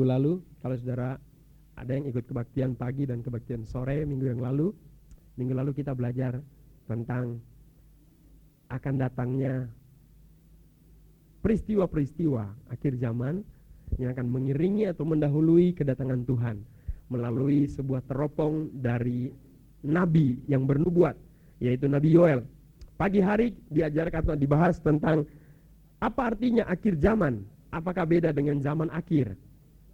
minggu lalu, kalau saudara ada yang ikut kebaktian pagi dan kebaktian sore minggu yang lalu, minggu lalu kita belajar tentang akan datangnya peristiwa-peristiwa akhir zaman yang akan mengiringi atau mendahului kedatangan Tuhan melalui sebuah teropong dari nabi yang bernubuat yaitu Nabi Yoel. Pagi hari diajarkan atau dibahas tentang apa artinya akhir zaman, apakah beda dengan zaman akhir.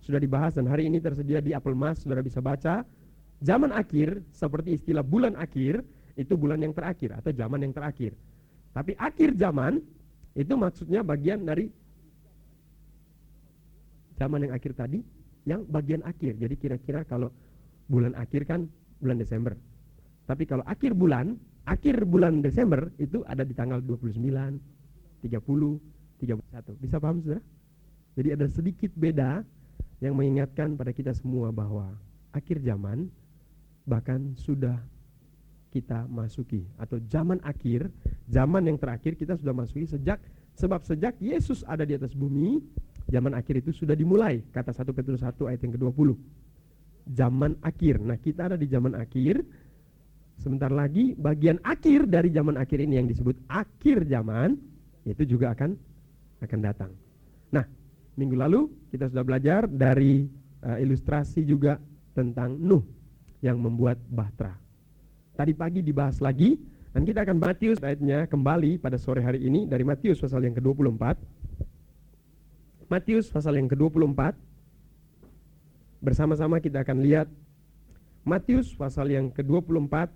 Sudah dibahas dan hari ini tersedia di Apple Mas, saudara bisa baca. Zaman akhir seperti istilah bulan akhir itu bulan yang terakhir atau zaman yang terakhir. Tapi akhir zaman itu maksudnya bagian dari zaman yang akhir tadi yang bagian akhir. Jadi kira-kira kalau bulan akhir kan bulan Desember. Tapi kalau akhir bulan, akhir bulan Desember itu ada di tanggal 29, 30, 31. Bisa paham sudah? Jadi ada sedikit beda yang mengingatkan pada kita semua bahwa akhir zaman bahkan sudah kita masuki atau zaman akhir, zaman yang terakhir kita sudah masuki sejak sebab sejak Yesus ada di atas bumi, zaman akhir itu sudah dimulai. Kata 1 Petrus 1 ayat yang ke-20. Zaman akhir. Nah, kita ada di zaman akhir. Sebentar lagi bagian akhir dari zaman akhir ini yang disebut akhir zaman itu juga akan akan datang. Nah, minggu lalu kita sudah belajar dari uh, ilustrasi juga tentang Nuh yang membuat bahtera. Tadi pagi dibahas lagi dan kita akan Matius ayatnya kembali pada sore hari ini dari Matius pasal yang ke-24. Matius pasal yang ke-24. Bersama-sama kita akan lihat Matius pasal yang ke-24.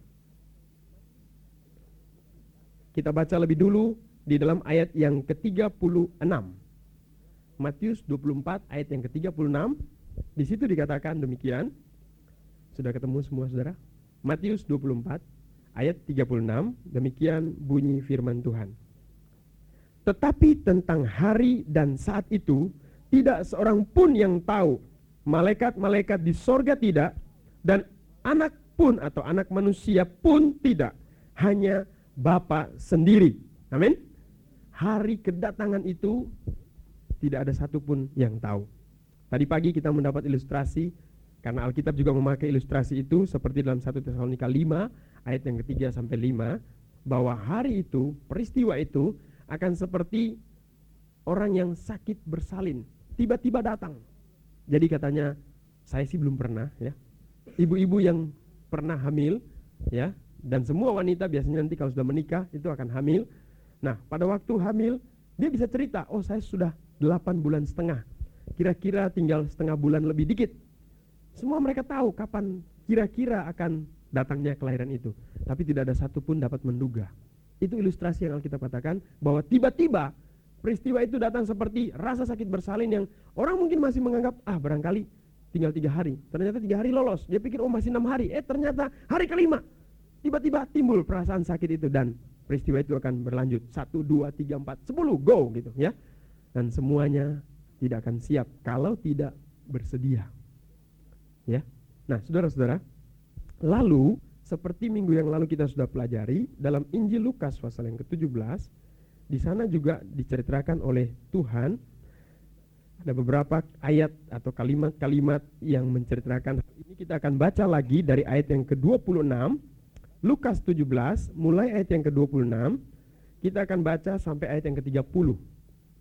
Kita baca lebih dulu di dalam ayat yang ke-36. Matius 24 ayat yang ke-36. Di situ dikatakan demikian. Sudah ketemu semua saudara? Matius 24 ayat 36 demikian bunyi firman Tuhan. Tetapi tentang hari dan saat itu tidak seorang pun yang tahu. Malaikat-malaikat di sorga tidak dan anak pun atau anak manusia pun tidak. Hanya Bapa sendiri. Amin. Hari kedatangan itu tidak ada satupun yang tahu. Tadi pagi kita mendapat ilustrasi karena Alkitab juga memakai ilustrasi itu seperti dalam 1 Tesalonika 5 ayat yang ketiga sampai 5 bahwa hari itu, peristiwa itu akan seperti orang yang sakit bersalin, tiba-tiba datang. Jadi katanya saya sih belum pernah ya. Ibu-ibu yang pernah hamil ya dan semua wanita biasanya nanti kalau sudah menikah itu akan hamil. Nah, pada waktu hamil dia bisa cerita, "Oh, saya sudah 8 bulan setengah. Kira-kira tinggal setengah bulan lebih dikit semua mereka tahu kapan kira-kira akan datangnya kelahiran itu. Tapi tidak ada satupun dapat menduga. Itu ilustrasi yang Alkitab katakan bahwa tiba-tiba peristiwa itu datang seperti rasa sakit bersalin yang orang mungkin masih menganggap ah barangkali tinggal tiga hari. Ternyata tiga hari lolos. Dia pikir oh masih enam hari. Eh ternyata hari kelima tiba-tiba timbul perasaan sakit itu dan peristiwa itu akan berlanjut satu dua tiga empat sepuluh go gitu ya dan semuanya tidak akan siap kalau tidak bersedia. Ya. Nah, saudara-saudara, lalu seperti minggu yang lalu kita sudah pelajari dalam Injil Lukas pasal yang ke-17, di sana juga diceritakan oleh Tuhan ada beberapa ayat atau kalimat-kalimat yang menceritakan ini. Kita akan baca lagi dari ayat yang ke-26 Lukas 17 mulai ayat yang ke-26 kita akan baca sampai ayat yang ke-30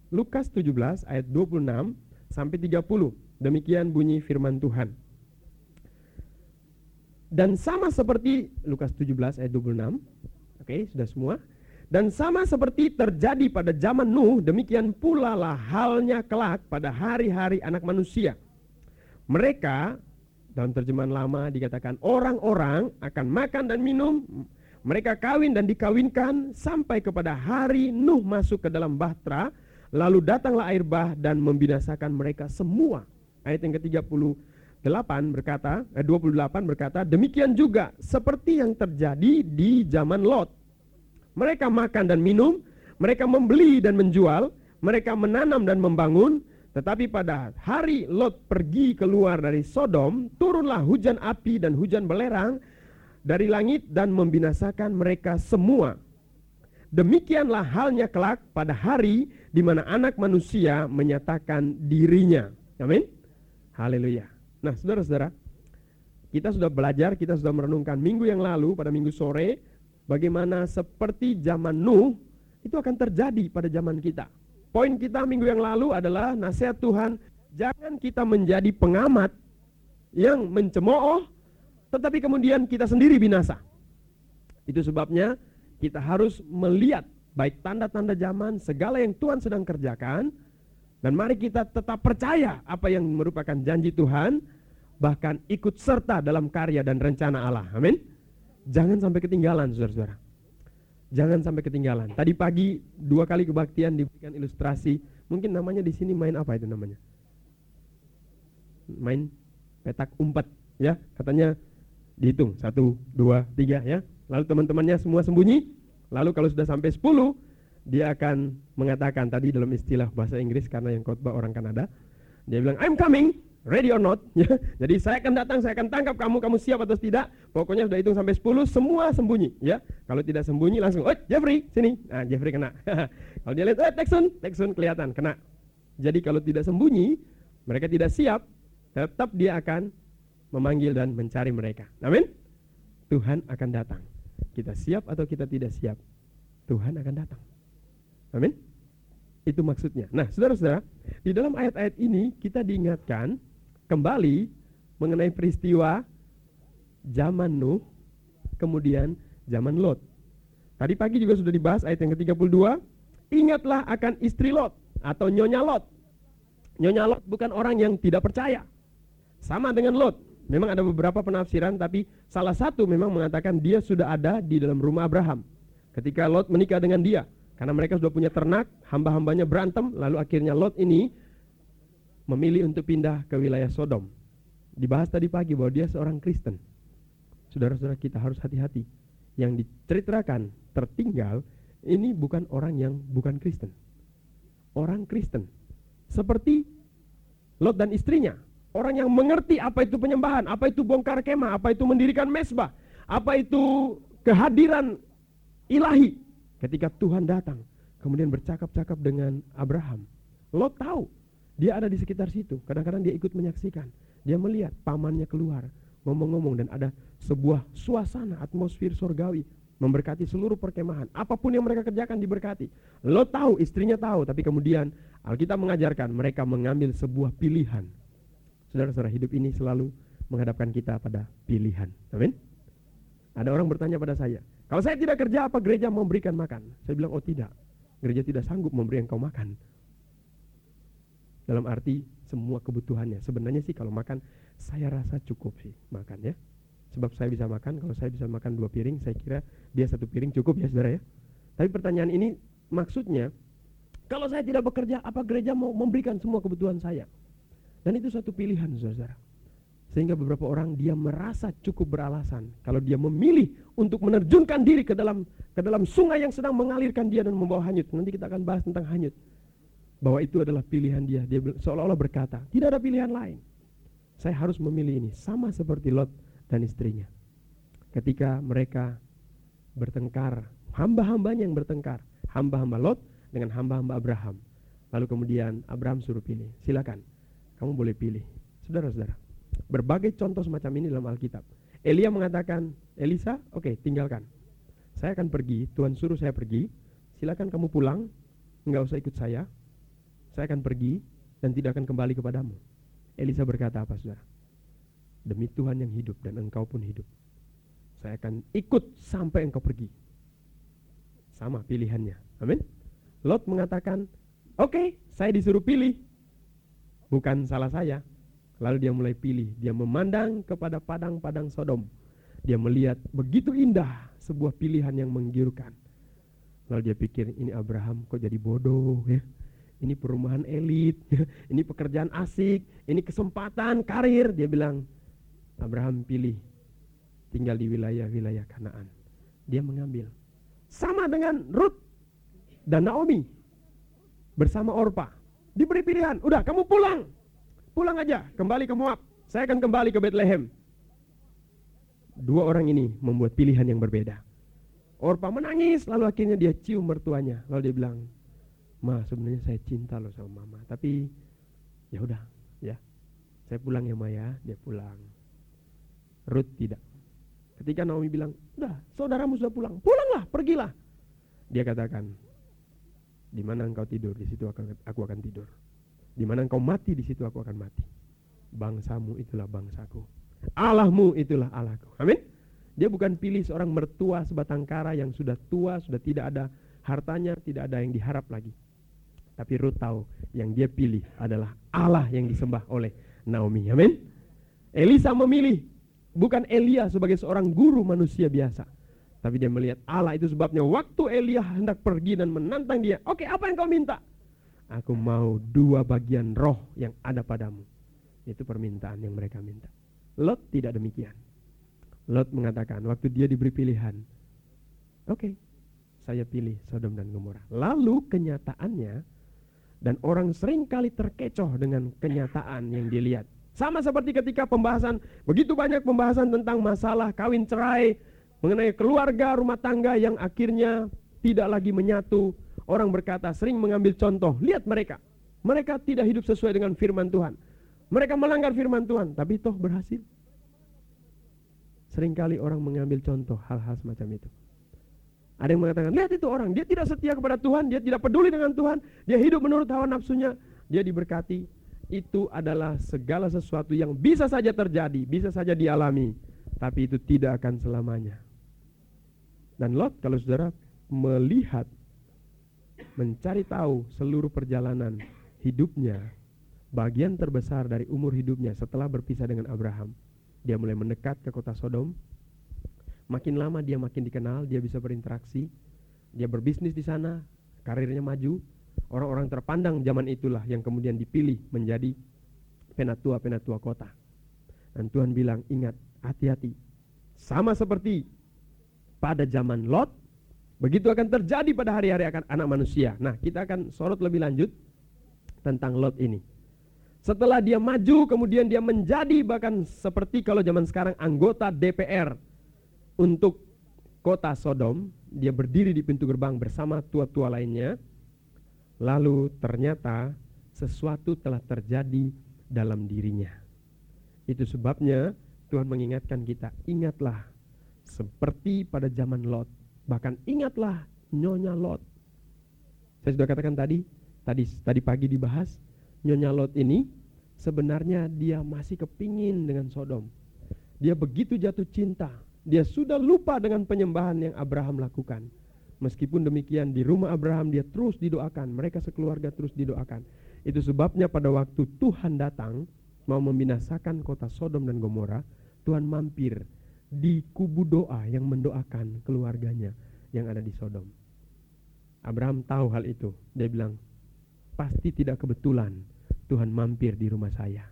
Lukas 17 ayat 26 sampai 30 demikian bunyi firman Tuhan dan sama seperti Lukas 17 ayat 26. Oke, sudah semua. Dan sama seperti terjadi pada zaman Nuh, demikian pula lah halnya kelak pada hari-hari anak manusia. Mereka, dalam terjemahan lama dikatakan orang-orang akan makan dan minum, mereka kawin dan dikawinkan sampai kepada hari Nuh masuk ke dalam bahtera, lalu datanglah air bah dan membinasakan mereka semua. Ayat yang ke-30 8 berkata, eh, 28 berkata, demikian juga seperti yang terjadi di zaman Lot. Mereka makan dan minum, mereka membeli dan menjual, mereka menanam dan membangun, tetapi pada hari Lot pergi keluar dari Sodom, turunlah hujan api dan hujan belerang dari langit dan membinasakan mereka semua. Demikianlah halnya kelak pada hari di mana anak manusia menyatakan dirinya. Amin. Haleluya. Nah, saudara-saudara, kita sudah belajar, kita sudah merenungkan minggu yang lalu pada minggu sore bagaimana seperti zaman Nuh itu akan terjadi pada zaman kita. Poin kita minggu yang lalu adalah nasihat Tuhan, jangan kita menjadi pengamat yang mencemooh tetapi kemudian kita sendiri binasa. Itu sebabnya kita harus melihat baik tanda-tanda zaman, segala yang Tuhan sedang kerjakan, dan mari kita tetap percaya apa yang merupakan janji Tuhan, bahkan ikut serta dalam karya dan rencana Allah. Amin. Jangan sampai ketinggalan, saudara-saudara. Jangan sampai ketinggalan. Tadi pagi dua kali kebaktian diberikan ilustrasi. Mungkin namanya di sini main apa itu namanya? Main petak umpet, ya. Katanya dihitung satu, dua, tiga, ya. Lalu teman-temannya semua sembunyi. Lalu kalau sudah sampai sepuluh, dia akan mengatakan tadi dalam istilah bahasa Inggris karena yang khotbah orang Kanada, dia bilang I'm coming ready or not. Jadi saya akan datang, saya akan tangkap kamu, kamu siap atau tidak. Pokoknya sudah hitung sampai 10, semua sembunyi. Ya, kalau tidak sembunyi langsung, oh Jeffrey sini. Nah Jeffrey kena. kalau dia lihat, eh Texun, Texun kelihatan kena. Jadi kalau tidak sembunyi, mereka tidak siap, tetap dia akan memanggil dan mencari mereka. Amin. Tuhan akan datang. Kita siap atau kita tidak siap, Tuhan akan datang. Amin. Itu maksudnya. Nah, saudara-saudara, di dalam ayat-ayat ini kita diingatkan kembali mengenai peristiwa zaman Nuh, kemudian zaman Lot. Tadi pagi juga sudah dibahas ayat yang ke-32, ingatlah akan istri Lot atau nyonya Lot. Nyonya Lot bukan orang yang tidak percaya. Sama dengan Lot. Memang ada beberapa penafsiran tapi salah satu memang mengatakan dia sudah ada di dalam rumah Abraham. Ketika Lot menikah dengan dia, karena mereka sudah punya ternak, hamba-hambanya berantem, lalu akhirnya Lot ini memilih untuk pindah ke wilayah Sodom. Dibahas tadi pagi bahwa dia seorang Kristen. Saudara-saudara kita harus hati-hati. Yang diceritakan tertinggal ini bukan orang yang bukan Kristen. Orang Kristen. Seperti Lot dan istrinya. Orang yang mengerti apa itu penyembahan, apa itu bongkar kemah, apa itu mendirikan mesbah, apa itu kehadiran ilahi, Ketika Tuhan datang, kemudian bercakap-cakap dengan Abraham. Lot tahu, dia ada di sekitar situ. Kadang-kadang dia ikut menyaksikan. Dia melihat pamannya keluar, ngomong-ngomong dan ada sebuah suasana atmosfer surgawi memberkati seluruh perkemahan. Apa pun yang mereka kerjakan diberkati. Lot tahu, istrinya tahu, tapi kemudian Alkitab mengajarkan mereka mengambil sebuah pilihan. Saudara-saudara, hidup ini selalu menghadapkan kita pada pilihan. Amin. Ada orang bertanya pada saya, kalau saya tidak kerja apa gereja memberikan makan? Saya bilang, oh tidak. Gereja tidak sanggup memberi engkau makan. Dalam arti semua kebutuhannya. Sebenarnya sih kalau makan, saya rasa cukup sih makan ya. Sebab saya bisa makan, kalau saya bisa makan dua piring, saya kira dia satu piring cukup ya saudara ya. Tapi pertanyaan ini maksudnya, kalau saya tidak bekerja, apa gereja mau memberikan semua kebutuhan saya? Dan itu satu pilihan saudara. Sehingga beberapa orang dia merasa cukup beralasan kalau dia memilih untuk menerjunkan diri ke dalam ke dalam sungai yang sedang mengalirkan dia dan membawa hanyut. Nanti kita akan bahas tentang hanyut. Bahwa itu adalah pilihan dia. Dia seolah-olah berkata, tidak ada pilihan lain. Saya harus memilih ini sama seperti Lot dan istrinya. Ketika mereka bertengkar, hamba-hambanya yang bertengkar, hamba-hamba Lot dengan hamba-hamba Abraham. Lalu kemudian Abraham suruh pilih, silakan, kamu boleh pilih. Saudara-saudara, Berbagai contoh semacam ini dalam Alkitab. Elia mengatakan, Elisa, oke okay, tinggalkan. Saya akan pergi, Tuhan suruh saya pergi, silakan kamu pulang, nggak usah ikut saya. Saya akan pergi dan tidak akan kembali kepadamu. Elisa berkata apa saudara? Demi Tuhan yang hidup dan engkau pun hidup. Saya akan ikut sampai engkau pergi. Sama pilihannya. Amin. Lot mengatakan, oke okay, saya disuruh pilih. Bukan salah saya, Lalu dia mulai pilih, dia memandang kepada padang-padang Sodom. Dia melihat begitu indah sebuah pilihan yang menggiurkan. Lalu dia pikir, ini Abraham kok jadi bodoh ya. Ini perumahan elit, ya. ini pekerjaan asik, ini kesempatan karir. Dia bilang, Abraham pilih tinggal di wilayah-wilayah Kanaan. Dia mengambil. Sama dengan Ruth dan Naomi bersama Orpa. Diberi pilihan, udah kamu pulang, Pulang aja, kembali ke Moab. Saya akan kembali ke Bethlehem. Dua orang ini membuat pilihan yang berbeda. Orpa menangis, lalu akhirnya dia cium mertuanya. Lalu dia bilang, Ma, sebenarnya saya cinta loh sama mama, tapi ya udah, ya. Saya pulang ya Maya, dia pulang. Ruth tidak. Ketika Naomi bilang, udah saudaramu sudah pulang, pulanglah, pergilah. Dia katakan, di mana engkau tidur, di situ aku akan tidur. Di mana engkau mati, di situ aku akan mati. Bangsamu itulah bangsaku. Allahmu itulah Allahku. Amin. Dia bukan pilih seorang mertua sebatang kara yang sudah tua, sudah tidak ada hartanya, tidak ada yang diharap lagi. Tapi Ruth tahu yang dia pilih adalah Allah yang disembah oleh Naomi. Amin. Elisa memilih bukan Elia sebagai seorang guru manusia biasa. Tapi dia melihat Allah itu sebabnya waktu Elia hendak pergi dan menantang dia. Oke, apa yang kau minta? Aku mau dua bagian roh yang ada padamu. Itu permintaan yang mereka minta. Lot tidak demikian. Lot mengatakan waktu dia diberi pilihan. Oke, saya pilih Sodom dan Gomora. Lalu kenyataannya dan orang sering kali terkecoh dengan kenyataan yang dilihat. Sama seperti ketika pembahasan, begitu banyak pembahasan tentang masalah kawin cerai, mengenai keluarga rumah tangga yang akhirnya tidak lagi menyatu. Orang berkata sering mengambil contoh, lihat mereka. Mereka tidak hidup sesuai dengan firman Tuhan. Mereka melanggar firman Tuhan, tapi toh berhasil. Seringkali orang mengambil contoh hal-hal semacam itu. Ada yang mengatakan, lihat itu orang, dia tidak setia kepada Tuhan, dia tidak peduli dengan Tuhan, dia hidup menurut hawa nafsunya, dia diberkati. Itu adalah segala sesuatu yang bisa saja terjadi, bisa saja dialami, tapi itu tidak akan selamanya. Dan Lot kalau saudara melihat, mencari tahu seluruh perjalanan hidupnya, bagian terbesar dari umur hidupnya setelah berpisah dengan Abraham, dia mulai mendekat ke kota Sodom. Makin lama dia makin dikenal, dia bisa berinteraksi, dia berbisnis di sana, karirnya maju. Orang-orang terpandang zaman itulah yang kemudian dipilih menjadi penatua-penatua kota. Dan Tuhan bilang, ingat, hati-hati. Sama seperti pada zaman Lot, begitu akan terjadi pada hari-hari akan anak manusia. Nah, kita akan sorot lebih lanjut tentang Lot ini. Setelah dia maju, kemudian dia menjadi bahkan seperti kalau zaman sekarang anggota DPR untuk kota Sodom. Dia berdiri di pintu gerbang bersama tua-tua lainnya. Lalu ternyata sesuatu telah terjadi dalam dirinya. Itu sebabnya Tuhan mengingatkan kita, ingatlah seperti pada zaman Lot. Bahkan ingatlah Nyonya Lot. Saya sudah katakan tadi, tadi tadi pagi dibahas, Nyonya Lot ini sebenarnya dia masih kepingin dengan Sodom. Dia begitu jatuh cinta, dia sudah lupa dengan penyembahan yang Abraham lakukan. Meskipun demikian di rumah Abraham dia terus didoakan, mereka sekeluarga terus didoakan. Itu sebabnya pada waktu Tuhan datang mau membinasakan kota Sodom dan Gomora, Tuhan mampir di kubu doa yang mendoakan keluarganya yang ada di Sodom. Abraham tahu hal itu. Dia bilang, pasti tidak kebetulan Tuhan mampir di rumah saya.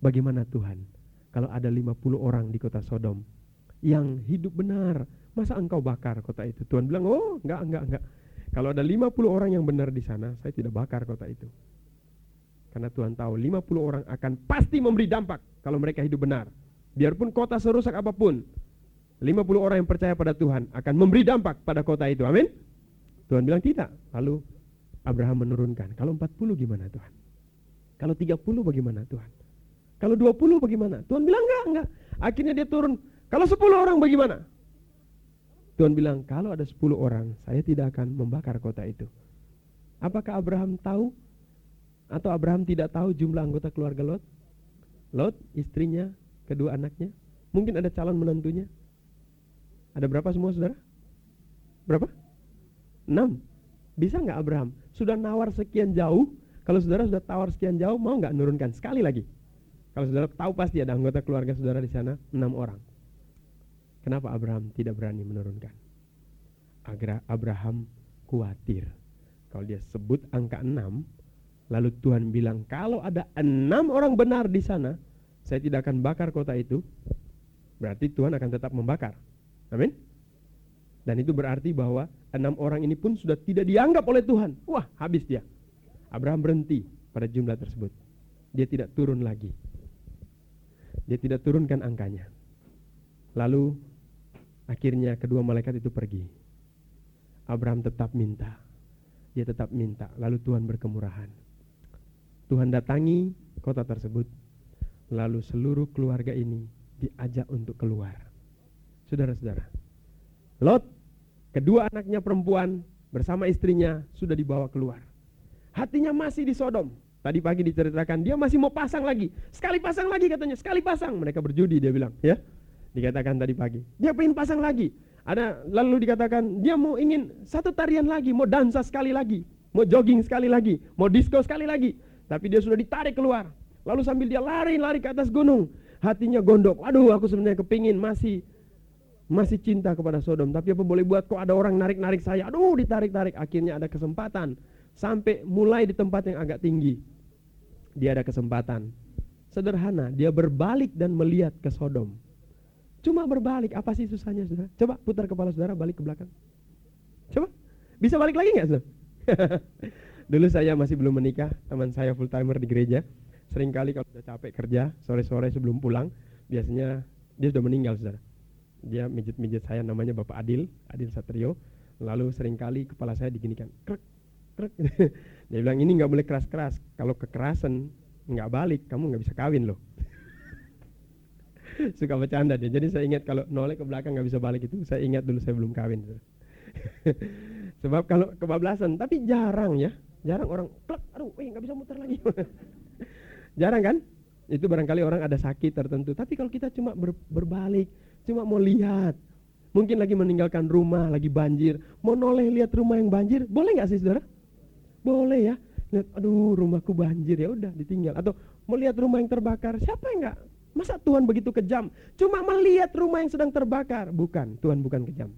Bagaimana Tuhan kalau ada 50 orang di kota Sodom yang hidup benar, masa engkau bakar kota itu? Tuhan bilang, oh enggak, enggak, enggak. Kalau ada 50 orang yang benar di sana, saya tidak bakar kota itu. Karena Tuhan tahu 50 orang akan pasti memberi dampak kalau mereka hidup benar. Biarpun kota serusak apa pun, 50 orang yang percaya pada Tuhan akan memberi dampak pada kota itu. Amin. Tuhan bilang tidak. Lalu Abraham menurunkan. Kalau 40 gimana Tuhan? Kalau 30 bagaimana Tuhan? Kalau 20 bagaimana? Tuhan bilang enggak, enggak. Akhirnya dia turun. Kalau 10 orang bagaimana? Tuhan bilang, kalau ada 10 orang, saya tidak akan membakar kota itu. Apakah Abraham tahu? Atau Abraham tidak tahu jumlah anggota keluarga Lot? Lot, istrinya, kedua anaknya. Mungkin ada calon menantunya. Ada berapa semua saudara? Berapa? Enam. Bisa nggak Abraham? Sudah nawar sekian jauh. Kalau saudara sudah tawar sekian jauh, mau nggak nurunkan sekali lagi? Kalau saudara tahu pasti ada anggota keluarga saudara di sana enam orang. Kenapa Abraham tidak berani menurunkan? Agar Abraham khawatir. Kalau dia sebut angka enam, lalu Tuhan bilang kalau ada enam orang benar di sana, saya tidak akan bakar kota itu, berarti Tuhan akan tetap membakar. Amin. Dan itu berarti bahwa enam orang ini pun sudah tidak dianggap oleh Tuhan. Wah, habis dia. Abraham berhenti pada jumlah tersebut. Dia tidak turun lagi. Dia tidak turunkan angkanya. Lalu akhirnya kedua malaikat itu pergi. Abraham tetap minta. Dia tetap minta. Lalu Tuhan berkemurahan. Tuhan datangi kota tersebut Lalu seluruh keluarga ini diajak untuk keluar. Saudara-saudara, Lot, kedua anaknya perempuan bersama istrinya sudah dibawa keluar. Hatinya masih di Sodom. Tadi pagi diceritakan dia masih mau pasang lagi. Sekali pasang lagi katanya, sekali pasang. Mereka berjudi dia bilang, ya. Dikatakan tadi pagi. Dia pengen pasang lagi. Ada lalu dikatakan dia mau ingin satu tarian lagi, mau dansa sekali lagi, mau jogging sekali lagi, mau disco sekali lagi. Tapi dia sudah ditarik keluar. Lalu sambil dia lari-lari ke atas gunung, hatinya gondok. Aduh, aku sebenarnya kepingin masih masih cinta kepada Sodom. Tapi apa boleh buat kok ada orang narik-narik saya. Aduh, ditarik-tarik. Akhirnya ada kesempatan. Sampai mulai di tempat yang agak tinggi. Dia ada kesempatan. Sederhana, dia berbalik dan melihat ke Sodom. Cuma berbalik, apa sih susahnya saudara? Coba putar kepala saudara balik ke belakang. Coba, bisa balik lagi nggak saudara? Dulu saya masih belum menikah, teman saya full timer di gereja. Sering kali kalau sudah capek kerja, sore-sore sebelum pulang, biasanya dia sudah meninggal, saudara. Dia mijit-mijit saya namanya Bapak Adil, Adil Satrio. Lalu sering kali kepala saya diginikan, krek, krek. dia bilang ini nggak boleh keras-keras. Kalau kekerasan nggak balik, kamu nggak bisa kawin loh. Suka bercanda dia. Jadi saya ingat kalau noleh ke belakang nggak bisa balik itu, saya ingat dulu saya belum kawin. Sebab kalau kebablasan, tapi jarang ya, jarang orang klek, aduh, eh nggak bisa muter lagi. Jarang kan? Itu barangkali orang ada sakit tertentu. Tapi kalau kita cuma ber, berbalik, cuma mau lihat, mungkin lagi meninggalkan rumah, lagi banjir, mau noleh lihat rumah yang banjir, boleh nggak sih saudara? Boleh ya. Lihat, aduh rumahku banjir ya udah ditinggal. Atau mau lihat rumah yang terbakar, siapa yang nggak? Masa Tuhan begitu kejam? Cuma melihat rumah yang sedang terbakar. Bukan, Tuhan bukan kejam.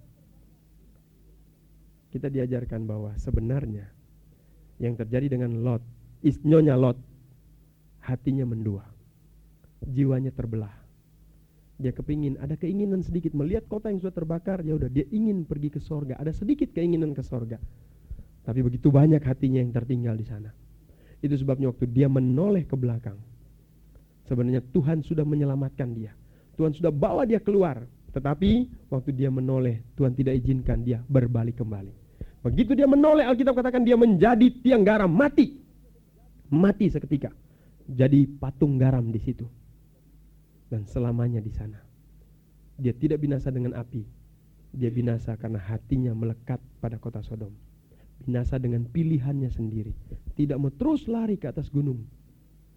Kita diajarkan bahwa sebenarnya yang terjadi dengan Lot, isnyonya Lot, hatinya mendua. Jiwanya terbelah. Dia kepingin, ada keinginan sedikit melihat kota yang sudah terbakar, ya udah dia ingin pergi ke sorga. Ada sedikit keinginan ke sorga. Tapi begitu banyak hatinya yang tertinggal di sana. Itu sebabnya waktu dia menoleh ke belakang. Sebenarnya Tuhan sudah menyelamatkan dia. Tuhan sudah bawa dia keluar. Tetapi waktu dia menoleh, Tuhan tidak izinkan dia berbalik kembali. Begitu dia menoleh, Alkitab katakan dia menjadi tiang garam, mati. Mati seketika jadi patung garam di situ. Dan selamanya di sana. Dia tidak binasa dengan api. Dia binasa karena hatinya melekat pada kota Sodom. Binasa dengan pilihannya sendiri. Tidak mau terus lari ke atas gunung.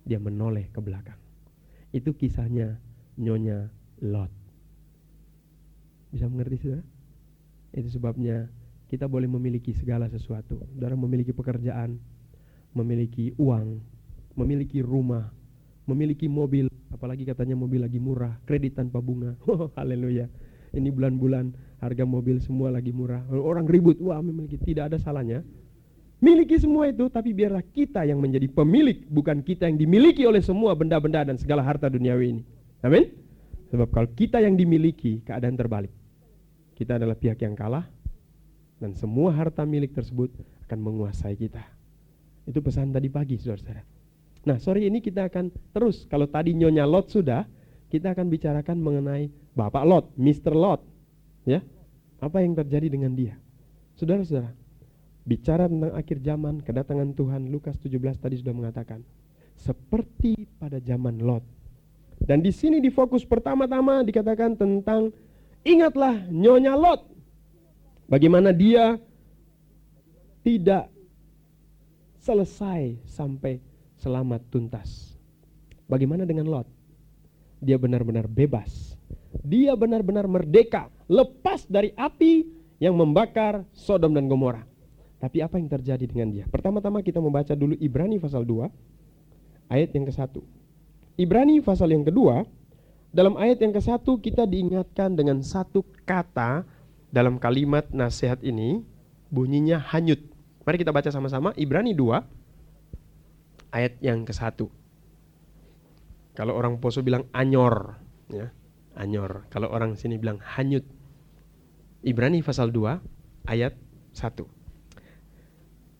Dia menoleh ke belakang. Itu kisahnya Nyonya Lot. Bisa mengerti saudara? Itu sebabnya kita boleh memiliki segala sesuatu. Saudara memiliki pekerjaan, memiliki uang, memiliki rumah, memiliki mobil, apalagi katanya mobil lagi murah, kredit tanpa bunga. Oh, haleluya. Ini bulan-bulan harga mobil semua lagi murah. Orang ribut, wah memiliki tidak ada salahnya. Miliki semua itu, tapi biarlah kita yang menjadi pemilik, bukan kita yang dimiliki oleh semua benda-benda dan segala harta duniawi ini. Amin. Sebab kalau kita yang dimiliki, keadaan terbalik. Kita adalah pihak yang kalah, dan semua harta milik tersebut akan menguasai kita. Itu pesan tadi pagi, saudara-saudara. Nah, sore ini kita akan terus, kalau tadi Nyonya Lot sudah, kita akan bicarakan mengenai Bapak Lot, Mr. Lot. Ya, apa yang terjadi dengan dia? Saudara-saudara, bicara tentang akhir zaman, kedatangan Tuhan, Lukas 17 tadi sudah mengatakan, seperti pada zaman Lot. Dan di sini di fokus pertama-tama dikatakan tentang ingatlah Nyonya Lot. Bagaimana dia tidak selesai sampai selamat tuntas. Bagaimana dengan Lot? Dia benar-benar bebas. Dia benar-benar merdeka, lepas dari api yang membakar Sodom dan Gomora. Tapi apa yang terjadi dengan dia? Pertama-tama kita membaca dulu Ibrani pasal 2 ayat yang ke-1. Ibrani pasal yang kedua dalam ayat yang ke-1 kita diingatkan dengan satu kata dalam kalimat nasihat ini bunyinya hanyut. Mari kita baca sama-sama Ibrani 2 ayat yang ke satu. Kalau orang Poso bilang anyor, ya, anyor. Kalau orang sini bilang hanyut. Ibrani pasal 2 ayat 1.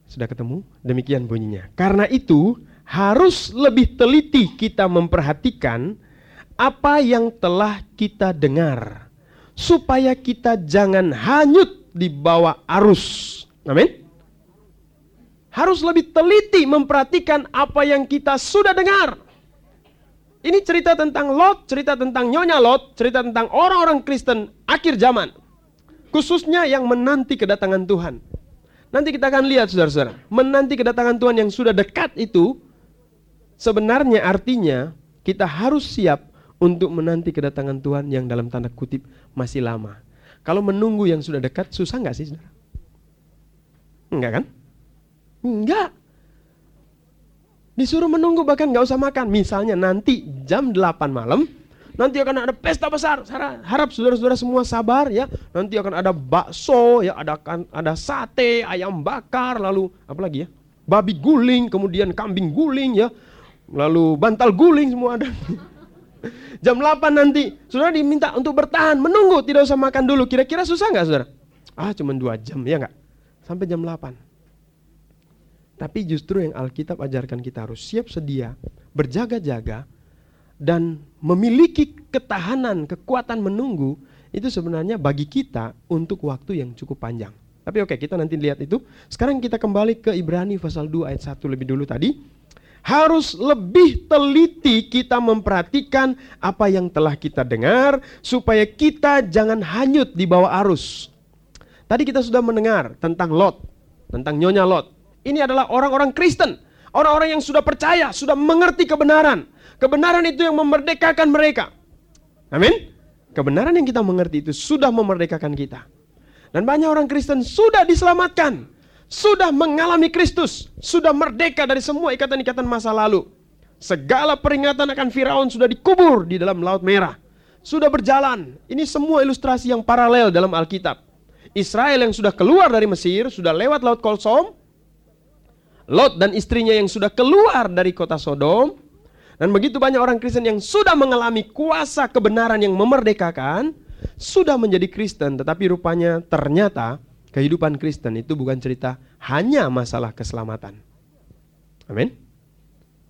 Sudah ketemu? Demikian bunyinya. Karena itu harus lebih teliti kita memperhatikan apa yang telah kita dengar supaya kita jangan hanyut di bawah arus. Amin harus lebih teliti memperhatikan apa yang kita sudah dengar. Ini cerita tentang Lot, cerita tentang Nyonya Lot, cerita tentang orang-orang Kristen akhir zaman. Khususnya yang menanti kedatangan Tuhan. Nanti kita akan lihat saudara-saudara. Menanti kedatangan Tuhan yang sudah dekat itu, sebenarnya artinya kita harus siap untuk menanti kedatangan Tuhan yang dalam tanda kutip masih lama. Kalau menunggu yang sudah dekat, susah nggak sih saudara? Enggak kan? Enggak. Disuruh menunggu bahkan nggak usah makan. Misalnya nanti jam 8 malam, nanti akan ada pesta besar. Saya harap saudara-saudara semua sabar ya. Nanti akan ada bakso, ya ada ada sate, ayam bakar, lalu apa lagi ya? Babi guling, kemudian kambing guling ya. Lalu bantal guling semua ada. jam 8 nanti, saudara diminta untuk bertahan, menunggu, tidak usah makan dulu. Kira-kira susah nggak saudara? Ah, cuma dua jam, ya nggak? Sampai jam 8. Tapi justru yang Alkitab ajarkan kita harus siap sedia, berjaga-jaga, dan memiliki ketahanan, kekuatan menunggu, itu sebenarnya bagi kita untuk waktu yang cukup panjang. Tapi oke, kita nanti lihat itu. Sekarang kita kembali ke Ibrani pasal 2 ayat 1 lebih dulu tadi. Harus lebih teliti kita memperhatikan apa yang telah kita dengar supaya kita jangan hanyut di bawah arus. Tadi kita sudah mendengar tentang Lot, tentang Nyonya Lot. Ini adalah orang-orang Kristen. Orang-orang yang sudah percaya, sudah mengerti kebenaran. Kebenaran itu yang memerdekakan mereka. Amin. Kebenaran yang kita mengerti itu sudah memerdekakan kita. Dan banyak orang Kristen sudah diselamatkan. Sudah mengalami Kristus. Sudah merdeka dari semua ikatan-ikatan masa lalu. Segala peringatan akan Firaun sudah dikubur di dalam Laut Merah. Sudah berjalan. Ini semua ilustrasi yang paralel dalam Alkitab. Israel yang sudah keluar dari Mesir, sudah lewat Laut Kolsom, Lot dan istrinya yang sudah keluar dari kota Sodom dan begitu banyak orang Kristen yang sudah mengalami kuasa kebenaran yang memerdekakan sudah menjadi Kristen tetapi rupanya ternyata kehidupan Kristen itu bukan cerita hanya masalah keselamatan. Amin.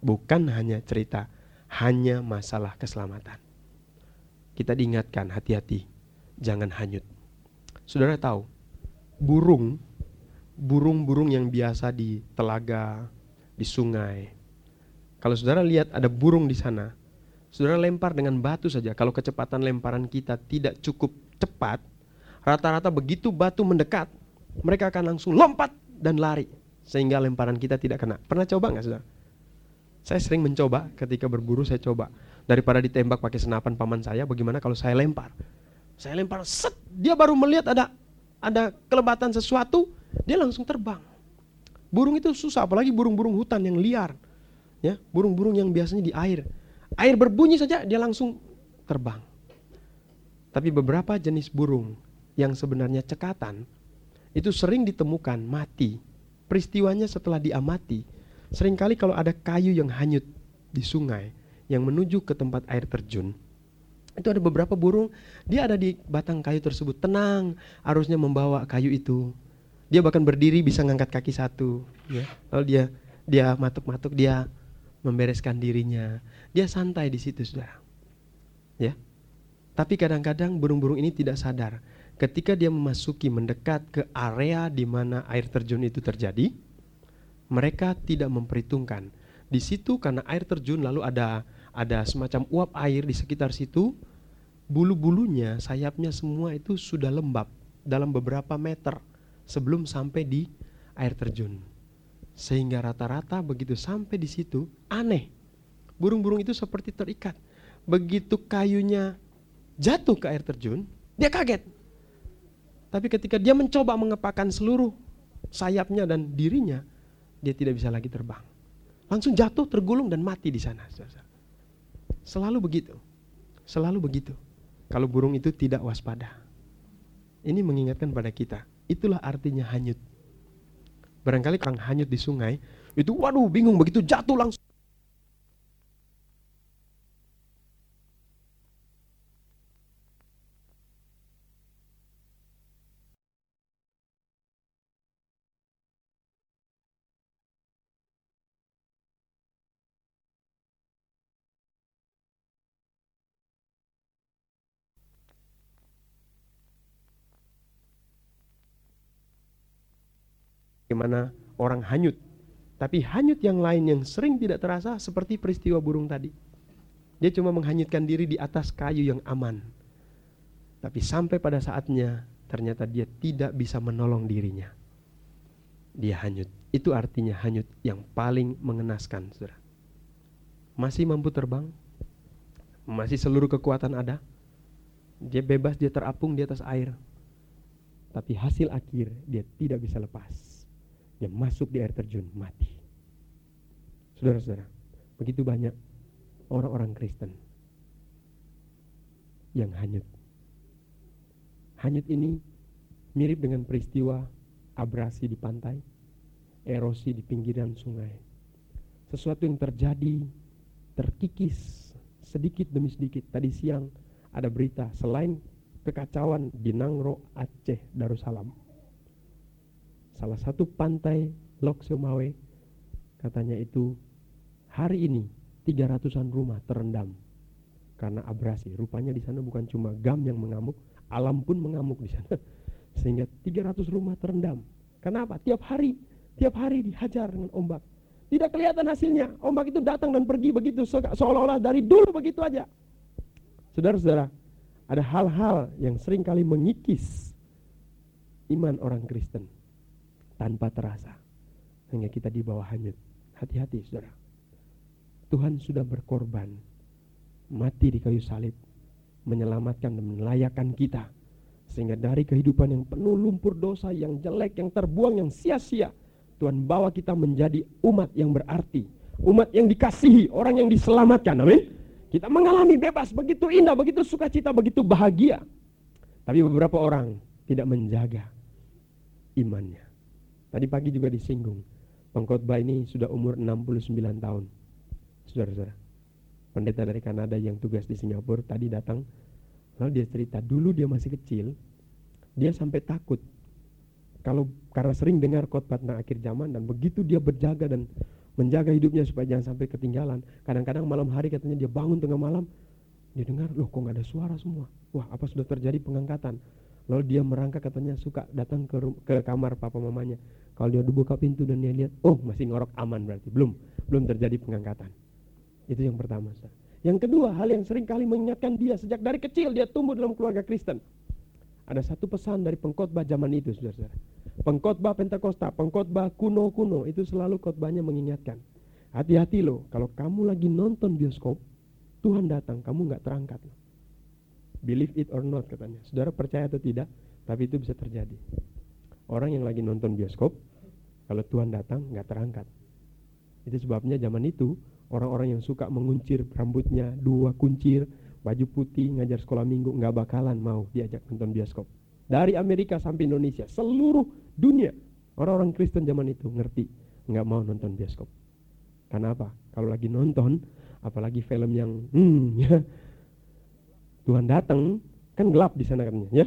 Bukan hanya cerita hanya masalah keselamatan. Kita diingatkan hati-hati jangan hanyut. Saudara tahu, burung burung-burung yang biasa di telaga, di sungai. Kalau saudara lihat ada burung di sana, saudara lempar dengan batu saja. Kalau kecepatan lemparan kita tidak cukup cepat, rata-rata begitu batu mendekat, mereka akan langsung lompat dan lari. Sehingga lemparan kita tidak kena. Pernah coba nggak saudara? Saya sering mencoba ketika berburu saya coba. Daripada ditembak pakai senapan paman saya, bagaimana kalau saya lempar? Saya lempar, set, dia baru melihat ada ada kelebatan sesuatu, dia langsung terbang. Burung itu susah, apalagi burung-burung hutan yang liar. Ya, burung-burung yang biasanya di air. Air berbunyi saja dia langsung terbang. Tapi beberapa jenis burung yang sebenarnya cekatan itu sering ditemukan mati. Peristiwanya setelah diamati, sering kali kalau ada kayu yang hanyut di sungai yang menuju ke tempat air terjun, itu ada beberapa burung, dia ada di batang kayu tersebut, tenang, arusnya membawa kayu itu. Dia bahkan berdiri bisa ngangkat kaki satu, ya. Lalu dia dia matuk-matuk, dia membereskan dirinya. Dia santai di situ, Saudara. Ya. Tapi kadang-kadang burung-burung ini tidak sadar ketika dia memasuki mendekat ke area di mana air terjun itu terjadi, mereka tidak memperhitungkan. Di situ karena air terjun lalu ada ada semacam uap air di sekitar situ, bulu-bulunya, sayapnya semua itu sudah lembab dalam beberapa meter sebelum sampai di air terjun. Sehingga rata-rata begitu sampai di situ aneh. Burung-burung itu seperti terikat. Begitu kayunya jatuh ke air terjun, dia kaget. Tapi ketika dia mencoba mengepakkan seluruh sayapnya dan dirinya, dia tidak bisa lagi terbang. Langsung jatuh, tergulung dan mati di sana. Selalu begitu. Selalu begitu. Kalau burung itu tidak waspada. Ini mengingatkan pada kita Itulah artinya hanyut. Barangkali orang hanyut di sungai, itu waduh bingung begitu jatuh langsung bagaimana orang hanyut. Tapi hanyut yang lain yang sering tidak terasa seperti peristiwa burung tadi. Dia cuma menghanyutkan diri di atas kayu yang aman. Tapi sampai pada saatnya ternyata dia tidak bisa menolong dirinya. Dia hanyut. Itu artinya hanyut yang paling mengenaskan, Saudara. Masih mampu terbang? Masih seluruh kekuatan ada? Dia bebas, dia terapung di atas air. Tapi hasil akhir dia tidak bisa lepas. Dia masuk di air terjun, mati. Saudara-saudara, begitu banyak orang-orang Kristen yang hanyut. Hanyut ini mirip dengan peristiwa abrasi di pantai, erosi di pinggiran sungai. Sesuatu yang terjadi terkikis sedikit demi sedikit. Tadi siang ada berita selain kekacauan di Nangro, Aceh, Darussalam. Salah satu pantai Lok Sumawe katanya itu hari ini 300-an rumah terendam karena abrasi. Rupanya di sana bukan cuma gam yang mengamuk, alam pun mengamuk di sana. Sehingga 300 rumah terendam. Kenapa? Tiap hari, tiap hari dihajar dengan ombak. Tidak kelihatan hasilnya. Ombak itu datang dan pergi begitu seolah-olah dari dulu begitu aja. Saudara-saudara, ada hal-hal yang sering kali mengikis iman orang Kristen tanpa terasa. Hingga kita di bawah hanyut. Hati-hati saudara. Tuhan sudah berkorban, mati di kayu salib, menyelamatkan dan melayakkan kita. Sehingga dari kehidupan yang penuh lumpur dosa, yang jelek, yang terbuang, yang sia-sia, Tuhan bawa kita menjadi umat yang berarti. Umat yang dikasihi, orang yang diselamatkan. Amin. Kita mengalami bebas, begitu indah, begitu sukacita, begitu bahagia. Tapi beberapa orang tidak menjaga imannya. Tadi pagi juga disinggung. Pengkhotbah ini sudah umur 69 tahun saudara-saudara. Pendeta dari Kanada yang tugas di Singapura tadi datang, lalu dia cerita dulu dia masih kecil, dia sampai takut kalau karena sering dengar khotbah tentang akhir zaman dan begitu dia berjaga dan menjaga hidupnya supaya jangan sampai ketinggalan. Kadang-kadang malam hari katanya dia bangun tengah malam, dia dengar loh kok nggak ada suara semua. Wah apa sudah terjadi pengangkatan? Lalu dia merangkak katanya suka datang ke, ke kamar papa mamanya. Kalau dia buka pintu dan dia lihat, oh masih ngorok aman berarti belum belum terjadi pengangkatan. Itu yang pertama. Yang kedua, hal yang sering kali mengingatkan dia sejak dari kecil dia tumbuh dalam keluarga Kristen. Ada satu pesan dari pengkhotbah zaman itu, saudara-saudara. Pengkhotbah Pentakosta, pengkhotbah kuno-kuno itu selalu khotbahnya mengingatkan. Hati-hati loh, kalau kamu lagi nonton bioskop, Tuhan datang, kamu nggak terangkat. Loh. Believe it or not katanya. Saudara percaya atau tidak, tapi itu bisa terjadi. Orang yang lagi nonton bioskop, kalau Tuhan datang nggak terangkat. Itu sebabnya zaman itu orang-orang yang suka menguncir rambutnya dua kuncir baju putih ngajar sekolah minggu nggak bakalan mau diajak nonton bioskop dari Amerika sampai Indonesia seluruh dunia orang-orang Kristen zaman itu ngerti nggak mau nonton bioskop karena apa kalau lagi nonton apalagi film yang hmm ya Tuhan datang kan gelap di sana katanya ya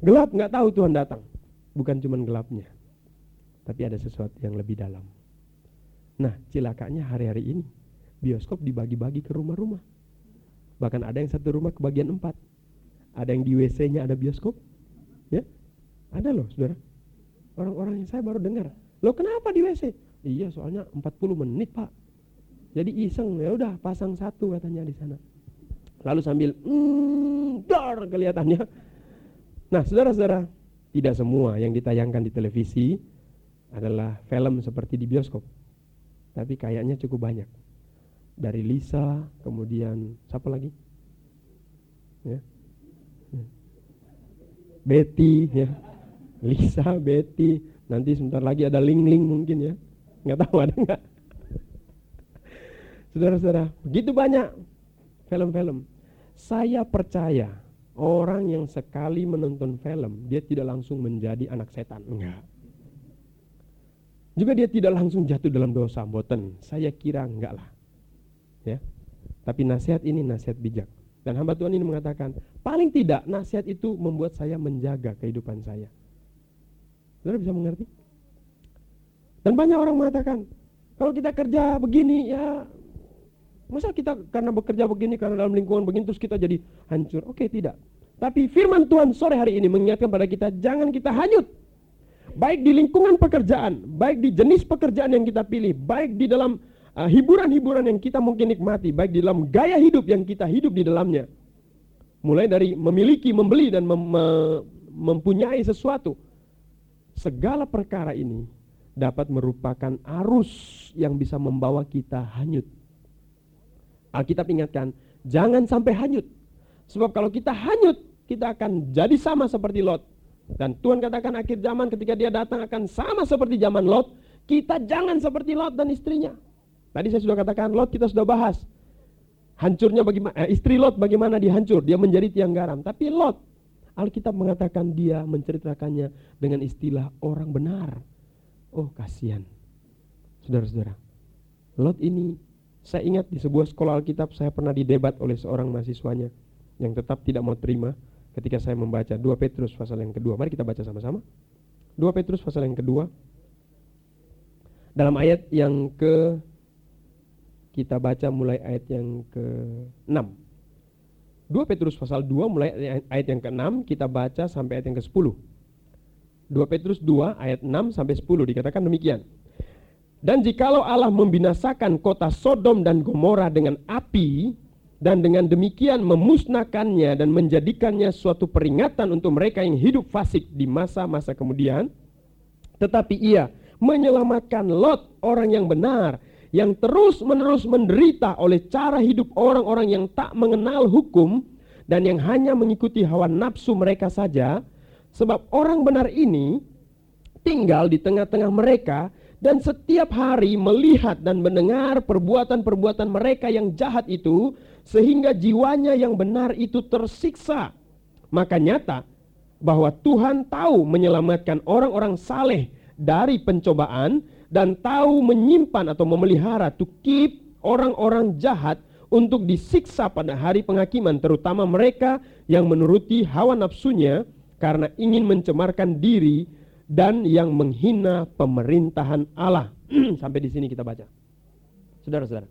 gelap nggak tahu Tuhan datang bukan cuma gelapnya tapi ada sesuatu yang lebih dalam nah cilakanya hari-hari ini bioskop dibagi-bagi ke rumah-rumah. Bahkan ada yang satu rumah kebagian empat. Ada yang di WC-nya ada bioskop. Ya, ada loh saudara. Orang-orang yang saya baru dengar. Loh kenapa di WC? Iya soalnya 40 menit pak. Jadi iseng ya udah pasang satu katanya di sana. Lalu sambil mm, dar kelihatannya. Nah saudara-saudara, tidak semua yang ditayangkan di televisi adalah film seperti di bioskop. Tapi kayaknya cukup banyak dari Lisa, kemudian siapa lagi? Ya. Betty ya. Lisa, Betty, nanti sebentar lagi ada Ling Ling mungkin ya. Nggak tahu ada nggak? Saudara-saudara, begitu banyak film-film. Saya percaya orang yang sekali menonton film, dia tidak langsung menjadi anak setan. Enggak. Juga dia tidak langsung jatuh dalam dosa, boten. Saya kira enggak lah ya. Tapi nasihat ini nasihat bijak. Dan hamba Tuhan ini mengatakan, paling tidak nasihat itu membuat saya menjaga kehidupan saya. Saudara bisa mengerti? Dan banyak orang mengatakan, kalau kita kerja begini ya masa kita karena bekerja begini karena dalam lingkungan begini terus kita jadi hancur. Oke, tidak. Tapi firman Tuhan sore hari ini mengingatkan pada kita jangan kita hanyut. Baik di lingkungan pekerjaan, baik di jenis pekerjaan yang kita pilih, baik di dalam uh, hiburan-hiburan yang kita mungkin nikmati, baik di dalam gaya hidup yang kita hidup di dalamnya. Mulai dari memiliki, membeli, dan mem mempunyai sesuatu. Segala perkara ini dapat merupakan arus yang bisa membawa kita hanyut. Alkitab ingatkan, jangan sampai hanyut. Sebab kalau kita hanyut, kita akan jadi sama seperti Lot. Dan Tuhan katakan akhir zaman ketika dia datang akan sama seperti zaman Lot. Kita jangan seperti Lot dan istrinya. Tadi saya sudah katakan Lot kita sudah bahas. Hancurnya bagaimana, eh, istri Lot bagaimana dihancur, dia menjadi tiang garam. Tapi Lot, Alkitab mengatakan dia menceritakannya dengan istilah orang benar. Oh kasihan. Saudara-saudara. Lot ini saya ingat di sebuah sekolah Alkitab saya pernah didebat oleh seorang mahasiswanya yang tetap tidak mau terima ketika saya membaca 2 Petrus pasal yang kedua. Mari kita baca sama-sama. 2 Petrus pasal yang kedua. Dalam ayat yang ke kita baca mulai ayat yang ke-6. 2 Petrus pasal 2 mulai ayat yang ke-6 kita baca sampai ayat yang ke-10. 2 Petrus 2 ayat 6 sampai 10 dikatakan demikian. Dan jikalau Allah membinasakan kota Sodom dan Gomora dengan api dan dengan demikian memusnahkannya dan menjadikannya suatu peringatan untuk mereka yang hidup fasik di masa-masa kemudian, tetapi ia menyelamatkan Lot orang yang benar yang terus-menerus menderita oleh cara hidup orang-orang yang tak mengenal hukum dan yang hanya mengikuti hawa nafsu mereka saja, sebab orang benar ini tinggal di tengah-tengah mereka dan setiap hari melihat dan mendengar perbuatan-perbuatan mereka yang jahat itu sehingga jiwanya yang benar itu tersiksa. Maka nyata bahwa Tuhan tahu menyelamatkan orang-orang saleh dari pencobaan dan tahu menyimpan atau memelihara to keep orang-orang jahat untuk disiksa pada hari penghakiman terutama mereka yang menuruti hawa nafsunya karena ingin mencemarkan diri dan yang menghina pemerintahan Allah. Sampai di sini kita baca. Saudara-saudara,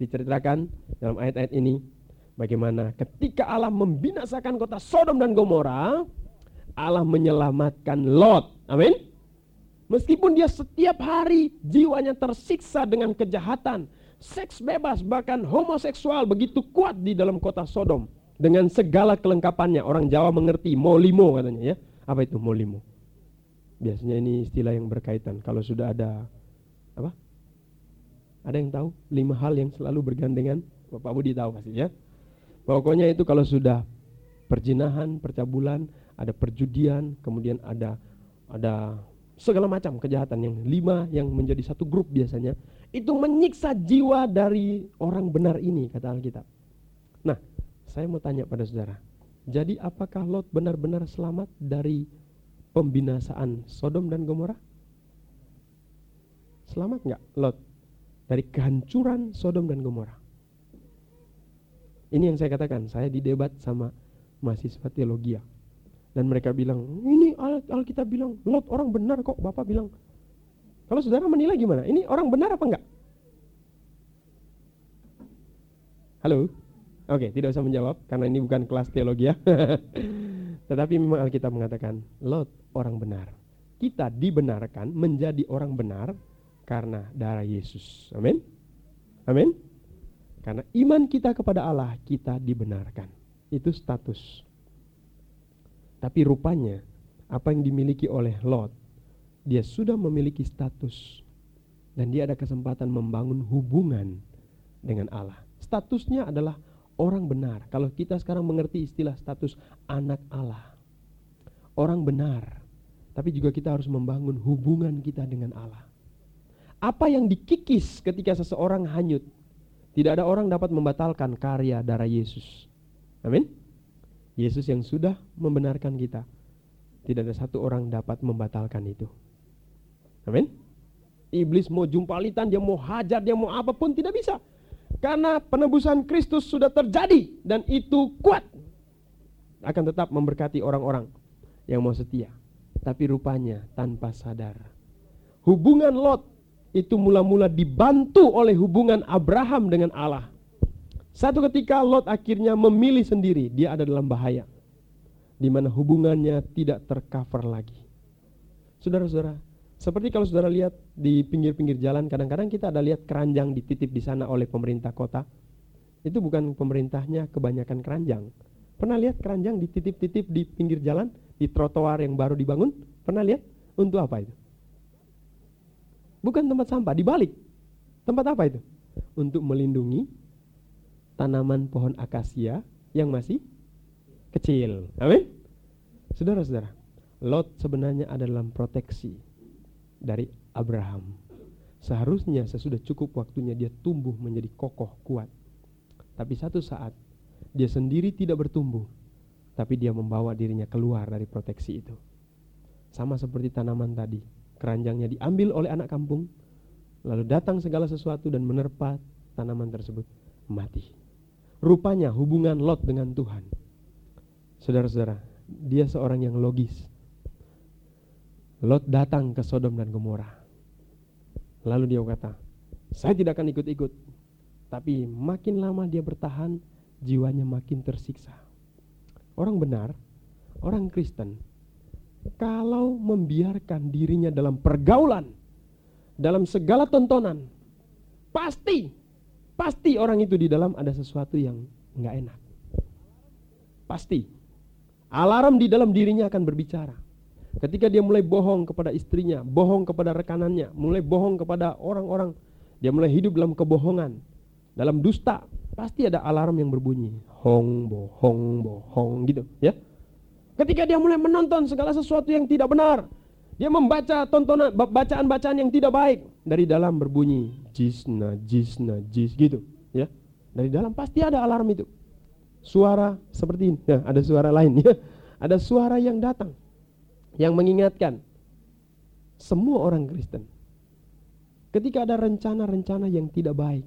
diceritakan dalam ayat-ayat ini bagaimana ketika Allah membinasakan kota Sodom dan Gomora, Allah menyelamatkan Lot. Amin. Meskipun dia setiap hari jiwanya tersiksa dengan kejahatan, seks bebas bahkan homoseksual begitu kuat di dalam kota Sodom dengan segala kelengkapannya. Orang Jawa mengerti molimo katanya ya. Apa itu molimo? Biasanya ini istilah yang berkaitan. Kalau sudah ada apa? Ada yang tahu lima hal yang selalu bergandengan? Bapak Budi tahu pasti ya. Pokoknya itu kalau sudah perjinahan, percabulan, ada perjudian, kemudian ada ada segala macam kejahatan yang lima yang menjadi satu grup biasanya itu menyiksa jiwa dari orang benar ini kata Alkitab. Nah, saya mau tanya pada saudara, jadi apakah Lot benar-benar selamat dari pembinasaan Sodom dan Gomora? Selamat nggak Lot dari kehancuran Sodom dan Gomora? Ini yang saya katakan, saya didebat sama mahasiswa teologi dan mereka bilang, ini Alkitab bilang, Lot orang benar kok, Bapak bilang. Kalau saudara menilai gimana? Ini orang benar apa enggak? Halo? Oke, tidak usah menjawab karena ini bukan kelas teologi ya. Tetapi memang Alkitab mengatakan Lot orang benar. Kita dibenarkan menjadi orang benar karena darah Yesus. Amin. Amin. Karena iman kita kepada Allah, kita dibenarkan. Itu status. Tapi rupanya apa yang dimiliki oleh Lot, dia sudah memiliki status dan dia ada kesempatan membangun hubungan dengan Allah. Statusnya adalah orang benar. Kalau kita sekarang mengerti istilah status anak Allah. Orang benar. Tapi juga kita harus membangun hubungan kita dengan Allah. Apa yang dikikis ketika seseorang hanyut? Tidak ada orang dapat membatalkan karya darah Yesus. Amin. Yesus yang sudah membenarkan kita. Tidak ada satu orang dapat membatalkan itu. Amin. Iblis mau jumpalitan, dia mau hajar, dia mau apa pun tidak bisa. Karena penebusan Kristus sudah terjadi dan itu kuat. Akan tetap memberkati orang-orang yang mau setia. Tapi rupanya tanpa sadar. Hubungan Lot itu mula-mula dibantu oleh hubungan Abraham dengan Allah. Satu ketika Lot akhirnya memilih sendiri, dia ada dalam bahaya. Di mana hubungannya tidak tercover lagi. Saudara-saudara, Seperti kalau saudara lihat di pinggir-pinggir jalan, kadang-kadang kita ada lihat keranjang dititip di sana oleh pemerintah kota. Itu bukan pemerintahnya kebanyakan keranjang. Pernah lihat keranjang dititip-titip di pinggir jalan, di trotoar yang baru dibangun? Pernah lihat? Untuk apa itu? Bukan tempat sampah, dibalik. Tempat apa itu? Untuk melindungi tanaman pohon akasia yang masih kecil. Amin. Saudara-saudara, Lot sebenarnya ada dalam proteksi dari Abraham. Seharusnya sesudah cukup waktunya dia tumbuh menjadi kokoh kuat. Tapi satu saat dia sendiri tidak bertumbuh, tapi dia membawa dirinya keluar dari proteksi itu. Sama seperti tanaman tadi, keranjangnya diambil oleh anak kampung, lalu datang segala sesuatu dan menerpa tanaman tersebut mati. Rupanya hubungan Lot dengan Tuhan. Saudara-saudara, dia seorang yang logis. Lot datang ke Sodom dan Gomora. Lalu dia berkata, saya tidak akan ikut-ikut. Tapi makin lama dia bertahan, jiwanya makin tersiksa. Orang benar, orang Kristen, kalau membiarkan dirinya dalam pergaulan, dalam segala tontonan, pasti, pasti orang itu di dalam ada sesuatu yang nggak enak. Pasti. Alarm di dalam dirinya akan berbicara. Ketika dia mulai bohong kepada istrinya, bohong kepada rekanannya, mulai bohong kepada orang-orang, dia mulai hidup dalam kebohongan, dalam dusta, pasti ada alarm yang berbunyi, hong bohong bohong gitu, ya. Ketika dia mulai menonton segala sesuatu yang tidak benar, dia membaca tontonan bacaan-bacaan yang tidak baik, dari dalam berbunyi jisna jisna jis gitu, ya. Dari dalam pasti ada alarm itu. Suara seperti ini, ya, ada suara lain ya. Ada suara yang datang yang mengingatkan semua orang Kristen ketika ada rencana-rencana yang tidak baik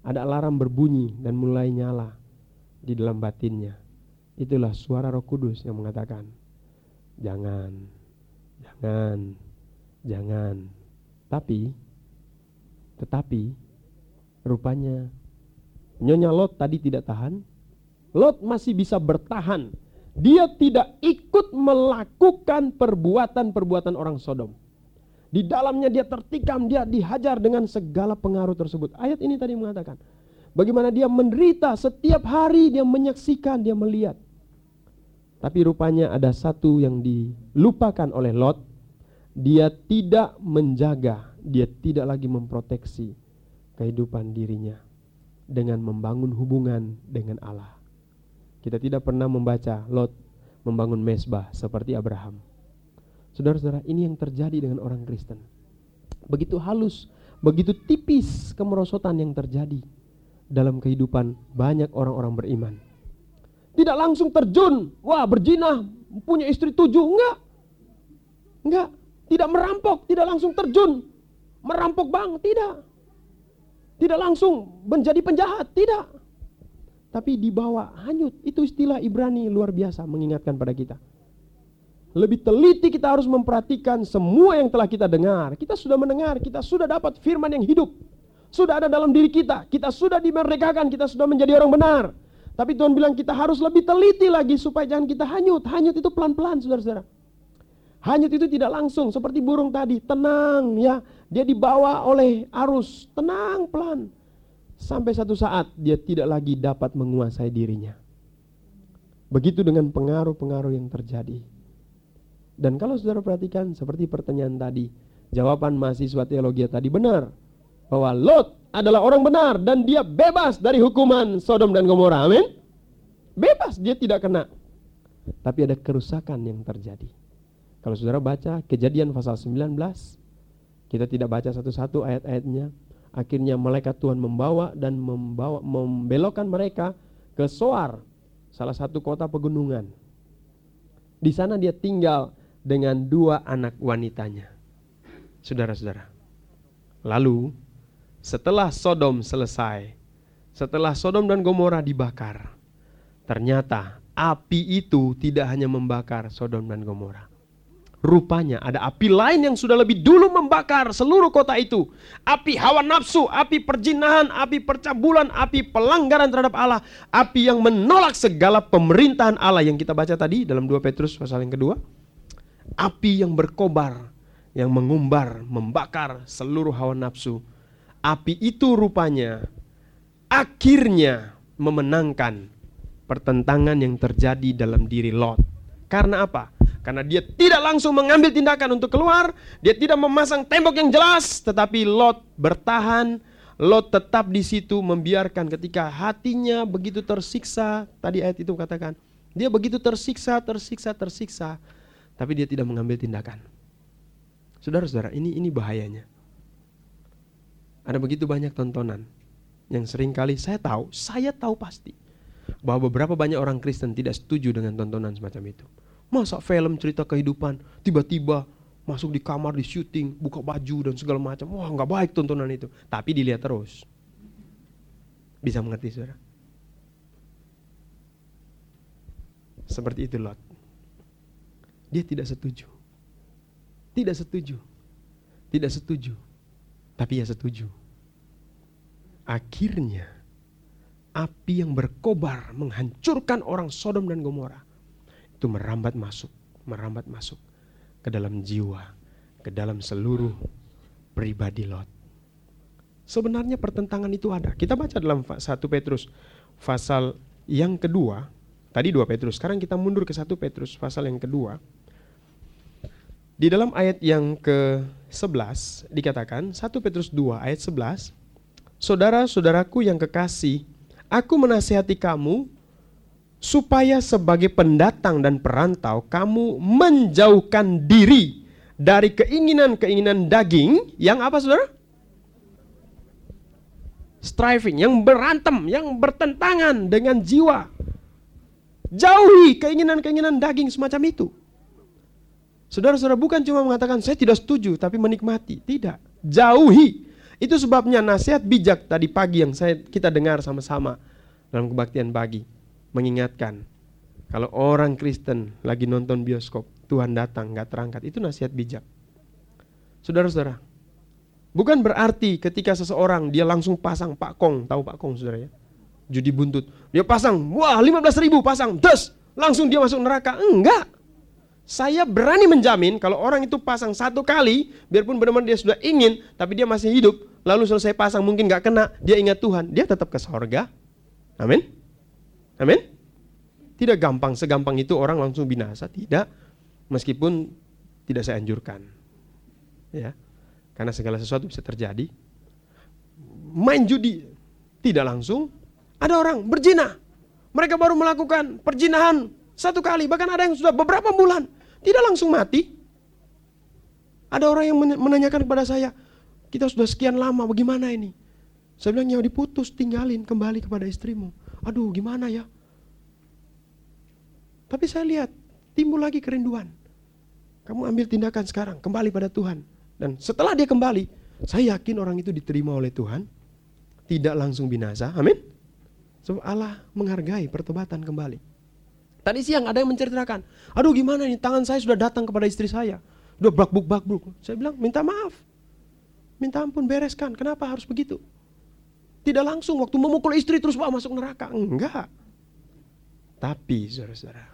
ada alarm berbunyi dan mulai nyala di dalam batinnya. Itulah suara Roh Kudus yang mengatakan jangan jangan jangan. Tapi tetapi rupanya Nyonya Lot tadi tidak tahan. Lot masih bisa bertahan dia tidak ikut melakukan perbuatan-perbuatan orang Sodom. Di dalamnya dia tertikam, dia dihajar dengan segala pengaruh tersebut. Ayat ini tadi mengatakan, bagaimana dia menderita setiap hari dia menyaksikan, dia melihat. Tapi rupanya ada satu yang dilupakan oleh Lot. Dia tidak menjaga, dia tidak lagi memproteksi kehidupan dirinya dengan membangun hubungan dengan Allah. Kita tidak pernah membaca Lot membangun mesbah seperti Abraham. Saudara-saudara, ini yang terjadi dengan orang Kristen. Begitu halus, begitu tipis kemerosotan yang terjadi dalam kehidupan banyak orang-orang beriman. Tidak langsung terjun, wah berjinah, punya istri tujuh, enggak. Enggak, tidak merampok, tidak langsung terjun. Merampok bang, tidak. Tidak langsung menjadi penjahat, tidak tapi dibawa hanyut. Itu istilah Ibrani luar biasa mengingatkan pada kita. Lebih teliti kita harus memperhatikan semua yang telah kita dengar. Kita sudah mendengar, kita sudah dapat firman yang hidup. Sudah ada dalam diri kita. Kita sudah dimerdekakan, kita sudah menjadi orang benar. Tapi Tuhan bilang kita harus lebih teliti lagi supaya jangan kita hanyut. Hanyut itu pelan-pelan saudara-saudara. Hanyut itu tidak langsung seperti burung tadi, tenang ya. Dia dibawa oleh arus, tenang pelan. Sampai satu saat dia tidak lagi dapat menguasai dirinya. Begitu dengan pengaruh-pengaruh yang terjadi. Dan kalau saudara perhatikan seperti pertanyaan tadi, jawaban mahasiswa teologi tadi benar. Bahwa Lot adalah orang benar dan dia bebas dari hukuman Sodom dan Gomora. Amin. Bebas, dia tidak kena. Tapi ada kerusakan yang terjadi. Kalau saudara baca kejadian pasal 19, kita tidak baca satu-satu ayat-ayatnya, Akhirnya malaikat Tuhan membawa dan membawa membelokkan mereka ke Soar, salah satu kota pegunungan. Di sana dia tinggal dengan dua anak wanitanya. Saudara-saudara. Lalu setelah Sodom selesai, setelah Sodom dan Gomora dibakar, ternyata api itu tidak hanya membakar Sodom dan Gomora. Rupanya ada api lain yang sudah lebih dulu membakar seluruh kota itu. Api hawa nafsu, api perjinahan, api percabulan, api pelanggaran terhadap Allah. Api yang menolak segala pemerintahan Allah yang kita baca tadi dalam 2 Petrus pasal yang kedua. Api yang berkobar yang mengumbar, membakar seluruh hawa nafsu. Api itu rupanya akhirnya memenangkan pertentangan yang terjadi dalam diri Lot. Karena apa? Karena dia tidak langsung mengambil tindakan untuk keluar, dia tidak memasang tembok yang jelas, tetapi Lot bertahan, Lot tetap di situ membiarkan ketika hatinya begitu tersiksa, tadi ayat itu katakan, dia begitu tersiksa, tersiksa, tersiksa, tapi dia tidak mengambil tindakan. Saudara-saudara, ini ini bahayanya. Ada begitu banyak tontonan yang sering kali saya tahu, saya tahu pasti bahwa beberapa banyak orang Kristen tidak setuju dengan tontonan semacam itu. Masa film cerita kehidupan tiba-tiba masuk di kamar di syuting, buka baju dan segala macam. Wah, nggak baik tontonan itu. Tapi dilihat terus. Bisa mengerti, Saudara? Seperti itu Lot. Dia tidak setuju. Tidak setuju. Tidak setuju. Tapi ya setuju. Akhirnya api yang berkobar menghancurkan orang Sodom dan Gomora itu merambat masuk, merambat masuk ke dalam jiwa, ke dalam seluruh pribadi Lot. Sebenarnya pertentangan itu ada. Kita baca dalam 1 Petrus pasal yang kedua, tadi 2 Petrus, sekarang kita mundur ke 1 Petrus pasal yang kedua. Di dalam ayat yang ke-11 dikatakan 1 Petrus 2 ayat 11, Saudara-saudaraku yang kekasih, aku menasihati kamu supaya sebagai pendatang dan perantau kamu menjauhkan diri dari keinginan-keinginan daging yang apa saudara? Striving, yang berantem, yang bertentangan dengan jiwa. Jauhi keinginan-keinginan daging semacam itu. Saudara-saudara bukan cuma mengatakan saya tidak setuju tapi menikmati, tidak. Jauhi. Itu sebabnya nasihat bijak tadi pagi yang saya kita dengar sama-sama dalam kebaktian pagi mengingatkan kalau orang Kristen lagi nonton bioskop, Tuhan datang nggak terangkat, itu nasihat bijak. Saudara-saudara, bukan berarti ketika seseorang dia langsung pasang Pak Kong, tahu Pak Kong saudara ya? Judi buntut. Dia pasang, wah 15 ribu pasang, des, langsung dia masuk neraka. Enggak. Saya berani menjamin kalau orang itu pasang satu kali, biarpun benar-benar dia sudah ingin, tapi dia masih hidup, lalu selesai pasang mungkin nggak kena, dia ingat Tuhan, dia tetap ke sorga. Amin. Amin. Tidak gampang, segampang itu orang langsung binasa, tidak. Meskipun tidak saya anjurkan. Ya. Karena segala sesuatu bisa terjadi. Main judi tidak langsung. Ada orang berzina. Mereka baru melakukan perjinahan satu kali, bahkan ada yang sudah beberapa bulan, tidak langsung mati. Ada orang yang menanyakan kepada saya, kita sudah sekian lama, bagaimana ini? Saya bilang, ya diputus, tinggalin kembali kepada istrimu aduh gimana ya. Tapi saya lihat timbul lagi kerinduan. Kamu ambil tindakan sekarang, kembali pada Tuhan. Dan setelah dia kembali, saya yakin orang itu diterima oleh Tuhan, tidak langsung binasa. Amin. Sebab Allah menghargai pertobatan kembali. Tadi siang ada yang menceritakan, aduh gimana nih tangan saya sudah datang kepada istri saya. Udah bakbuk bakbuk. Saya bilang minta maaf. Minta ampun bereskan. Kenapa harus begitu? Tidak langsung waktu memukul istri terus wah masuk neraka. Enggak. Tapi saudara-saudara,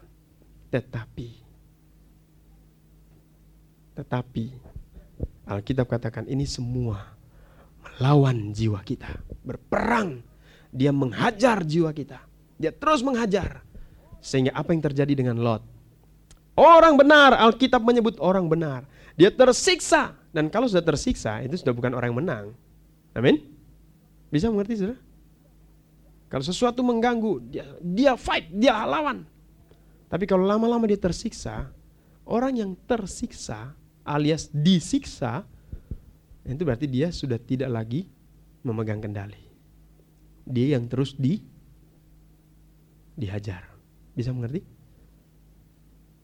tetapi, tetapi Alkitab katakan ini semua melawan jiwa kita. Berperang. Dia menghajar jiwa kita. Dia terus menghajar. Sehingga apa yang terjadi dengan Lot? Orang benar, Alkitab menyebut orang benar. Dia tersiksa. Dan kalau sudah tersiksa, itu sudah bukan orang yang menang. Amin. Bisa mengerti saudara? Kalau sesuatu mengganggu, dia, dia fight, dia lawan. Tapi kalau lama-lama dia tersiksa, orang yang tersiksa alias disiksa, itu berarti dia sudah tidak lagi memegang kendali. Dia yang terus di dihajar. Bisa mengerti?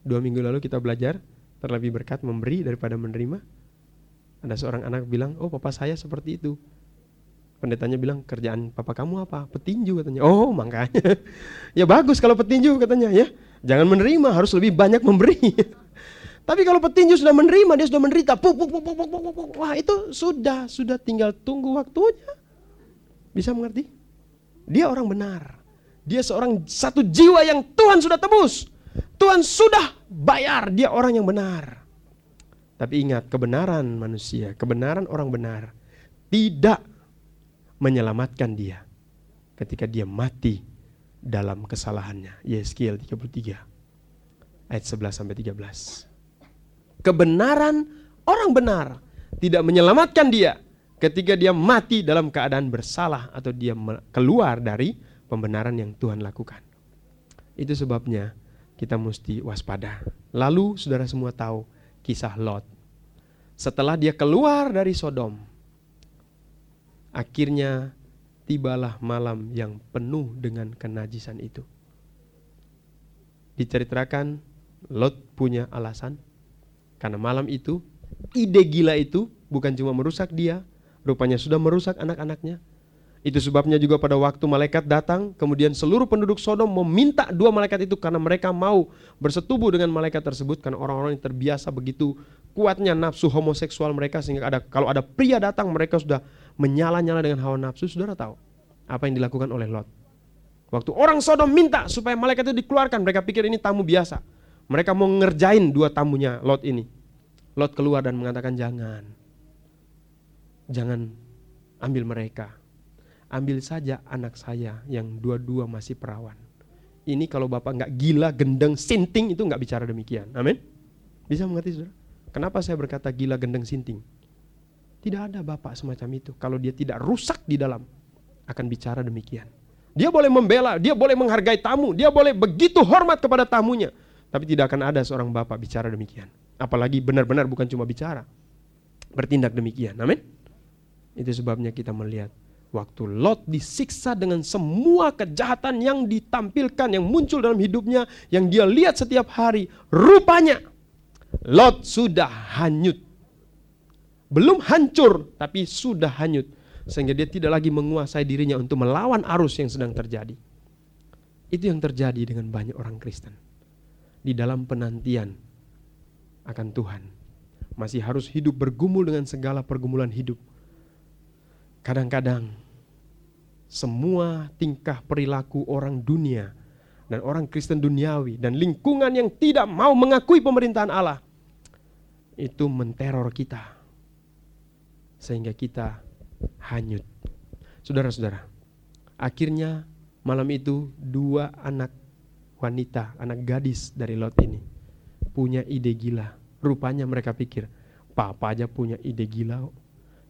Dua minggu lalu kita belajar terlebih berkat memberi daripada menerima. Ada seorang anak bilang, oh papa saya seperti itu pendetanya bilang kerjaan papa kamu apa? Petinju katanya. Oh makanya. Ya bagus kalau petinju katanya ya. Jangan menerima harus lebih banyak memberi. Tapi kalau petinju sudah menerima dia sudah menderita puk, puk, puk, puk, puk, puk, puk. wah itu sudah sudah tinggal tunggu waktunya. Bisa mengerti? Dia orang benar. Dia seorang satu jiwa yang Tuhan sudah tebus. Tuhan sudah bayar dia orang yang benar. Tapi ingat, kebenaran manusia, kebenaran orang benar tidak menyelamatkan dia ketika dia mati dalam kesalahannya. Yeskiel 33 ayat 11 sampai 13. Kebenaran orang benar tidak menyelamatkan dia ketika dia mati dalam keadaan bersalah atau dia keluar dari pembenaran yang Tuhan lakukan. Itu sebabnya kita mesti waspada. Lalu saudara semua tahu kisah Lot. Setelah dia keluar dari Sodom, akhirnya tibalah malam yang penuh dengan kenajisan itu. Diceritakan Lot punya alasan karena malam itu ide gila itu bukan cuma merusak dia, rupanya sudah merusak anak-anaknya. Itu sebabnya juga pada waktu malaikat datang, kemudian seluruh penduduk Sodom meminta dua malaikat itu karena mereka mau bersetubuh dengan malaikat tersebut karena orang-orang yang terbiasa begitu kuatnya nafsu homoseksual mereka sehingga ada kalau ada pria datang mereka sudah menyala-nyala dengan hawa nafsu. Saudara tahu apa yang dilakukan oleh Lot? Waktu orang Sodom minta supaya malaikat itu dikeluarkan, mereka pikir ini tamu biasa. Mereka mau ngerjain dua tamunya Lot ini. Lot keluar dan mengatakan jangan. Jangan ambil mereka ambil saja anak saya yang dua-dua masih perawan. Ini kalau Bapak nggak gila, gendeng, sinting itu nggak bicara demikian. Amin. Bisa mengerti saudara? Kenapa saya berkata gila, gendeng, sinting? Tidak ada Bapak semacam itu. Kalau dia tidak rusak di dalam, akan bicara demikian. Dia boleh membela, dia boleh menghargai tamu, dia boleh begitu hormat kepada tamunya. Tapi tidak akan ada seorang Bapak bicara demikian. Apalagi benar-benar bukan cuma bicara. Bertindak demikian. Amin. Itu sebabnya kita melihat Waktu Lot disiksa dengan semua kejahatan yang ditampilkan, yang muncul dalam hidupnya, yang dia lihat setiap hari, rupanya Lot sudah hanyut. Belum hancur, tapi sudah hanyut. Sehingga dia tidak lagi menguasai dirinya untuk melawan arus yang sedang terjadi. Itu yang terjadi dengan banyak orang Kristen. Di dalam penantian akan Tuhan. Masih harus hidup bergumul dengan segala pergumulan hidup Kadang-kadang semua tingkah perilaku orang dunia dan orang Kristen duniawi dan lingkungan yang tidak mau mengakui pemerintahan Allah itu menteror kita sehingga kita hanyut. Saudara-saudara, akhirnya malam itu dua anak wanita, anak gadis dari Lot ini punya ide gila. Rupanya mereka pikir, papa aja punya ide gila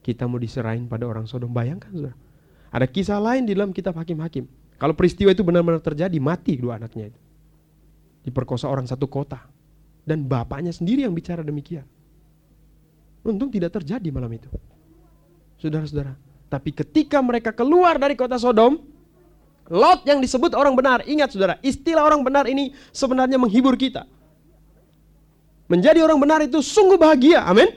kita mau diserahin pada orang Sodom. Bayangkan saudara. Ada kisah lain di dalam kitab Hakim-Hakim. Kalau peristiwa itu benar-benar terjadi, mati dua anaknya itu. Diperkosa orang satu kota. Dan bapaknya sendiri yang bicara demikian. Untung tidak terjadi malam itu. Saudara-saudara. Tapi ketika mereka keluar dari kota Sodom, Lot yang disebut orang benar. Ingat saudara, istilah orang benar ini sebenarnya menghibur kita. Menjadi orang benar itu sungguh bahagia. Amin.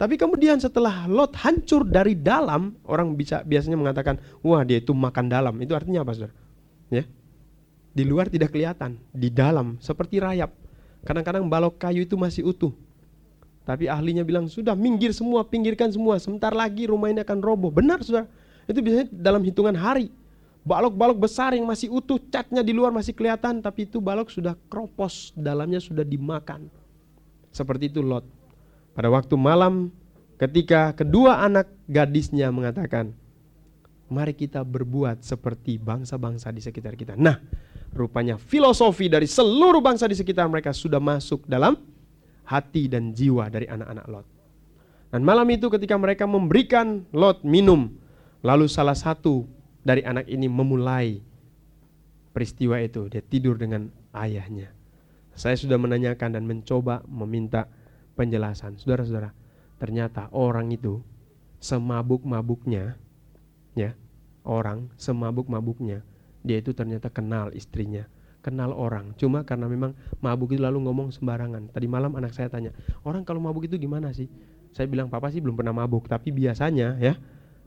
Tapi kemudian setelah Lot hancur dari dalam, orang bisa biasanya mengatakan, wah dia itu makan dalam. Itu artinya apa, saudara? Ya, di luar tidak kelihatan, di dalam seperti rayap. Kadang-kadang balok kayu itu masih utuh. Tapi ahlinya bilang sudah minggir semua, pinggirkan semua. Sebentar lagi rumah ini akan roboh. Benar, saudara. Itu biasanya dalam hitungan hari. Balok-balok besar yang masih utuh, catnya di luar masih kelihatan, tapi itu balok sudah kropos, dalamnya sudah dimakan. Seperti itu Lot. Pada waktu malam ketika kedua anak gadisnya mengatakan, mari kita berbuat seperti bangsa-bangsa di sekitar kita. Nah, rupanya filosofi dari seluruh bangsa di sekitar mereka sudah masuk dalam hati dan jiwa dari anak-anak Lot. Dan malam itu ketika mereka memberikan Lot minum, lalu salah satu dari anak ini memulai peristiwa itu. Dia tidur dengan ayahnya. Saya sudah menanyakan dan mencoba meminta penjelasan. Saudara-saudara, ternyata orang itu semabuk-mabuknya ya, orang semabuk-mabuknya dia itu ternyata kenal istrinya, kenal orang. Cuma karena memang mabuk itu lalu ngomong sembarangan. Tadi malam anak saya tanya, "Orang kalau mabuk itu gimana sih?" Saya bilang, "Papa sih belum pernah mabuk, tapi biasanya ya,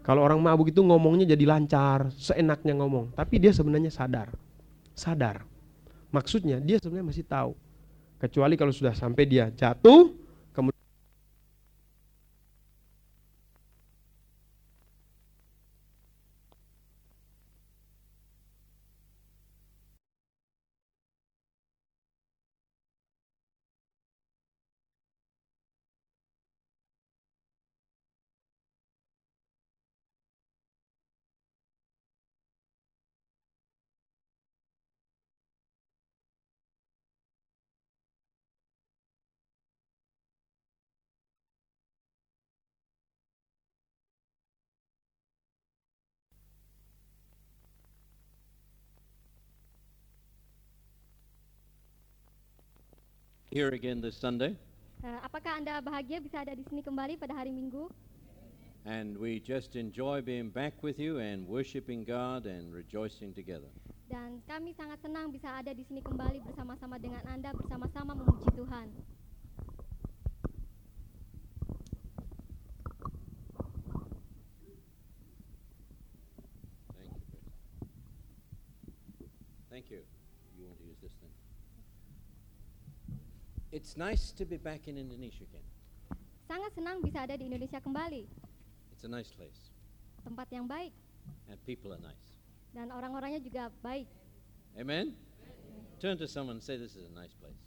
kalau orang mabuk itu ngomongnya jadi lancar, seenaknya ngomong, tapi dia sebenarnya sadar. Sadar. Maksudnya dia sebenarnya masih tahu. Kecuali kalau sudah sampai dia jatuh, here again this Sunday, Eh, apakah Anda bahagia bisa ada di sini kembali pada hari Minggu? and we just enjoy being back with you and worshiping God and rejoicing together. Dan kami sangat senang bisa ada di sini kembali bersama-sama dengan Anda, bersama-sama memuji Tuhan. It's nice to be back in Indonesia again. Sangat senang bisa ada di Indonesia kembali, It's a nice place, tempat yang baik and people are nice. dan orang-orangnya juga baik. Amen? Turn to someone and say, This is a nice place.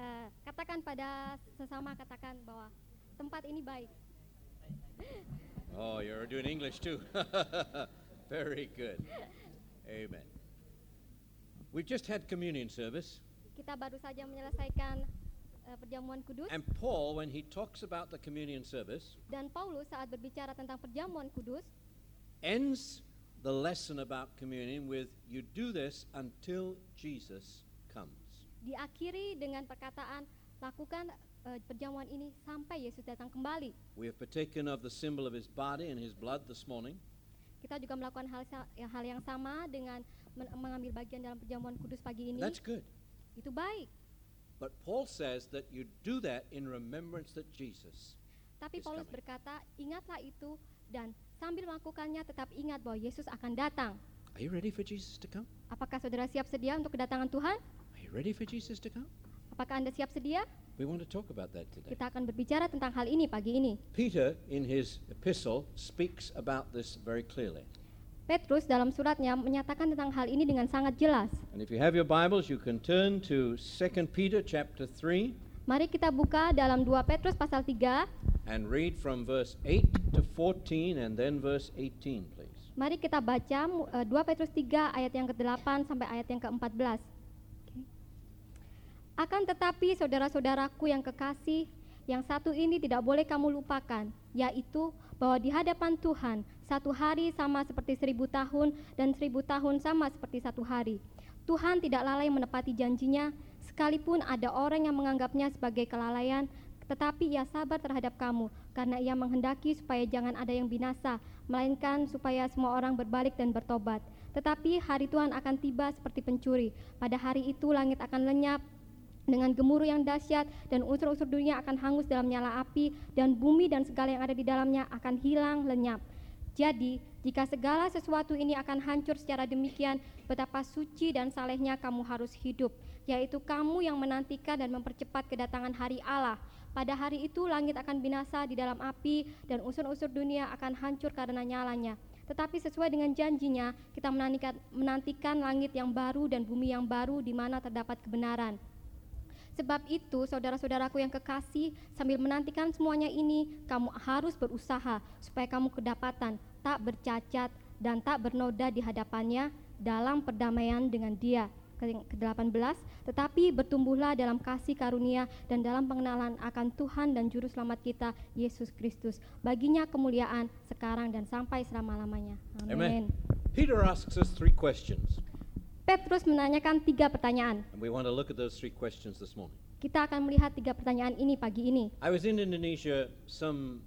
Eh, katakan pada sesama katakan bahwa tempat ini baik. Oh, you're doing English too. Very good. Amen. We've just had communion service, Kita baru saja menyelesaikan perjamuan kudus and Paul, when he talks about the communion service, dan Paulus saat berbicara tentang perjamuan kudus ends the lesson about communion with you do this until Jesus comes. diakhiri dengan perkataan lakukan eh, perjamuan ini sampai Yesus datang kembali. We have partaken of the symbol of his body and his blood this morning, Kita juga melakukan hal hal yang sama dengan men- mengambil bagian dalam perjamuan kudus pagi ini. that's good. Itu baik. But Paul says that you do that in remembrance that Jesus. Tapi Paulus coming. berkata, ingatlah itu dan sambil melakukannya tetap ingat bahwa Yesus akan datang. Are you ready for Jesus to come? Apakah saudara siap sedia untuk kedatangan Tuhan? Are you ready for Jesus to come? Apakah Anda siap sedia? We want to talk about that today. Kita akan berbicara tentang hal ini pagi ini. Peter, in his epistle, speaks about this very clearly. Petrus dalam suratnya menyatakan tentang hal ini dengan sangat jelas. And if you have your Bibles, you can turn to 2 Peter chapter 3 Mari kita buka dalam 2 Petrus pasal 3. and read from verse 8 to 14 and then verse 18, please. Mari kita baca mu- eh, 2 Petrus 3 ayat yang ke-8 sampai ayat yang ke-14. Oke. Akan tetapi saudara-saudaraku yang kekasih, yang satu ini tidak boleh kamu lupakan, yaitu bahwa di hadapan Tuhan satu hari sama seperti seribu tahun dan seribu tahun sama seperti satu hari. Tuhan tidak lalai menepati janjinya, sekalipun ada orang yang menganggapnya sebagai kelalaian, tetapi ia sabar terhadap kamu, karena ia menghendaki supaya jangan ada yang binasa, melainkan supaya semua orang berbalik dan bertobat. Tetapi hari Tuhan akan tiba seperti pencuri. Pada hari itu langit akan lenyap, dengan gemuruh yang dahsyat dan unsur-unsur dunia akan hangus dalam nyala api dan bumi dan segala yang ada di dalamnya akan hilang lenyap. Jadi, jika segala sesuatu ini akan hancur secara demikian, betapa suci dan salehnya kamu harus hidup, yaitu kamu yang menantikan dan mempercepat kedatangan hari Allah. Pada hari itu langit akan binasa di dalam api dan unsur-unsur dunia akan hancur karena nyalanya. Tetapi sesuai dengan janjinya, kita menantikan, menantikan langit yang baru dan bumi yang baru di mana terdapat kebenaran. Sebab itu, saudara-saudaraku yang kekasih, sambil menantikan semuanya ini, kamu harus berusaha supaya kamu kedapatan, tak bercacat, dan tak bernoda di hadapannya dalam perdamaian dengan dia. Ke-18, tetapi bertumbuhlah dalam kasih karunia dan dalam pengenalan akan Tuhan dan Juru Selamat kita, Yesus Kristus. Baginya kemuliaan sekarang dan sampai selama-lamanya. Amin. Peter asks us three questions, Petrus menanyakan tiga pertanyaan. and we want to look at those three questions this morning. Kita akan melihat tiga pertanyaan ini pagi ini. I was in Indonesia some,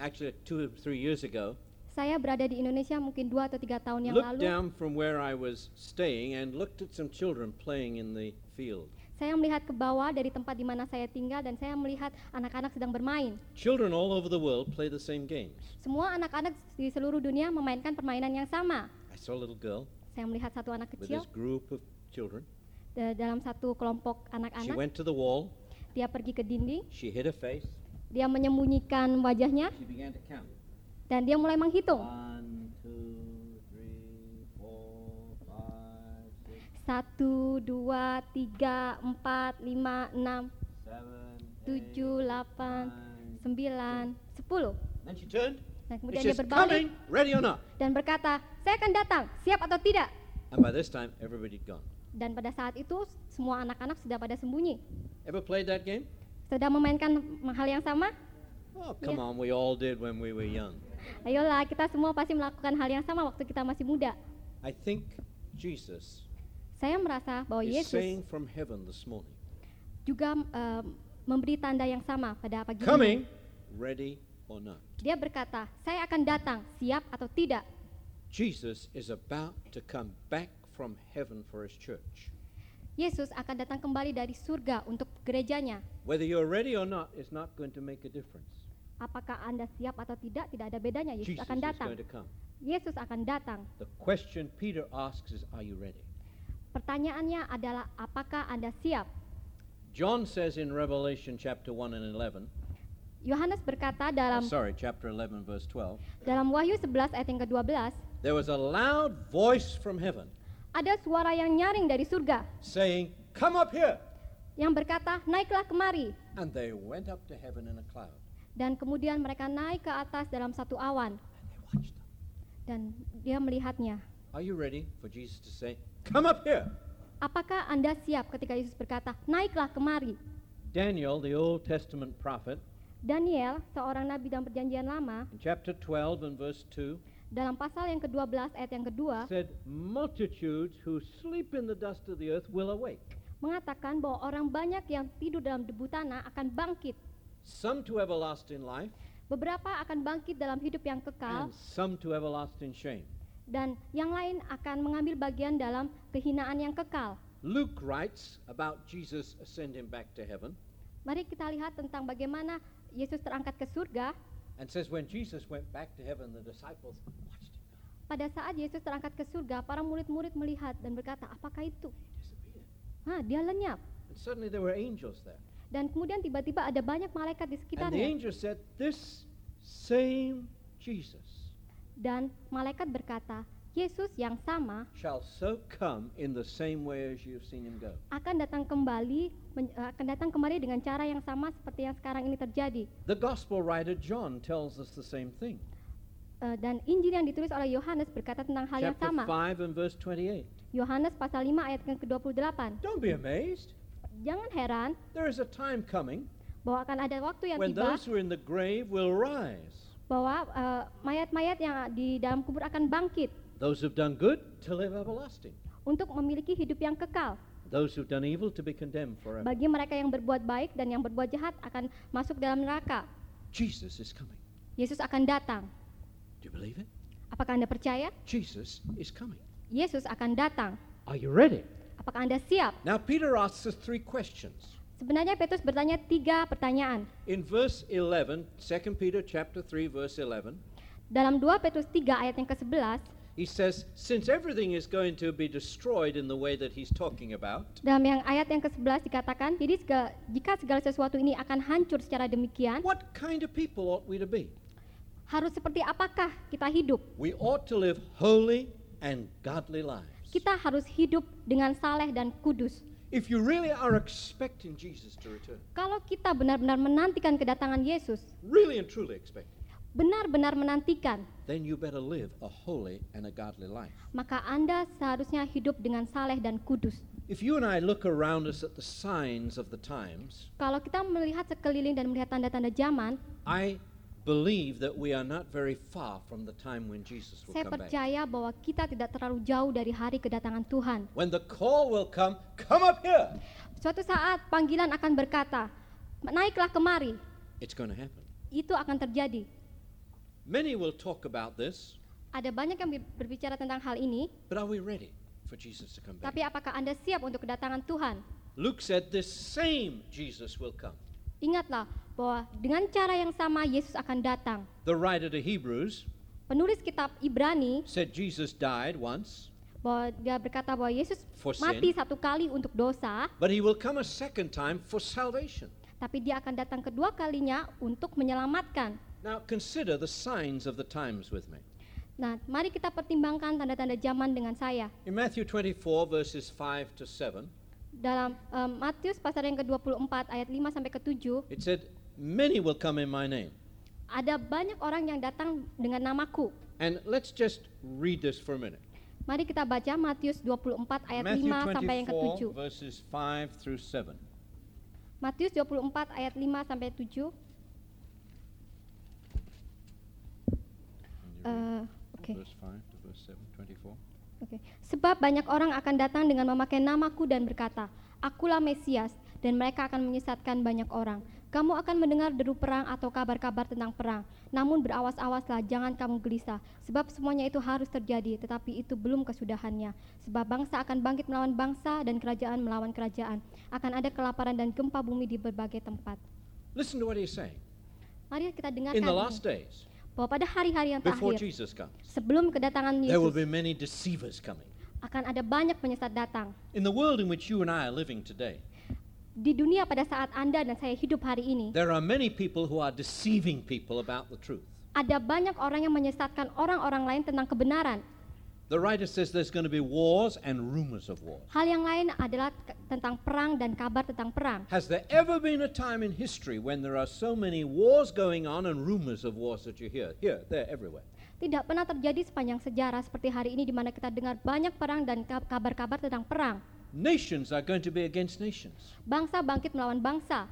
actually two or three years ago, Saya berada di Indonesia mungkin dua atau tiga tahun yang looked lalu. down from where I was staying and looked at some children playing in the field. Saya melihat ke bawah dari tempat di mana saya tinggal dan saya melihat anak-anak sedang bermain. Children all over the world play the same games. Semua anak-anak di seluruh dunia memainkan permainan yang sama. I saw a little girl Saya melihat satu anak kecil group of children. da- dalam satu kelompok She anak-anak. went to the wall, Dia pergi ke dinding, she hid her face, dia menyembunyikan wajahnya she began to count. dan dia mulai menghitung. One, two, three, four, five, six, Satu, dua, tiga, empat, lima, enam, seven, tujuh, eight, delapan, nine. sembilan, sepuluh. Then she turned. Dan kemudian dia berbalik coming, ready or not? dan berkata, saya akan datang, siap atau tidak? And by this time, everybody gone. Dan pada saat itu semua anak-anak sudah pada sembunyi. Ever played that game? Sudah memainkan hal yang sama? Oh, come Yeah. on, we all did when we were young. Ayolah, kita semua pasti melakukan hal yang sama waktu kita masih muda. I think Jesus Saya merasa bahwa is Yesus saying from heaven this morning, juga eh, memberi tanda yang sama pada pagi ini. Coming, ready or not. Dia berkata, "Saya akan datang, siap atau tidak." Jesus is about to come back from heaven for his church. Yesus akan datang kembali dari surga untuk gerejanya. Whether you're ready or not is not going to make a difference. Apakah Anda siap atau tidak, tidak ada bedanya. Yesus Jesus akan is datang. going to come. Yesus akan datang. The question Peter asks is, Are you ready? Pertanyaannya adalah apakah Anda siap? John says in Revelation chapter 1 and 11, Yohanes berkata dalam sorry, chapter 11, verse 12, dalam Wahyu 11 ayat yang ke-12, there was a loud voice from heaven ada suara yang nyaring dari surga saying, Come up here. yang berkata, "Naiklah kemari." And they went up to heaven in a cloud. Dan kemudian mereka naik ke atas dalam satu awan And they watched them. dan dia melihatnya. Are you ready for Jesus to say, Come up here? Apakah Anda siap ketika Yesus berkata, "Naiklah kemari"? Daniel, the Old Testament prophet, Daniel, seorang nabi dalam perjanjian lama, in chapter 12 and verse 2, dalam pasal yang ke-12 ayat yang kedua said, Multitudes who sleep in the dust of the earth will awake, mengatakan bahwa orang banyak yang tidur dalam debu tanah akan bangkit. some to everlasting life, Beberapa akan bangkit dalam hidup yang kekal and some to everlasting shame. dan yang lain akan mengambil bagian dalam kehinaan yang kekal. Luke writes about Jesus ascending back to heaven Mari kita lihat tentang bagaimana Yesus terangkat ke surga. and says, When Jesus went back to heaven, the disciples watched him. Pada saat Yesus terangkat ke surga, para murid-murid melihat dan berkata, "Apakah itu?" Hah, dia lenyap. And suddenly there were angels there. Dan kemudian tiba-tiba ada banyak malaikat di And the sekitarnya. angel said, This same Jesus Dan malaikat berkata, Yesus yang sama shall so come in the same way as you've seen him go. akan datang kembali eh, akan datang kembali dengan cara yang sama seperti yang sekarang ini terjadi. The gospel writer John tells us the same thing. Eh, dan Injil yang ditulis oleh Yohanes berkata tentang hal yang Chapter sama. 5 and verse 28. Yohanes pasal 5 ayat yang ke-28. Don't be amazed. Jangan heran There is a time coming bahwa akan ada waktu yang when tiba those who are in the grave will rise. bahwa eh, mayat-mayat yang di dalam kubur akan bangkit Those who've done good to live everlasting. untuk memiliki hidup yang kekal. Those who've done evil to be condemned forever. Bagi mereka yang berbuat baik dan yang berbuat jahat akan masuk dalam neraka. Jesus is coming. Yesus akan datang. Do you believe it? Apakah Anda percaya? Jesus is coming. Yesus akan datang. Are you ready? Apakah Anda siap? Now Peter asks us three questions. Sebenarnya Petrus bertanya tiga pertanyaan. In verse 11, 2 Peter chapter 3 verse 11, Dalam 2 Petrus 3 ayat yang ke-11, he says, since everything is going to be destroyed in the way that he's talking about, dalam yang ayat yang ke-11 dikatakan, jadi sega- jika segala sesuatu ini akan hancur secara demikian, what kind of people ought we to be? harus seperti apakah kita hidup? We ought to live holy and godly lives. Kita harus hidup dengan saleh dan kudus. If you really are expecting Jesus to return, Kalau kita benar-benar menantikan kedatangan Yesus, really and truly expecting, benar-benar menantikan, then you better live a holy and a godly life. maka Anda seharusnya hidup dengan saleh dan kudus. If you and I look around us at the signs of the times, Kalau kita melihat sekeliling dan melihat tanda-tanda zaman, I believe that we are not very far from the time when Jesus will saya come back. percaya bahwa kita tidak terlalu jauh dari hari kedatangan Tuhan. When the call will come, come up here. Suatu saat panggilan akan berkata, naiklah kemari. It's going to happen. Itu akan terjadi. Many will talk about this, Ada banyak yang ber- berbicara tentang hal ini, but are we ready for Jesus to come back? tapi apakah Anda siap untuk kedatangan Tuhan? Luke said this same Jesus will come. Ingatlah bahwa dengan cara yang sama Yesus akan datang. The writer to Hebrews Penulis kitab Ibrani said Jesus died once, bahwa dia berkata bahwa Yesus For sin. mati satu kali untuk dosa, but he will come a second time for salvation. tapi dia akan datang kedua kalinya untuk menyelamatkan. Now consider the signs of the times with me. Nah, mari kita pertimbangkan tanda-tanda zaman dengan saya. In Matthew 24, verses 5 to 7, Dalam em, Matius pasal yang ke-24 ayat 5 sampai ke-7, it said, Many will come in my name. ada banyak orang yang datang dengan namaku. And let's just read this for a minute. Mari kita baca Matius 24 ayat Matthew 5 sampai yang 24, ke-7. verses 5 through 7. Matius 24 ayat 5 sampai 7. Eh, Oke. Verse 5 to verse 7, 24. Oke. Sebab banyak orang akan datang dengan memakai namaku dan berkata, Akulah Mesias, dan mereka akan menyesatkan banyak orang. Kamu akan mendengar deru perang atau kabar-kabar tentang perang. Namun berawas-awaslah, jangan kamu gelisah, sebab semuanya itu harus terjadi, tetapi itu belum kesudahannya. Sebab bangsa akan bangkit melawan bangsa dan kerajaan melawan kerajaan. Akan ada kelaparan dan gempa bumi di berbagai tempat. Listen to what he's saying. Mari kita In dengarkan the ini, last days, bahwa pada hari-hari yang terakhir, sebelum kedatangan there will Yesus, be many deceivers coming. akan ada banyak penyesat datang. In the world in which you and I are living today, Di dunia pada saat Anda dan saya hidup hari ini, there are many people who are deceiving people about the truth. ada banyak orang yang menyesatkan orang-orang lain tentang kebenaran. The writer says there's going to be wars and rumors of wars. Hal yang lain adalah tentang perang dan kabar tentang perang. Has there ever been a time in history when there are so many wars going on and rumors of wars that you hear? Here, there, everywhere. Tidak pernah terjadi sepanjang sejarah seperti hari ini di mana kita dengar banyak perang dan ka- kabar-kabar tentang perang. Nations are going to be against nations. Bangsa bangkit melawan bangsa.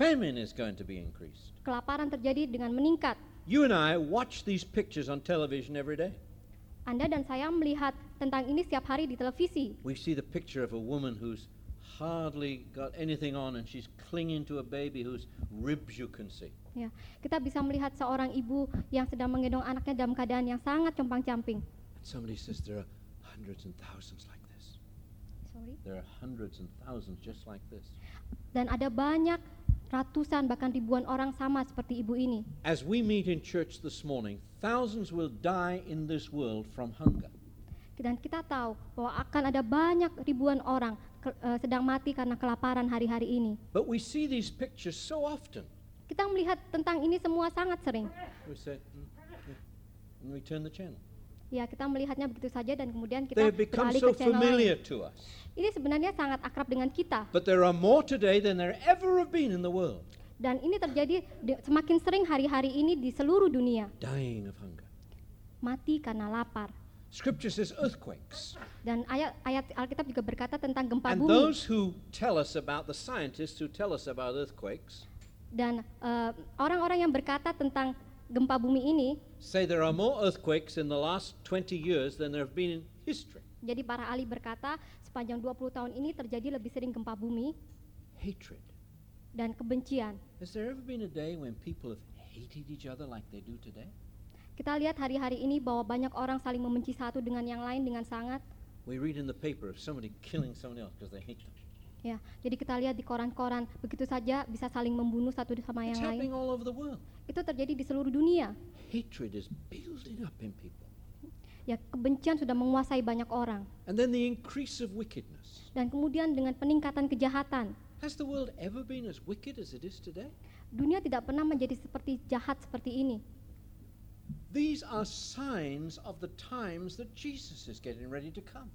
Famine is going to be increased. Kelaparan terjadi dengan meningkat. You and I watch these pictures on television every day. Anda dan saya melihat tentang ini setiap hari di televisi. We see the picture of a woman who's hardly got anything on and she's clinging to a baby whose ribs you can see. Ya, kita bisa melihat seorang ibu yang sedang menggendong anaknya dalam keadaan yang sangat compang-camping. Somebody says there are hundreds and thousands like this. Sorry. There are hundreds and thousands just like this. Dan ada banyak ratusan bahkan ribuan orang sama seperti ibu ini. As we meet in church this morning, thousands will die in this world from hunger. Dan kita tahu bahwa akan ada banyak ribuan orang ke- eh, sedang mati karena kelaparan hari-hari ini. But we see these pictures so often. Kita melihat tentang ini semua sangat sering. We say, "Mm, yeah," and we turn the channel. Ya, kita melihatnya begitu saja dan kemudian kita beralih so ke channel familiar lain. to us. Ini sebenarnya sangat akrab dengan kita But there are more today than there ever have been in the world dan ini terjadi di- semakin sering hari-hari ini di seluruh dunia. dying of hunger. Mati karena lapar. Scripture says earthquakes. Dan ayat ayat Alkitab juga berkata tentang gempa And bumi. those who tell us about the scientists who tell us about earthquakes Dan eh, orang-orang yang berkata tentang gempa bumi ini, say there are more earthquakes in the last 20 years than there have been in history. jadi para ahli berkata sepanjang 20 tahun ini terjadi lebih sering gempa bumi Hatred. dan kebencian. Has there ever been a day when people have hated each other like they do today? Kita lihat hari-hari ini bahwa banyak orang saling membenci satu dengan yang lain dengan sangat. We read in the paper of somebody killing someone else because they hate them. Ya, jadi kita lihat di koran-koran begitu saja bisa saling membunuh satu sama It's yang lain. happening all over the world. Itu terjadi di seluruh dunia. Hatred is building up in people. Ya, kebencian sudah menguasai banyak orang. And then the increase of wickedness. Dan kemudian dengan peningkatan kejahatan, Has the world ever been as wicked as it is today? dunia tidak pernah menjadi seperti jahat seperti ini. These are signs of the times that Jesus is getting ready to come.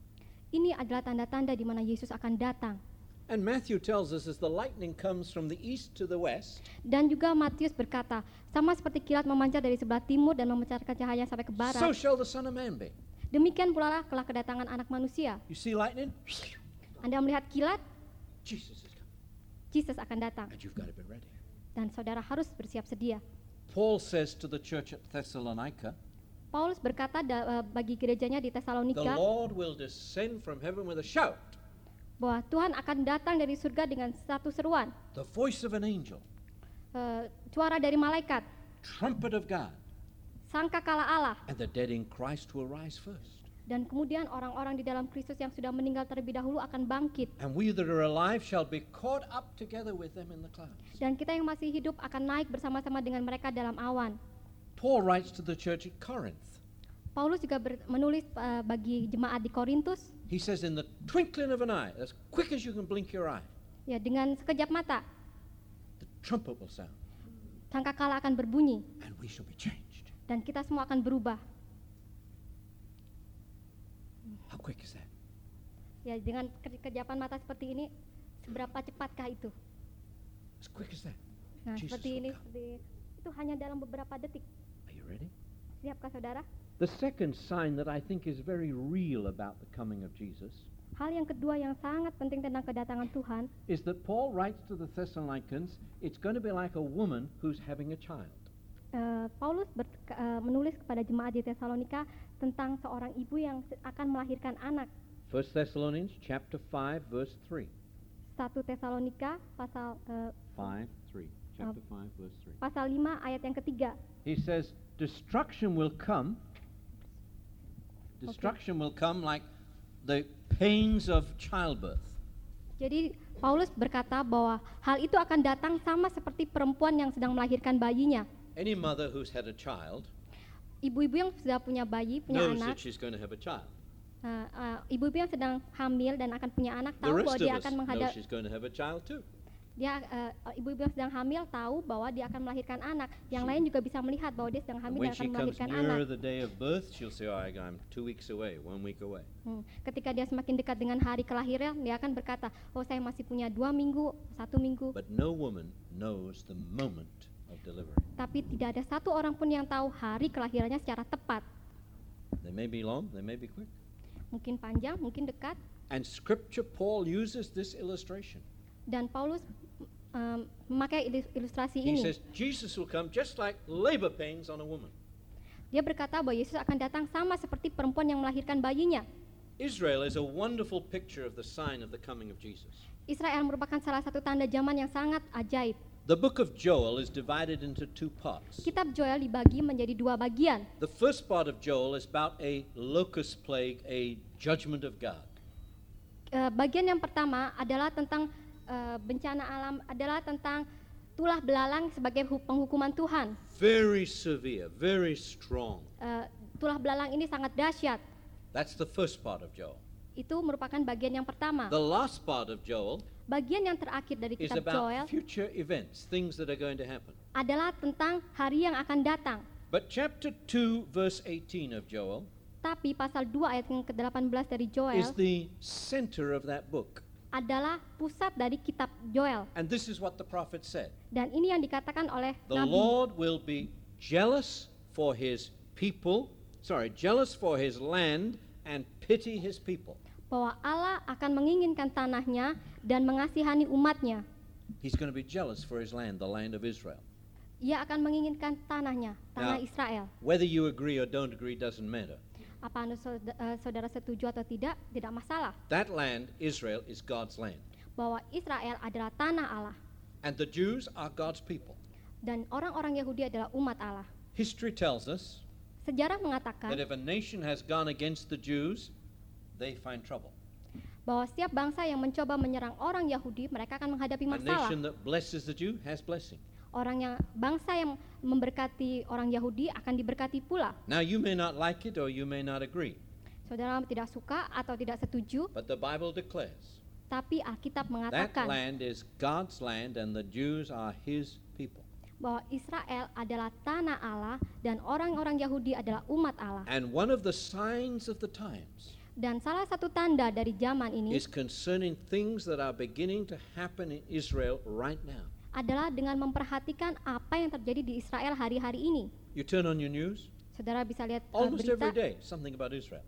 Ini adalah tanda-tanda di mana Yesus akan datang. And Matthew tells us as the lightning comes from the east to the west, Dan juga Matius berkata, sama seperti kilat memancar dari sebelah timur dan memancarkan cahaya sampai ke so barat, shall the Son of Man be. demikian pula lah kelak kedatangan anak manusia. You see lightning? Anda melihat kilat, Jesus is coming. Jesus akan datang. And you've got to be ready. Dan saudara harus bersiap sedia. Paul says to the church at Thessalonica, Paulus berkata eh, bagi gerejanya di The Tesalonika Lord will descend from heaven with a shout, bahwa Tuhan akan datang dari surga dengan satu seruan, the voice of an angel, eh, suara dari malaikat, trumpet of God, sangkakala Allah, and the dead in Christ will rise first. dan kemudian orang-orang di dalam Kristus yang sudah meninggal terlebih dahulu akan bangkit. And we that are alive shall be caught up together with them in the clouds. Dan kita yang masih hidup akan naik bersama-sama dengan mereka dalam awan. Paul writes to the church at Corinth. Paulus juga menulis eh, bagi jemaat di Korintus, He says, In the twinkling of an eye, as quick as you can blink your eye, ya dengan sekejap mata, the trumpet will sound, sangkakala akan berbunyi and we shall be changed. dan kita semua akan berubah. How quick is that? Ya dengan ke- kejapan mata seperti ini, seberapa cepatkah itu? As quick as that. Nah, Jesus seperti ini, seperti itu hanya dalam beberapa detik. Are you ready? Siapkah saudara? The second sign that I think is very real about the coming of Jesus Hal yang kedua yang sangat penting tentang kedatangan Tuhan is that Paul writes to the Thessalonians, it's going to be like a woman who's having a child. eh, Paulus ber- eh, menulis kepada jemaat di Tesalonika tentang seorang ibu yang akan melahirkan anak. 1 Thessalonians chapter 5 verse 3. 1 Tesalonika pasal eh, 5 3. Chapter 5, verse 3. pasal 5 ayat yang ketiga. He says, Destruction will come. Destruction will come like the pains of childbirth. Jadi Paulus berkata bahwa hal itu akan datang sama seperti perempuan yang sedang melahirkan bayinya. Any mother who's had a child Ibu-ibu yang sudah punya bayi, punya knows anak, that she's going to have a child. uh, uh, ibu-ibu yang sedang hamil dan akan punya anak tahu bahwa dia akan know dia uh, ibu-ibu yang sedang hamil tahu bahwa dia akan melahirkan anak. Yang lain juga bisa melihat bahwa dia sedang hamil dan she akan melahirkan anak. the day of birth, she'll say, oh, I'm two weeks away, one week away. Hmm, Ketika dia semakin dekat dengan hari kelahiran, dia akan berkata, "Oh, saya masih punya dua minggu, satu minggu." But no woman knows the moment of delivery. Tapi tidak ada satu orang pun yang tahu hari kelahirannya secara tepat. They may be long, they may be quick. Mungkin panjang, mungkin dekat. And Scripture, Paul uses this illustration. Dan Paulus um, memakai ilus- ilustrasi He ini. says Jesus will come just like labor pains on a woman. Dia berkata bahwa Yesus akan datang sama seperti perempuan yang melahirkan bayinya. Israel is a wonderful picture of the sign of the coming of Jesus. Israel merupakan salah satu tanda zaman yang sangat ajaib. The book of Joel is divided into two parts. Kitab Joel dibagi menjadi dua bagian. The first part of Joel is about a locust plague, a judgment of God. Eh, bagian yang pertama adalah tentang eh, bencana alam, adalah tentang tulah belalang sebagai hu- penghukuman Tuhan. Very severe, very strong. Eh, tulah belalang ini sangat dahsyat. That's the first part of Joel. Itu merupakan bagian yang pertama. The last part of Joel Bagian yang terakhir dari is kitab Joel about future events, things that are going to happen. adalah tentang hari yang akan datang. But chapter 2, verse 18 of Joel Tapi pasal 2 ayat yang ke-18 dari Joel is the center of that book. Adalah pusat dari kitab Joel. And this is what the prophet said Dan ini yang dikatakan oleh The Nabi. Lord will be jealous for his people, sorry, jealous for his land and pity his people. bahwa Allah akan menginginkan tanahnya dan mengasihani umatnya. He's going to be jealous for his land, the land of Israel. Ia akan menginginkan tanahnya, tanah Now- Israel. Whether you agree or don't agree doesn't matter. Apa anda eh, saudara setuju atau tidak? Tidak masalah. That land, Israel, is God's land. Bahwa Israel adalah tanah Allah And the Jews are God's people. dan orang-orang Yahudi adalah umat Allah. History tells us Sejarah that mengatakan if a nation has gone against the Jews, they find trouble. bahwa setiap bangsa yang mencoba menyerang orang Yahudi, mereka akan menghadapi A masalah. nation that blesses the Jew has blessing. Orang yang bangsa yang memberkati orang Yahudi akan diberkati pula. Now, you may not like it or you may not agree, Saudara tidak suka atau tidak setuju, but the Bible declares tapi Alkitab that mengatakan land is God's land and the Jews are his people. bahwa Israel adalah tanah Allah dan orang-orang Yahudi adalah umat Allah. And one of the signs of the times Dan salah satu tanda dari zaman ini is concerning things that are beginning to happen in Israel right now. Adalah dengan memperhatikan apa yang terjadi di Israel hari-hari ini. You turn on your news, Saudara bisa lihat uh, almost every berita, day something about Israel.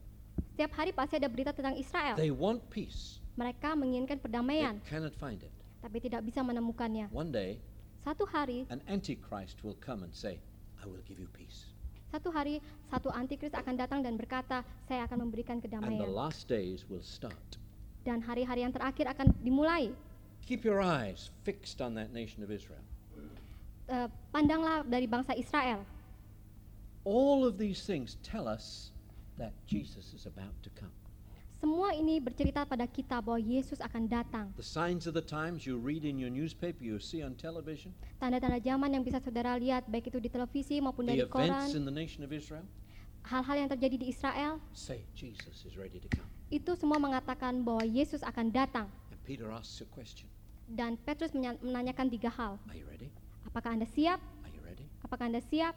setiap hari pasti ada berita tentang Israel. They want peace. Mereka menginginkan They perdamaian, cannot find it. tapi tidak bisa menemukannya. One day, Satu hari, an antichrist will come and say, I will give you peace. satu hari satu antikris akan datang dan berkata, "Saya akan memberikan And the kedamaian." last days will start. Dan hari-hari yang terakhir akan dimulai. Keep your eyes fixed on that nation of Israel. Eh, pandanglah dari bangsa Israel. All of these things tell us that Jesus is about to come. Semua ini bercerita pada kita bahwa Yesus akan datang. The signs of the times you read in your newspaper, you see on television, Tanda-tanda zaman yang bisa saudara lihat baik itu di televisi maupun the dari events in koran, the nation of Israel, hal-hal yang terjadi di Israel, say Jesus is ready to come. itu semua mengatakan bahwa Yesus akan datang. And Peter asks a question Dan Petrus menanyakan tiga hal. Apakah Anda siap? Apakah Anda siap?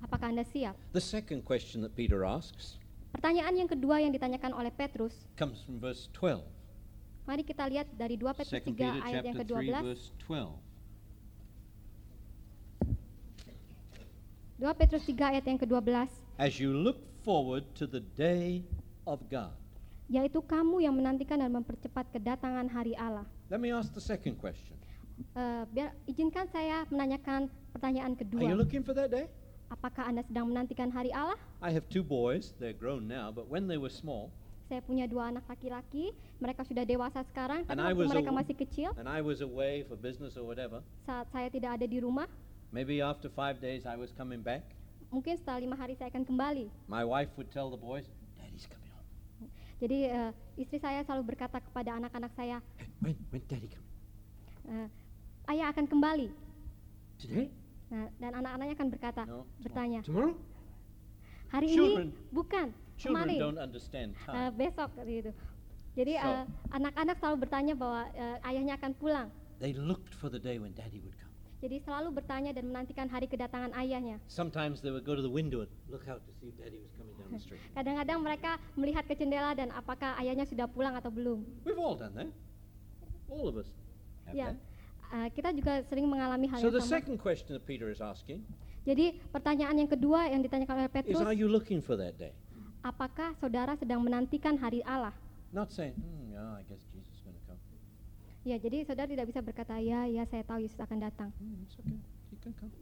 Apakah Anda siap? The second question that Peter asks Pertanyaan yang kedua yang ditanyakan oleh Petrus, comes from verse 12. mari kita lihat dari 2 Petrus 3 2 Peter ayat yang chapter 3 ke-12. verse 12. 2 Petrus 3 ayat yang ke-12, As you look forward to the day of God. yaitu kamu yang menantikan dan mempercepat kedatangan hari Allah. Let me ask the second question. Eh, biar izinkan saya menanyakan pertanyaan Are you kedua. looking for that day? Apakah Anda sedang menantikan hari Allah? I have two boys. They're grown now, but when they were small, Saya punya dua anak laki-laki, mereka sudah dewasa sekarang, tapi waktu mereka masih kecil, and I was away for business or whatever. saat saya tidak ada di rumah, Maybe after five days I was coming back. mungkin setelah lima hari saya akan kembali. My wife would tell the boys. Jadi eh, istri saya selalu berkata kepada anak-anak saya, When, when Daddy coming? eh, ayah akan kembali. Today? Nah, dan anak-anaknya akan berkata, No. bertanya, Tomorrow? hari Children- ini bukan, Children kemarin, don't understand eh, time. besok gitu. Jadi So- eh, anak-anak selalu bertanya bahwa eh, ayahnya akan pulang. They looked for the day when Daddy would come. Jadi selalu bertanya dan menantikan hari kedatangan ayahnya. Sometimes they would go to the window and look out to see if Daddy was the. Kadang-kadang mereka melihat ke jendela dan apakah ayahnya sudah pulang atau belum. We've all done that. All of us Ya, that. eh, kita juga sering mengalami hal So yang the sama. second question that Peter is asking Jadi pertanyaan yang kedua yang ditanyakan oleh is, Petrus, are you looking for that day? apakah saudara sedang menantikan hari Allah? Not saying, hmm, yeah, I guess Jesus is going to come. Ya, jadi saudara tidak bisa berkata, ya, ya, saya tahu Yesus akan datang. Hmm, it's okay. He can come.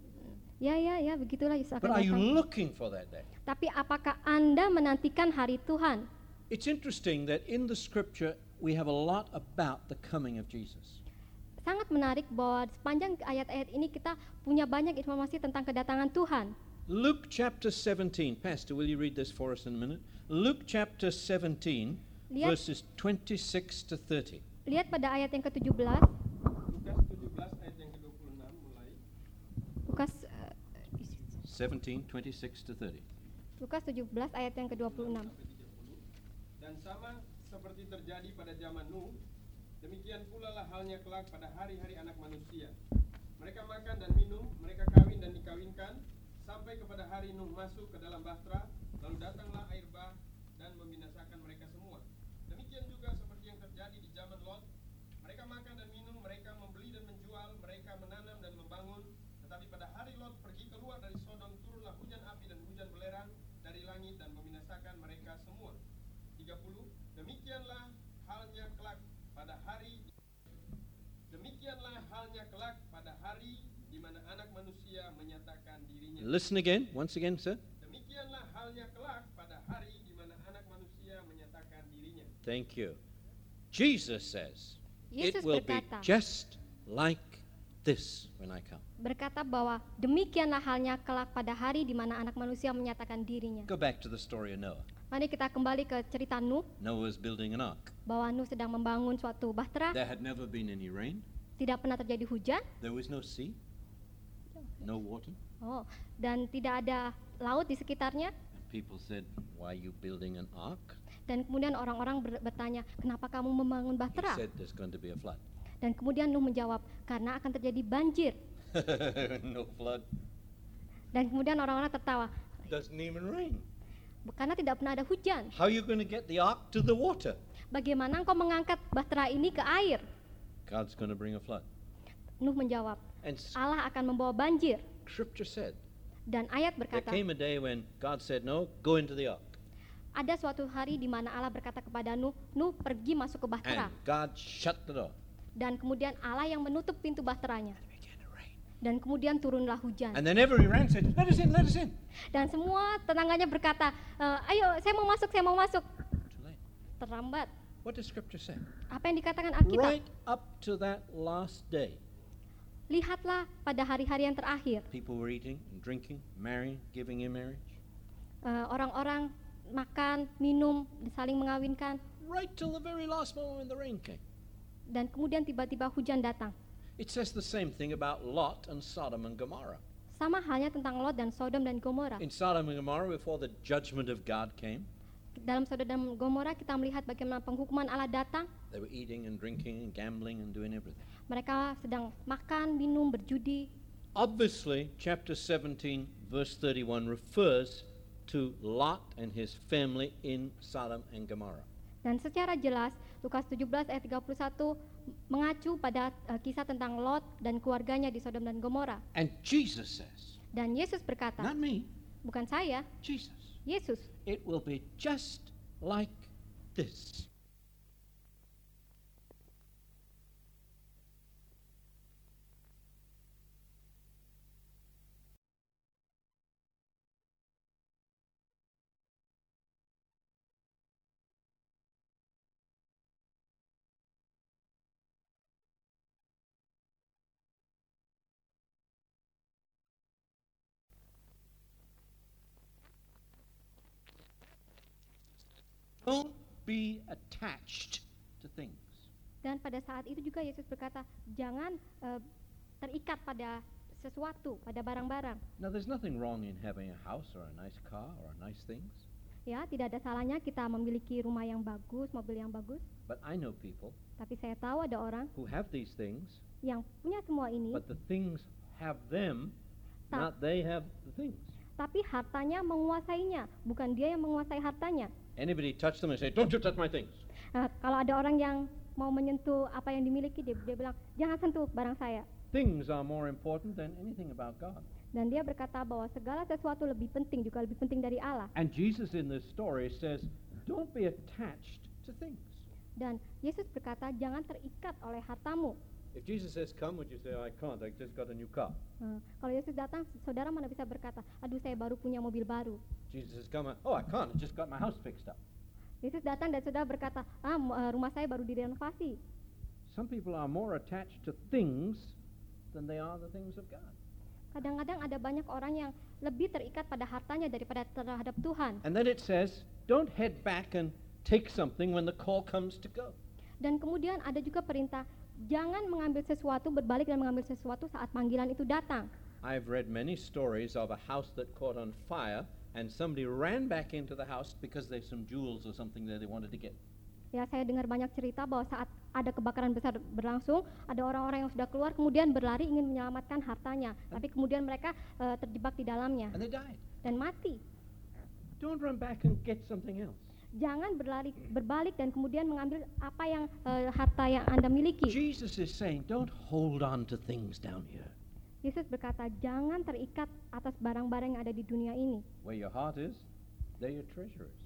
Ya, ya, ya, begitulah Yesus But akan are you datang. looking for that day? Tapi apakah Anda menantikan hari Tuhan? It's interesting that in the scripture we have a lot about the coming of Jesus. Sangat menarik bahwa sepanjang ayat-ayat ini kita punya banyak informasi tentang kedatangan Tuhan. Luke chapter 17. Pastor, will you read this for us in a minute? Luke chapter 17, Lihat. verses 26 to 30. Lihat pada ayat yang ke-17, Lukas 17 ayat yang ke-26 mulai. Lukas eh, 17, 26 to 30. Lukas 17 ayat yang ke-26. sampai 30. Dan sama seperti terjadi pada zaman Nuh, demikian pula lah halnya kelak pada hari-hari anak manusia. Mereka makan dan minum, mereka kawin dan dikawinkan, sampai kepada hari Nuh masuk ke dalam bahtera, lalu datanglah air bah dan membinasakan mereka semua. Demikian juga seperti yang terjadi di zaman Lot. Mereka makan dan minum, mereka membeli dan menjual, mereka menanam dan membangun. Tetapi pada hari Lot pergi keluar dari Sodom, turunlah hujan api dan hujan belerang dari langit dan membinasakan mereka semua. 30. Demikianlah halnya kelak pada hari Demikianlah halnya kelak pada hari di mana anak manusia menyatakan dirinya. Listen again, once again, sir. Demikianlah halnya kelak pada hari di mana anak manusia menyatakan dirinya. Thank you. Jesus says, Yesus It will be berkata, just like this when I come. berkata bahwa demikianlah halnya kelak pada hari di mana anak manusia menyatakan dirinya. Go back to the story of Noah. Mari kita kembali ke cerita Nuh Noah was building an ark. bahwa Nuh sedang membangun suatu bahtera, There had never been any rain, tidak pernah terjadi hujan, there was no sea, no water. Oh, dan tidak ada laut di sekitarnya. People said, Why are you building an ark? Dan kemudian orang-orang ber- bertanya, kenapa kamu membangun He bahtera? said, There's going to be a flood. Dan kemudian Nuh menjawab, karena akan terjadi banjir. no flood. Dan kemudian orang-orang tertawa, Doesn't even rain. karena tidak pernah ada hujan. How you going to get the ark to the water? Bagaimana engkau mengangkat bahtera ini ke air? God's going to bring a flood. Nuh menjawab, And Allah akan membawa banjir. Scripture said, Dan ayat There berkata, came a day when God said, No, go into the ark. ada suatu hari di mana Allah berkata kepada Nuh, Nuh pergi masuk ke bahtera. And God shut the door. Dan kemudian Allah yang menutup pintu bahteranya. Dan kemudian turunlah hujan. And then and said, Let us in, let us in. Dan semua tetangganya berkata, "Eh, ayo saya mau masuk, saya mau masuk. Terlambat. What does scripture say? Apa yang dikatakan Alkitab? Right up to that last day, Lihatlah pada hari-hari yang terakhir. people were eating and drinking, marrying, giving in marriage. eh, orang-orang makan, minum, saling mengawinkan. Right till the very last moment when the rain came. Dan kemudian tiba-tiba hujan datang. It says the same thing about Lot and Sodom and Gomorrah. Sama halnya tentang Lot dan Sodom dan Gomora. In Sodom and Gomorrah, before the judgment of God came, Dalam Sodom dan Gomora kita melihat bagaimana penghukuman Allah datang. they were eating and drinking and gambling and doing everything. Mereka sedang makan, minum, berjudi. Obviously, chapter 17, verse 31 refers to Lot and his family in Sodom and Gomorrah. Dan secara jelas Lukas 17 ayat 31 mengacu pada eh, kisah tentang Lot dan keluarganya di Sodom dan Gomora. And Jesus says, Dan Yesus berkata, not me, bukan saya, Jesus, Yesus. it will be just like this. Don't be attached to things. Dan pada saat itu juga Yesus berkata, jangan eh, terikat pada sesuatu, pada barang-barang. Now, there's nothing wrong in having a house or a nice car or nice things, Ya, tidak ada salahnya kita memiliki rumah yang bagus, mobil yang bagus. but I know people Tapi saya tahu ada orang who have these things, yang punya semua ini, but the things have them, not they have the things. tapi hartanya menguasainya, bukan dia yang menguasai hartanya. Anybody touch them and say, Don't you touch my things? Nah, kalau ada orang yang mau menyentuh apa yang dimiliki, dia, dia bilang, jangan sentuh barang saya. Things are more important than anything about God. Dan dia berkata bahwa segala sesuatu lebih penting, juga lebih penting dari Allah. And Jesus in this story says, Don't be attached to things. Dan Yesus berkata, jangan terikat oleh hartamu. If Jesus says, Come, would you say, I can't, I just got a new car? Nah, kalau Yesus datang, saudara mana bisa berkata, aduh saya baru punya mobil baru. Jesus says, Come, oh, I can't, I just got my house fixed up. Yesus datang dan saudara berkata, ah eh, rumah saya baru direnovasi. Some people are more attached to things than they are the things of God. Kadang-kadang ada banyak orang yang lebih terikat pada hartanya daripada terhadap Tuhan. And then it says, Don't head back and take something when the call comes to go. Dan kemudian ada juga perintah, jangan mengambil sesuatu, berbalik dan mengambil sesuatu saat panggilan itu datang. I've read many stories of a house that caught on fire and somebody ran back into the house because there's some jewels or something there they wanted to get. Ya, saya dengar banyak cerita bahwa saat ada kebakaran besar berlangsung, ada orang-orang yang sudah keluar kemudian berlari ingin menyelamatkan hartanya, tapi kemudian mereka eh, terjebak di dalamnya And they died. dan mati. Don't run back and get something else. Jangan berlari berbalik dan kemudian mengambil apa yang eh, harta yang Anda miliki. Jesus is saying, Don't hold on to things down here. Yesus berkata, jangan terikat atas barang-barang yang ada di dunia ini. Where your heart is, there your treasure is.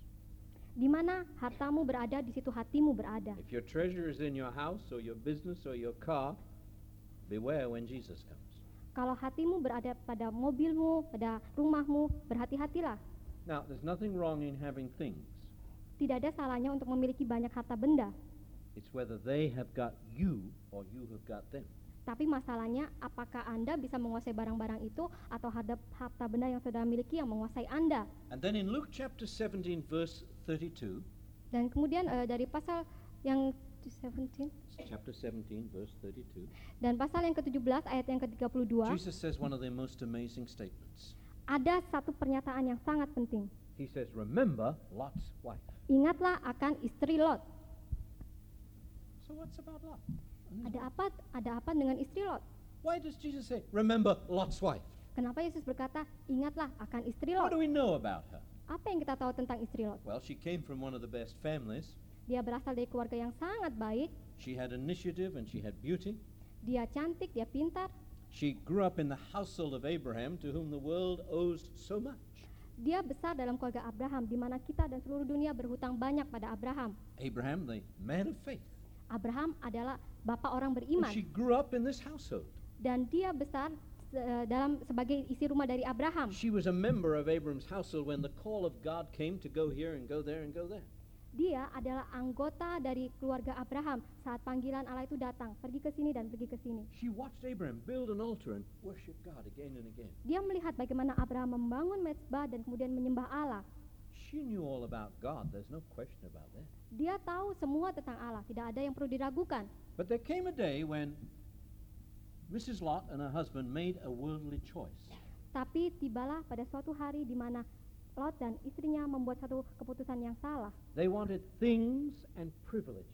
Di mana hartamu berada, di situ hatimu berada. If your treasure is in your house or your business or your car, beware when Jesus comes. Kalau hatimu berada pada mobilmu, pada rumahmu, berhati-hatilah. Now, there's nothing wrong in having things. Tidak ada salahnya untuk memiliki banyak harta benda. It's whether they have got you or you have got them. Tapi masalahnya, apakah Anda bisa menguasai barang-barang itu atau harta, harta benda yang saudara miliki yang menguasai Anda? And then in Luke chapter 17, verse 32, Dan kemudian eh, dari pasal yang 17 chapter 17, verse 32, dan pasal yang ke-17 ayat yang ke-32 Jesus says one of the most amazing statements. ada satu pernyataan yang sangat penting. He says, Remember Lot's wife. Ingatlah akan istri Lot. So, what's about Lot? Ada apa? Ada apa dengan istri Lot? Why does Jesus say, Remember Lot's wife? Kenapa Yesus berkata, "Ingatlah akan istri What Lot"? do we know about her? Apa yang kita tahu tentang istri Lot? Well, she came from one of the best families. Dia berasal dari keluarga yang sangat baik. She had initiative and she had beauty. Dia cantik, dia pintar. She grew up in the household of Abraham, to whom the world owes so much. Dia besar dalam keluarga Abraham, di mana kita dan seluruh dunia berhutang banyak pada Abraham. Abraham, the man of faith. Abraham adalah bapak orang And beriman, she grew up in this household. dan dia besar se- dalam sebagai isi rumah dari Abraham. She was a member of Abraham's household when the call of God came to go here and go there and go there. Dia adalah anggota dari keluarga Abraham saat panggilan Allah itu datang, pergi ke sini dan pergi ke sini. She watched Abraham build an altar and worship God again and again. Dia melihat bagaimana Abraham membangun mezbah dan kemudian menyembah Allah. She knew all about God, there's no question about that. Dia tahu semua tentang Allah, tidak ada yang perlu diragukan. But there came a day when Mrs. Lot and her husband made a worldly choice. Tapi tibalah pada suatu hari di mana Lot dan istrinya membuat satu keputusan yang salah. They wanted things and privileges.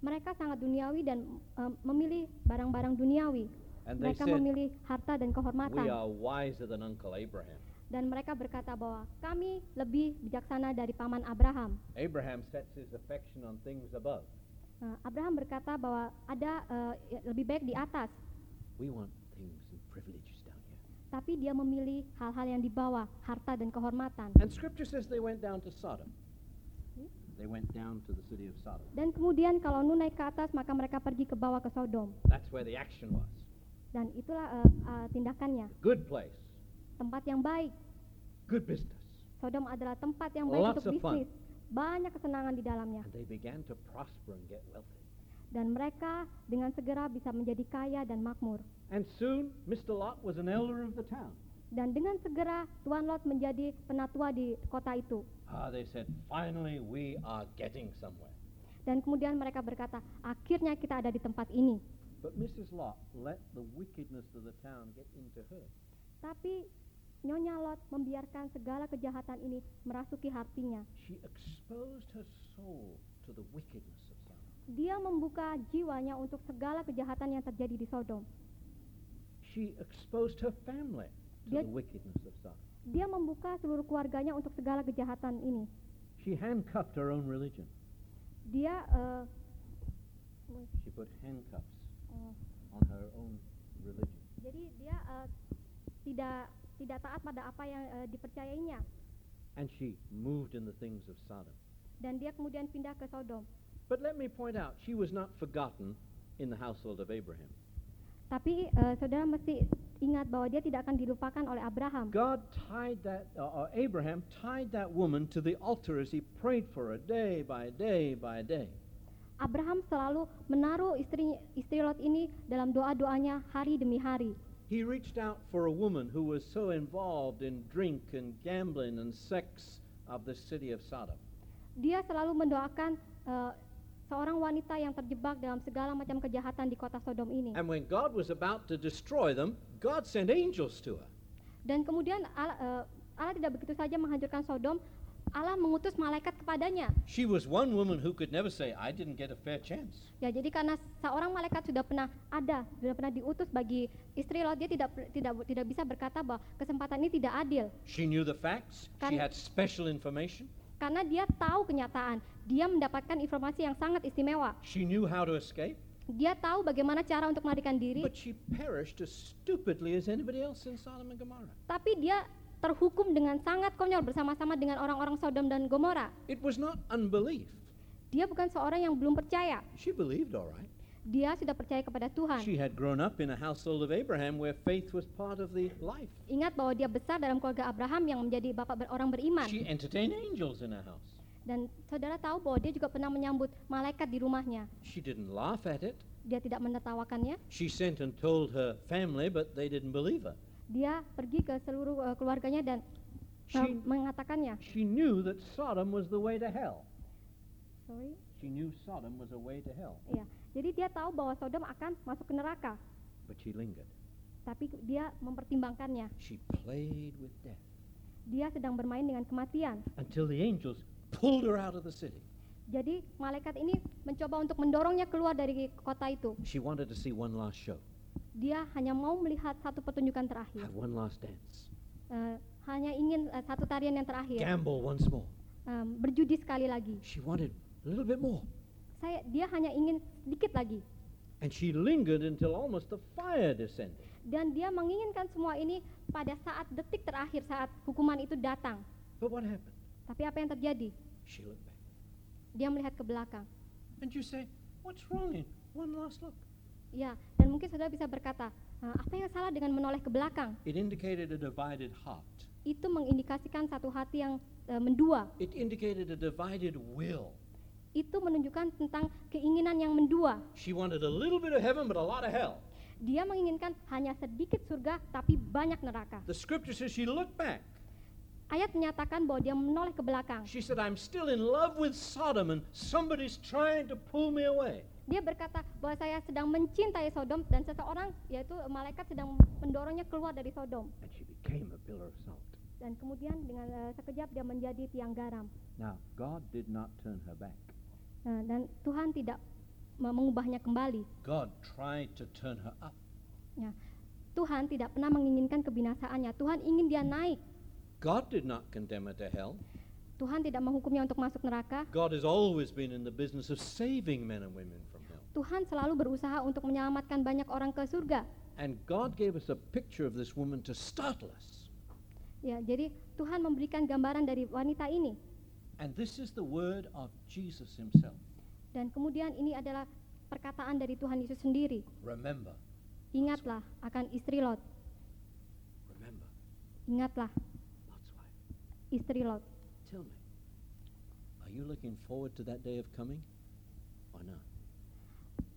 Mereka sangat duniawi dan em, memilih barang-barang duniawi. And Mereka said, memilih harta dan We kehormatan. are wiser than Uncle Abraham. Dan mereka berkata bahwa kami lebih bijaksana dari paman Abraham. Abraham sets his affection on things above. Nah, Abraham berkata bahwa ada ya- lebih baik di atas, We want things and privileges down here. Tapi dia memilih hal-hal yang di bawah, harta dan kehormatan. And scripture says they went down to Sodom. They went down to the city of Sodom. Dan kemudian kalau Nuh naik ke atas, maka mereka pergi ke bawah ke Sodom. That's where the action was. Dan itulah eh, eh, tindakannya, Good place, tempat yang baik. good business. Sodom adalah tempat yang baik Lots untuk fun. bisnis. Banyak kesenangan di dalamnya. And they began to prosper and get wealthy. Dan mereka dengan segera bisa menjadi kaya dan makmur. And soon, Mr. Lot was an elder of the town. Dan dengan segera Tuan Lot menjadi penatua di kota itu. Ah, they said, finally we are getting somewhere. Dan kemudian mereka berkata, akhirnya kita ada di tempat ini. But Mrs. Lot let the wickedness of the town get into her. Tapi Nyonya Lot membiarkan segala kejahatan ini merasuki hatinya. She exposed her soul to the wickedness. Dia membuka jiwanya untuk segala kejahatan yang terjadi di Sodom. She exposed her family to Dia- the wickedness of Sodom. Dia membuka seluruh keluarganya untuk segala kejahatan ini. She handcuffed her own religion. Dia eh, She put handcuffs eh, on her own religion. jadi dia eh, tidak tidak taat pada apa yang eh, dipercayainya And she moved in the things of Sodom. dan dia kemudian pindah ke Sodom. But let me point out, she was not forgotten in the household of Abraham. Tapi eh, saudara mesti ingat bahwa dia tidak akan dilupakan oleh Abraham. God tied that, uh, uh, Abraham tied that woman to the altar as he prayed for her day by day by day. Abraham selalu menaruh istri istri Lot ini dalam doa-doanya hari demi hari. He reached out for a woman who was so involved in drink and gambling and sex of the city of Sodom. Dia selalu mendoakan eh, seorang wanita yang terjebak dalam segala macam kejahatan di kota Sodom ini. And when God was about to destroy them, God sent angels to her. Dan kemudian Allah, eh, Allah tidak begitu saja menghancurkan Sodom, Allah mengutus malaikat kepadanya. She was one woman who could never say, I didn't get a fair chance. Ya, jadi karena seorang malaikat sudah pernah ada, sudah pernah diutus bagi istri Lot, dia tidak tidak tidak bisa berkata bahwa kesempatan ini tidak adil. She knew the facts, she Kan- had special information, Karena dia tahu kenyataan, dia mendapatkan informasi yang sangat istimewa. she knew how to escape, Dia tahu bagaimana cara untuk melarikan diri, but she perished as stupidly as anybody else in Sodom and Gomorrah. tapi dia terhukum dengan sangat konyol bersama-sama dengan orang-orang Sodom dan Gomora. It was not unbelief. Dia bukan seorang yang belum percaya. She believed all right. Dia sudah percaya kepada Tuhan. She had grown up in a household of Abraham where faith was part of the life. Ingat bahwa dia besar dalam keluarga Abraham yang menjadi bapak orang beriman. She entertained angels in her house. Dan saudara tahu bahwa dia juga pernah menyambut malaikat di rumahnya. She didn't laugh at it. Dia tidak menertawakannya. She sent and told her family, but they didn't believe her. Dia pergi ke seluruh eh, keluarganya dan She, mengatakannya. she knew that Sodom was the way to hell. Sorry. She knew Sodom was a way to hell, Iya. Jadi dia tahu bahwa Sodom akan masuk ke neraka, but she lingered. tapi dia mempertimbangkannya. She played with death Dia sedang bermain dengan kematian. until the angels pulled her out of the city. Jadi malaikat ini mencoba untuk mendorongnya keluar dari kota itu. She wanted to see one last show, Dia hanya mau melihat satu pertunjukan terakhir. have one last dance, Eh, hanya ingin eh, satu tarian yang terakhir. gamble once more. Em, berjudi sekali lagi. She wanted a little bit more. Saya dia hanya ingin sedikit lagi. And she lingered until almost the fire descended. Dan dia menginginkan semua ini pada saat detik terakhir saat hukuman itu datang. But what happened? Tapi apa yang terjadi? She looked back. Dia melihat ke belakang. And you say, What's wrong in one last look? Ya, dan mungkin saudara bisa berkata, "Eh, apa yang salah dengan menoleh ke belakang? It indicated a divided heart. Itu mengindikasikan satu hati yang eh, mendua. It indicated a divided will. Itu menunjukkan tentang keinginan yang mendua. She wanted a little bit of heaven, but a lot of hell. Dia menginginkan hanya sedikit surga tapi banyak neraka. The scripture says she looked back. Ayat menyatakan bahwa dia menoleh ke belakang. She said, I'm still in love with Sodom, and somebody's trying to pull me away. Dia berkata bahwa saya sedang mencintai Sodom dan seseorang yaitu malaikat sedang mendorongnya keluar dari Sodom. And she became a pillar of salt. Dan kemudian dengan eh, sekejap dia menjadi tiang garam. Now, God did not turn her back. Nah, dan Tuhan tidak me- mengubahnya kembali. God tried to turn her up. Ya. Tuhan tidak pernah menginginkan kebinasaannya. Tuhan ingin dia naik. God did not condemn her to hell. Tuhan tidak menghukumnya untuk masuk neraka. God has always been in the business of saving men and women from hell. Tuhan selalu berusaha untuk menyelamatkan banyak orang ke surga. And God gave us a picture of this woman to startle us. Ya, jadi Tuhan memberikan gambaran dari wanita ini. And this is the word of Jesus himself. Dan kemudian ini adalah perkataan dari Tuhan Yesus sendiri. Remember, Ingatlah akan istri Lot. remember, Ingatlah. Istri Lot. Tell me, are you looking forward to that day of coming or not?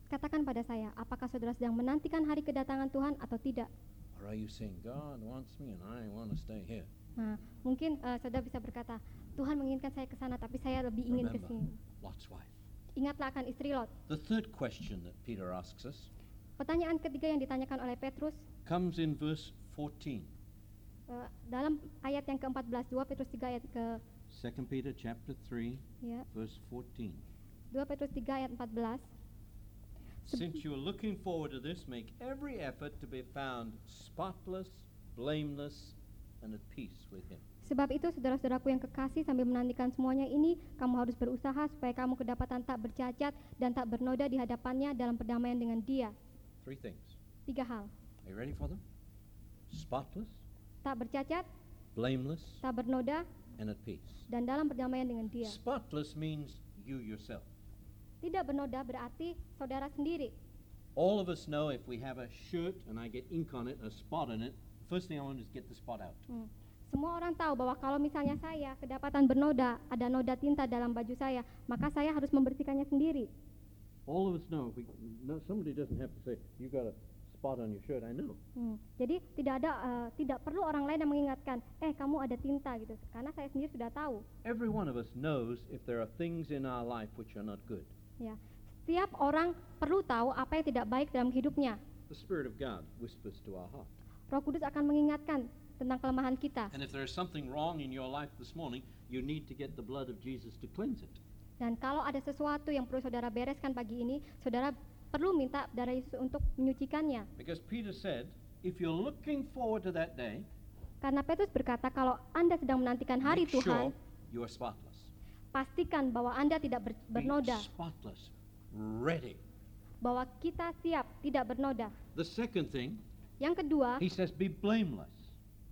Katakan pada saya, apakah saudara sedang menantikan hari kedatangan Tuhan atau tidak? Or are you saying, God wants me and I want to stay here? Nah, mungkin eh, saudara bisa berkata, Tuhan menginginkan saya ke sana, tapi saya lebih ingin ke sini. Lot's wife. Ingatlah akan istri Lot. The third question that Peter asks us Pertanyaan ketiga yang ditanyakan oleh Petrus comes in verse 14. Eh, dalam ayat yang ke-14, 2 Petrus 3 ayat ke 2 Peter chapter 3, ya, verse 14. 2 Petrus 3 ayat 14. Seb- Since you are looking forward to this, make every effort to be found spotless, blameless, and at peace with Him. Sebab itu saudara-saudaraku yang kekasih sambil menantikan semuanya ini, kamu harus berusaha supaya kamu kedapatan tak bercacat dan tak bernoda di hadapannya dalam perdamaian dengan dia. Three things. Tiga hal. Are you ready for them? Spotless, Tak bercacat, blameless, tak bernoda, and at peace. dan dalam perdamaian dengan dia. Spotless means you yourself. Tidak bernoda berarti saudara sendiri. All of us know if we have a shirt and I get ink on it, a spot on it, first thing I want is get the spot out. Hmm. Semua orang tahu bahwa kalau misalnya saya kedapatan bernoda, ada noda tinta dalam baju saya, maka saya harus membersihkannya sendiri. All of us know if we, no, somebody doesn't have to say, you got a spot on your shirt. I know. Hmm. Jadi tidak ada, eh, tidak perlu orang lain yang mengingatkan, eh kamu ada tinta gitu, karena saya sendiri sudah tahu. Every one of us knows if there are things in our life which are not good. Ya, setiap orang perlu tahu apa yang tidak baik dalam hidupnya. The Spirit of God whispers to our heart. Roh Kudus akan mengingatkan tentang kelemahan kita. And if there is something wrong in your life this morning, you need to get the blood of Jesus to cleanse it. Dan kalau ada sesuatu yang perlu saudara bereskan pagi ini, saudara perlu minta darah Yesus untuk menyucikannya. Because Peter said, if you're looking forward to that day, Karena Petrus berkata, kalau Anda sedang menantikan hari make Tuhan, sure you are spotless. pastikan bahwa Anda tidak ber- Be bernoda, spotless, ready. bahwa kita siap tidak bernoda. The second thing, Yang kedua, he says, be blameless.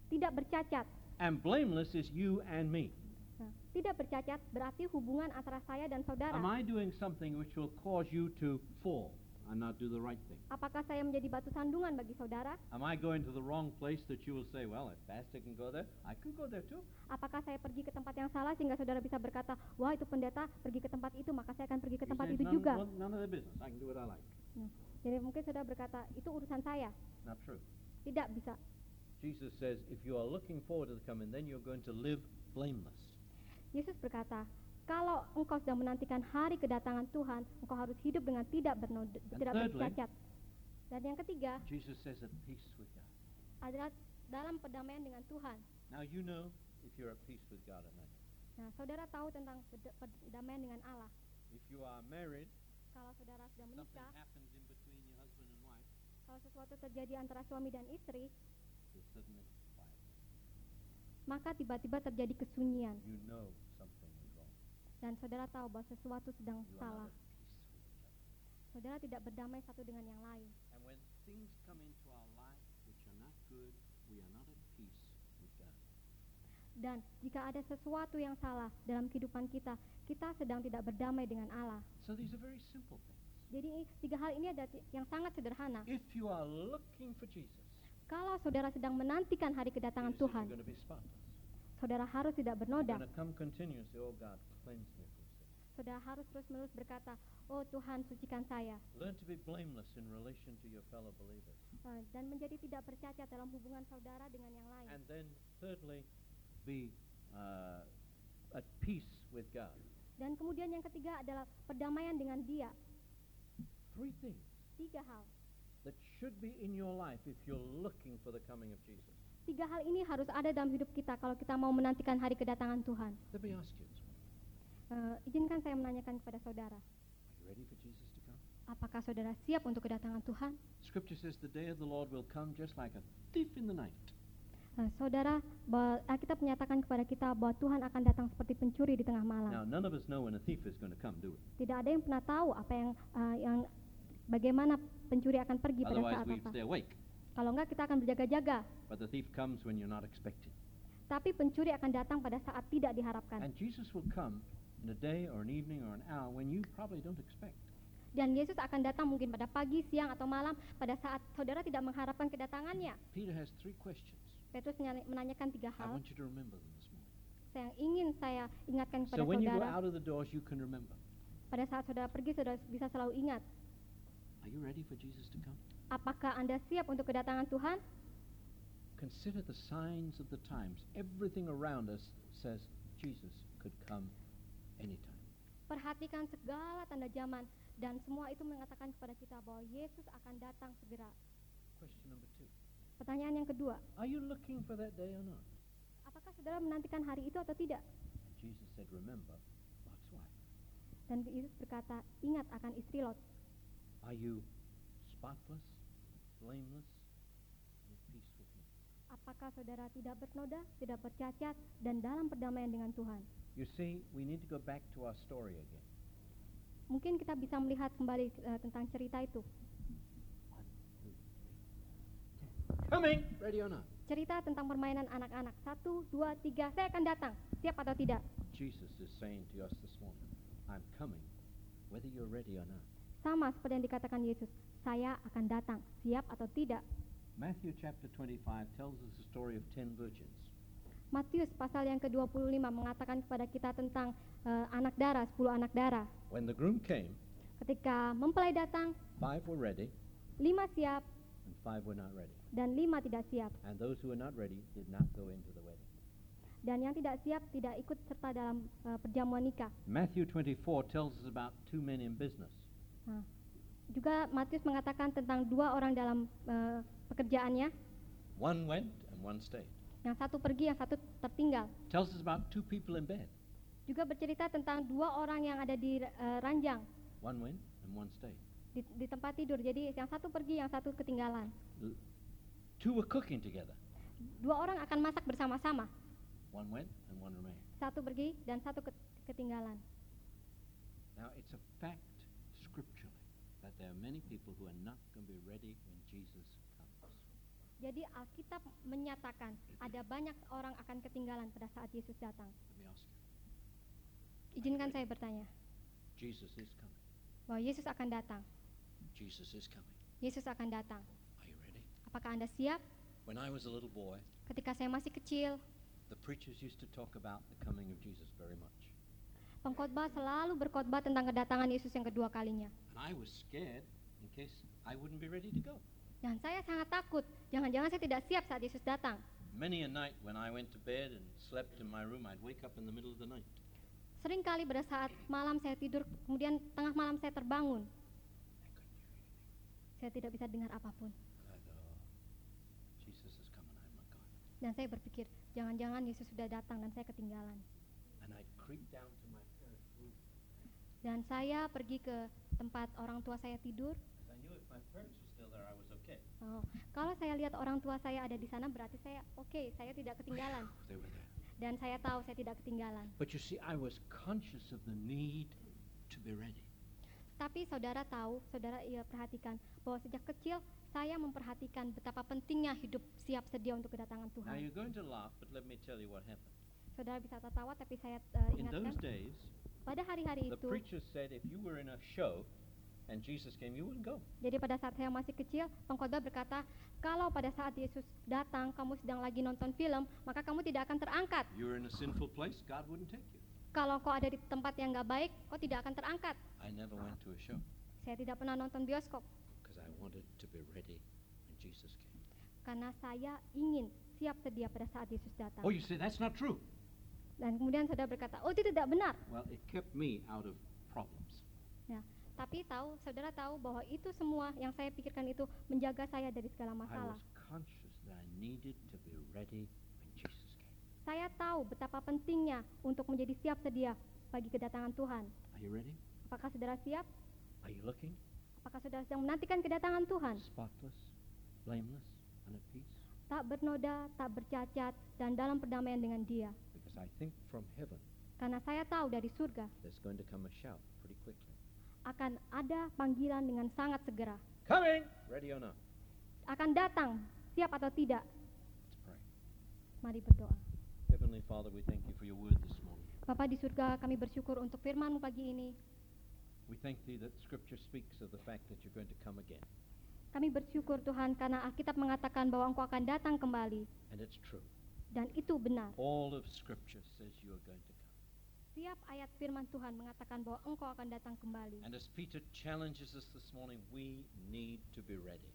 tidak bercacat. And blameless is you and me. Nah, tidak bercacat berarti hubungan antara saya dan saudara. Am I doing something which will cause you to fall and not do the right thing? Apakah saya menjadi batu sandungan bagi saudara? Am I going to the wrong place that you will say, well, if Pastor can go there, I can go there too? Apakah saya pergi ke tempat yang salah sehingga saudara bisa berkata, wah itu pendeta pergi ke tempat itu, maka saya akan pergi ke He tempat says, itu none, juga. none- none of their business. I can do what I like. Nah, jadi mungkin saudara berkata, itu urusan saya. Not true. Tidak bisa. Jesus says, if you are looking forward to the coming, then you're going to live blameless. Yesus berkata, kalau engkau sedang menantikan hari kedatangan Tuhan, engkau harus hidup dengan tidak bernoda, tidak bercacat. Dan yang ketiga Jesus says, at peace with God. adalah dalam perdamaian dengan Tuhan. Now you know if you're at peace with God or not. Nah, saudara tahu tentang perd- perdamaian dengan Allah. If you are married, Kalau saudara sudah menikah, happens in between your husband and wife, kalau sesuatu terjadi antara suami dan istri, maka tiba-tiba terjadi kesunyian. You know. Dan saudara tahu bahwa sesuatu sedang You salah. Saudara tidak berdamai satu dengan yang lain. And when things come into our life which are not good, we are not at peace with God. Dan jika ada sesuatu yang salah dalam kehidupan kita, kita sedang tidak berdamai dengan Allah. So these are very simple things. Jadi tiga hal ini ada yang sangat sederhana. If you are looking for Jesus, Kalau saudara sedang menantikan hari kedatangan Tuhan, saudara harus tidak bernoda. oh God. Saudara harus terus-menerus berkata, "Oh Tuhan, sucikan saya." Learn to be blameless in relation to your fellow believers. Eh, Dan menjadi tidak bercacat dalam hubungan saudara dengan yang lain. And then, thirdly, be uh, at peace with God. Dan kemudian yang ketiga adalah perdamaian dengan Dia. Three things Tiga hal. that should be in your life if you're looking for the coming of Jesus. Tiga hal ini harus ada dalam hidup kita kalau kita mau menantikan hari kedatangan Tuhan. Let me ask you. Eh, izinkan saya menanyakan kepada saudara, Are you ready for Jesus to come? apakah saudara siap untuk kedatangan Tuhan? Scripture says the day of the Lord will come just like a thief in the night. Eh, saudara, bahwa Alkitab menyatakan kepada kita bahwa Tuhan akan datang seperti pencuri di tengah malam. Now, none of us know when a thief is going to come, do we? Tidak ada yang pernah tahu apa yang eh, yang bagaimana pencuri akan pergi pada Otherwise, saat we'd apa. stay awake. Kalau enggak kita akan berjaga-jaga. But the thief comes when you're not expecting. Tapi pencuri akan datang pada saat tidak diharapkan. And Jesus will come in a day or an evening or an hour when you probably don't expect. Dan Yesus akan datang mungkin pada pagi, siang, atau malam pada saat saudara tidak mengharapkan kedatangannya. Peter has three questions. Petrus menanyakan tiga I hal want you to remember them this morning. yang ingin saya ingatkan kepada So when you go saudara. out of the doors, you can remember. Pada saat saudara pergi, saudara bisa selalu ingat. Are you ready for Jesus to come? Apakah Anda siap untuk kedatangan Tuhan? consider the signs of the times. Everything around us says Jesus could come anytime. Perhatikan segala tanda zaman dan semua itu mengatakan kepada kita bahwa Yesus akan datang segera. Question number two Pertanyaan yang kedua, Are you looking for that day or not? apakah saudara menantikan hari itu atau tidak? Jesus said, Remember Lot's wife. Dan Yesus berkata, ingat akan istri Lot. Are you spotless, blameless, and at peace with Him? Apakah saudara tidak bernoda, tidak bercacat, dan dalam perdamaian dengan Tuhan? You see, we need to go back to our story again. Mungkin kita bisa melihat kembali eh, tentang cerita itu. One, two, three. Coming! Ready or not? Cerita tentang permainan anak-anak. Satu, dua, tiga, saya akan datang. Siap atau tidak? Jesus is saying to us this morning, I'm coming, whether you're ready or not. Sama seperti yang dikatakan Yesus. Saya akan datang. Siap atau tidak? Matthew chapter 25 tells us the story of ten virgins. Matius pasal yang ke-25 mengatakan kepada kita tentang eh, anak darah, 10 anak darah. When the groom came, Ketika mempelai datang, five were ready lima siap and five were not ready. dan lima tidak siap. And those who were not ready did not go into the wedding. Dan yang tidak siap tidak ikut serta dalam eh, perjamuan nikah. Matthew 24 tells us about two men in business. Nah, juga Matius mengatakan tentang dua orang dalam eh, pekerjaannya. One went and one stayed. Yang satu pergi, yang satu tertinggal. Tells us about two people in bed. Juga bercerita tentang dua orang yang ada di eh, ranjang One went and one stayed. di, di tempat tidur. Jadi yang satu pergi, yang satu ketinggalan. Two were cooking together. Dua orang akan masak bersama-sama. One went and one remained. Satu pergi dan satu ket- ketinggalan. Now, it's a fact there are many people who are not going to be ready when Jesus comes. Jadi Alkitab menyatakan ada banyak orang akan ketinggalan pada saat Yesus datang. Izinkan saya bertanya Jesus is coming. bahwa Yesus akan datang. Jesus is coming. Yesus akan datang. Are you ready? Apakah Anda siap? When I was a little boy, Ketika saya masih kecil, the preachers used to talk about the coming of Jesus very much. Pengkhotbah selalu berkhotbah tentang kedatangan Yesus yang kedua kalinya. And I was scared in case I wouldn't be ready to go. Dan saya sangat takut, jangan-jangan saya tidak siap saat Yesus datang. Many a night when I went to bed and slept in my room, I'd wake up in the middle of the night. Sering kali pada saat malam saya tidur, kemudian tengah malam saya terbangun. I. Saya tidak bisa dengar apa pun. I going. Dan saya berpikir, jangan-jangan Yesus sudah datang dan saya ketinggalan. And I'd creep down to. Dan saya pergi ke tempat orang tua saya tidur. okay. Oh, kalau saya lihat orang tua saya ada di sana, berarti saya oke, saya tidak ketinggalan. There. Dan saya tahu saya tidak ketinggalan. But you see, I was conscious of the need to be ready. Tapi saudara tahu, saudara iya perhatikan bahwa sejak kecil saya memperhatikan betapa pentingnya hidup siap sedia untuk kedatangan Now Tuhan. you're going to laugh, but let me tell you what happened. Saudara bisa tertawa, tapi saya In ingatkan those days, pada hari-hari the itu. preacher said if you were in a show and Jesus came, you wouldn't go. Jadi pada saat saya masih kecil, pengkhotbah berkata, kalau pada saat Yesus datang, kamu sedang lagi nonton film, maka kamu tidak akan terangkat. You were in a sinful place, God wouldn't take you. Kalau kau ada di tempat yang nggak baik, kau tidak akan terangkat. I never went to a show Saya tidak pernah nonton bioskop because I wanted to be ready when Jesus came. karena saya ingin siap sedia pada saat Yesus datang. Oh, you say that's not true. Dan kemudian saudara berkata, oh itu tidak benar. Well, it kept me out of problems. Ya, tapi tahu, saudara tahu bahwa itu semua yang saya pikirkan itu menjaga saya dari segala I masalah. was conscious that I needed to be ready when Jesus came. Saya tahu betapa pentingnya untuk menjadi siap sedia bagi kedatangan Tuhan. Are you ready? Apakah saudara siap? Are you looking? Apakah saudara sedang menantikan kedatangan Tuhan? Spotless, blameless, and at peace? Tak bernoda, tak bercacat, dan dalam perdamaian dengan Dia. Because I think from heaven Karena saya tahu dari surga there's going to come a shout pretty quickly. akan ada panggilan dengan sangat segera. Coming! Ready or not? Akan datang, siap atau tidak. Let's pray. Mari berdoa. Heavenly Father, we thank you for your word this morning. Bapa di surga, kami bersyukur untuk firman-Mu pagi ini. We thank thee that Scripture speaks of the fact that you're going to come again. Kami bersyukur Tuhan karena Alkitab mengatakan bahwa Engkau akan datang kembali. And it's true dan itu benar. All of scripture says you are going to come. Setiap ayat firman Tuhan mengatakan bahwa engkau akan datang kembali. And as Peter challenges us this morning, we need to be ready.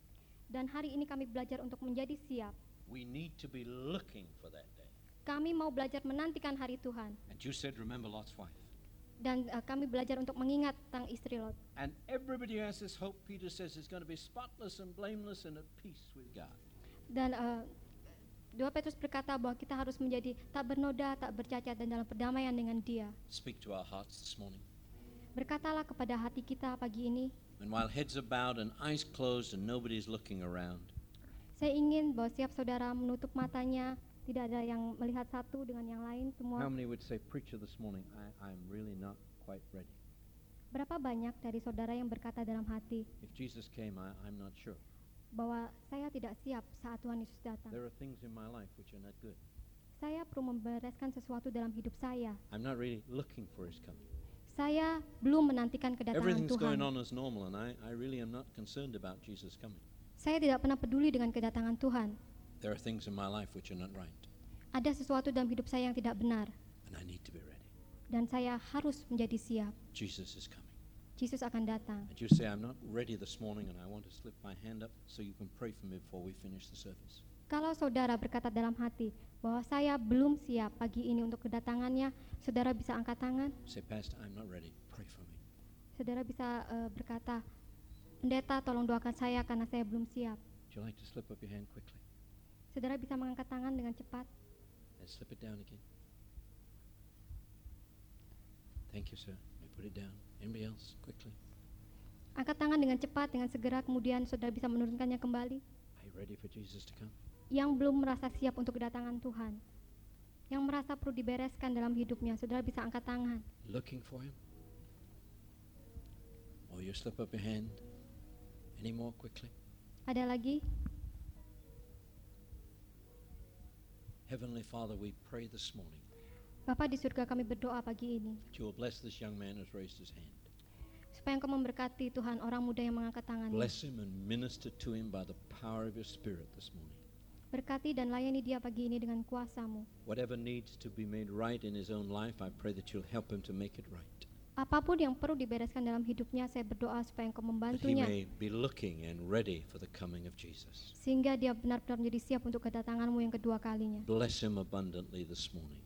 Dan hari ini kami belajar untuk menjadi siap. We need to be looking for that day. Kami mau belajar menantikan hari Tuhan. And you said remember Lot's wife. Dan uh, kami belajar untuk mengingat tentang istri Lot. And everybody has this hope. Peter says is going to be spotless and blameless and at peace with God. Dan uh, 2 Petrus berkata bahwa kita harus menjadi tak bernoda, tak bercacat dan dalam perdamaian dengan Dia. Speak to our hearts this morning. Berkatalah kepada hati kita pagi ini. And while heads are bowed and eyes closed and nobody is looking around. Saya ingin bahwa setiap saudara menutup matanya, tidak ada yang melihat satu dengan yang lain semua. How many would say preacher this morning? I, I'm really not quite ready. Berapa banyak dari saudara yang berkata dalam hati? If Jesus came, I, I'm not sure bahwa saya tidak siap saat Tuhan Yesus datang. There are things in my life which are not good. Saya perlu membereskan sesuatu dalam hidup saya. I'm not really looking for his coming. Saya belum menantikan kedatangan Everything's Tuhan. going on as normal, and I, I really am not concerned about Jesus coming. Saya tidak pernah peduli dengan kedatangan Tuhan. There are things in my life which are not right, Ada sesuatu dalam hidup saya yang tidak benar and I need to be ready. dan saya harus menjadi siap. Jesus is coming. Yesus akan datang. And you say, I'm not ready this morning, and I want to slip my hand up so you can pray for me before we finish the service. Kalau saudara berkata dalam hati bahwa saya belum siap pagi ini untuk kedatangannya, saudara bisa angkat tangan. Say, Pastor, I'm not ready. Pray for me. Saudara bisa eh, berkata, pendeta tolong doakan saya karena saya belum siap. Would you like to slip up your hand quickly Saudara bisa mengangkat tangan dengan cepat. and slip it down again? Thank you, sir. May put it down. Anybody else? Quickly. Angkat tangan dengan cepat, dengan segera, kemudian saudara bisa menurunkannya kembali. Are you ready for Jesus to come? Yang belum merasa siap untuk kedatangan Tuhan, yang merasa perlu dibereskan dalam hidupnya, saudara bisa angkat tangan. Looking for him? Or you slip up your hand? Any more quickly? Ada lagi? Heavenly Father, we pray this morning Bapak di surga kami berdoa pagi ini, will bless this young man who's raised his hand. supaya engkau memberkati Tuhan orang muda yang mengangkat tangannya. Bless him and minister to him by the power of your Spirit this morning. Berkati dan layani dia pagi ini dengan kuasamu. Whatever needs to be made right in his own life, I pray that you'll help him to make it right. Apa pun yang perlu dibereskan dalam hidupnya, saya berdoa supaya engkau That he membantunya. may be looking and ready for the coming of Jesus. Sehingga dia benar-benar menjadi siap untuk kedatanganmu yang kedua kalinya. Bless him abundantly this morning.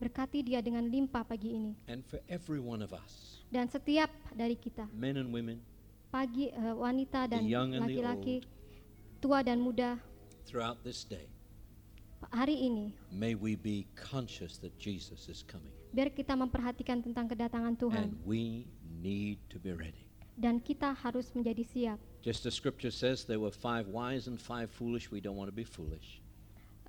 Berkati dia dengan limpah pagi ini. And for every one of us, Dan setiap dari kita, men and women, pagi eh, wanita dan laki-laki, tua dan muda, throughout this day, hari ini may we be conscious that Jesus is coming. biar kita memperhatikan tentang kedatangan Tuhan And we need to be ready. dan kita harus menjadi siap. Just as scripture says, there were five wise and five foolish. We don't want to be foolish.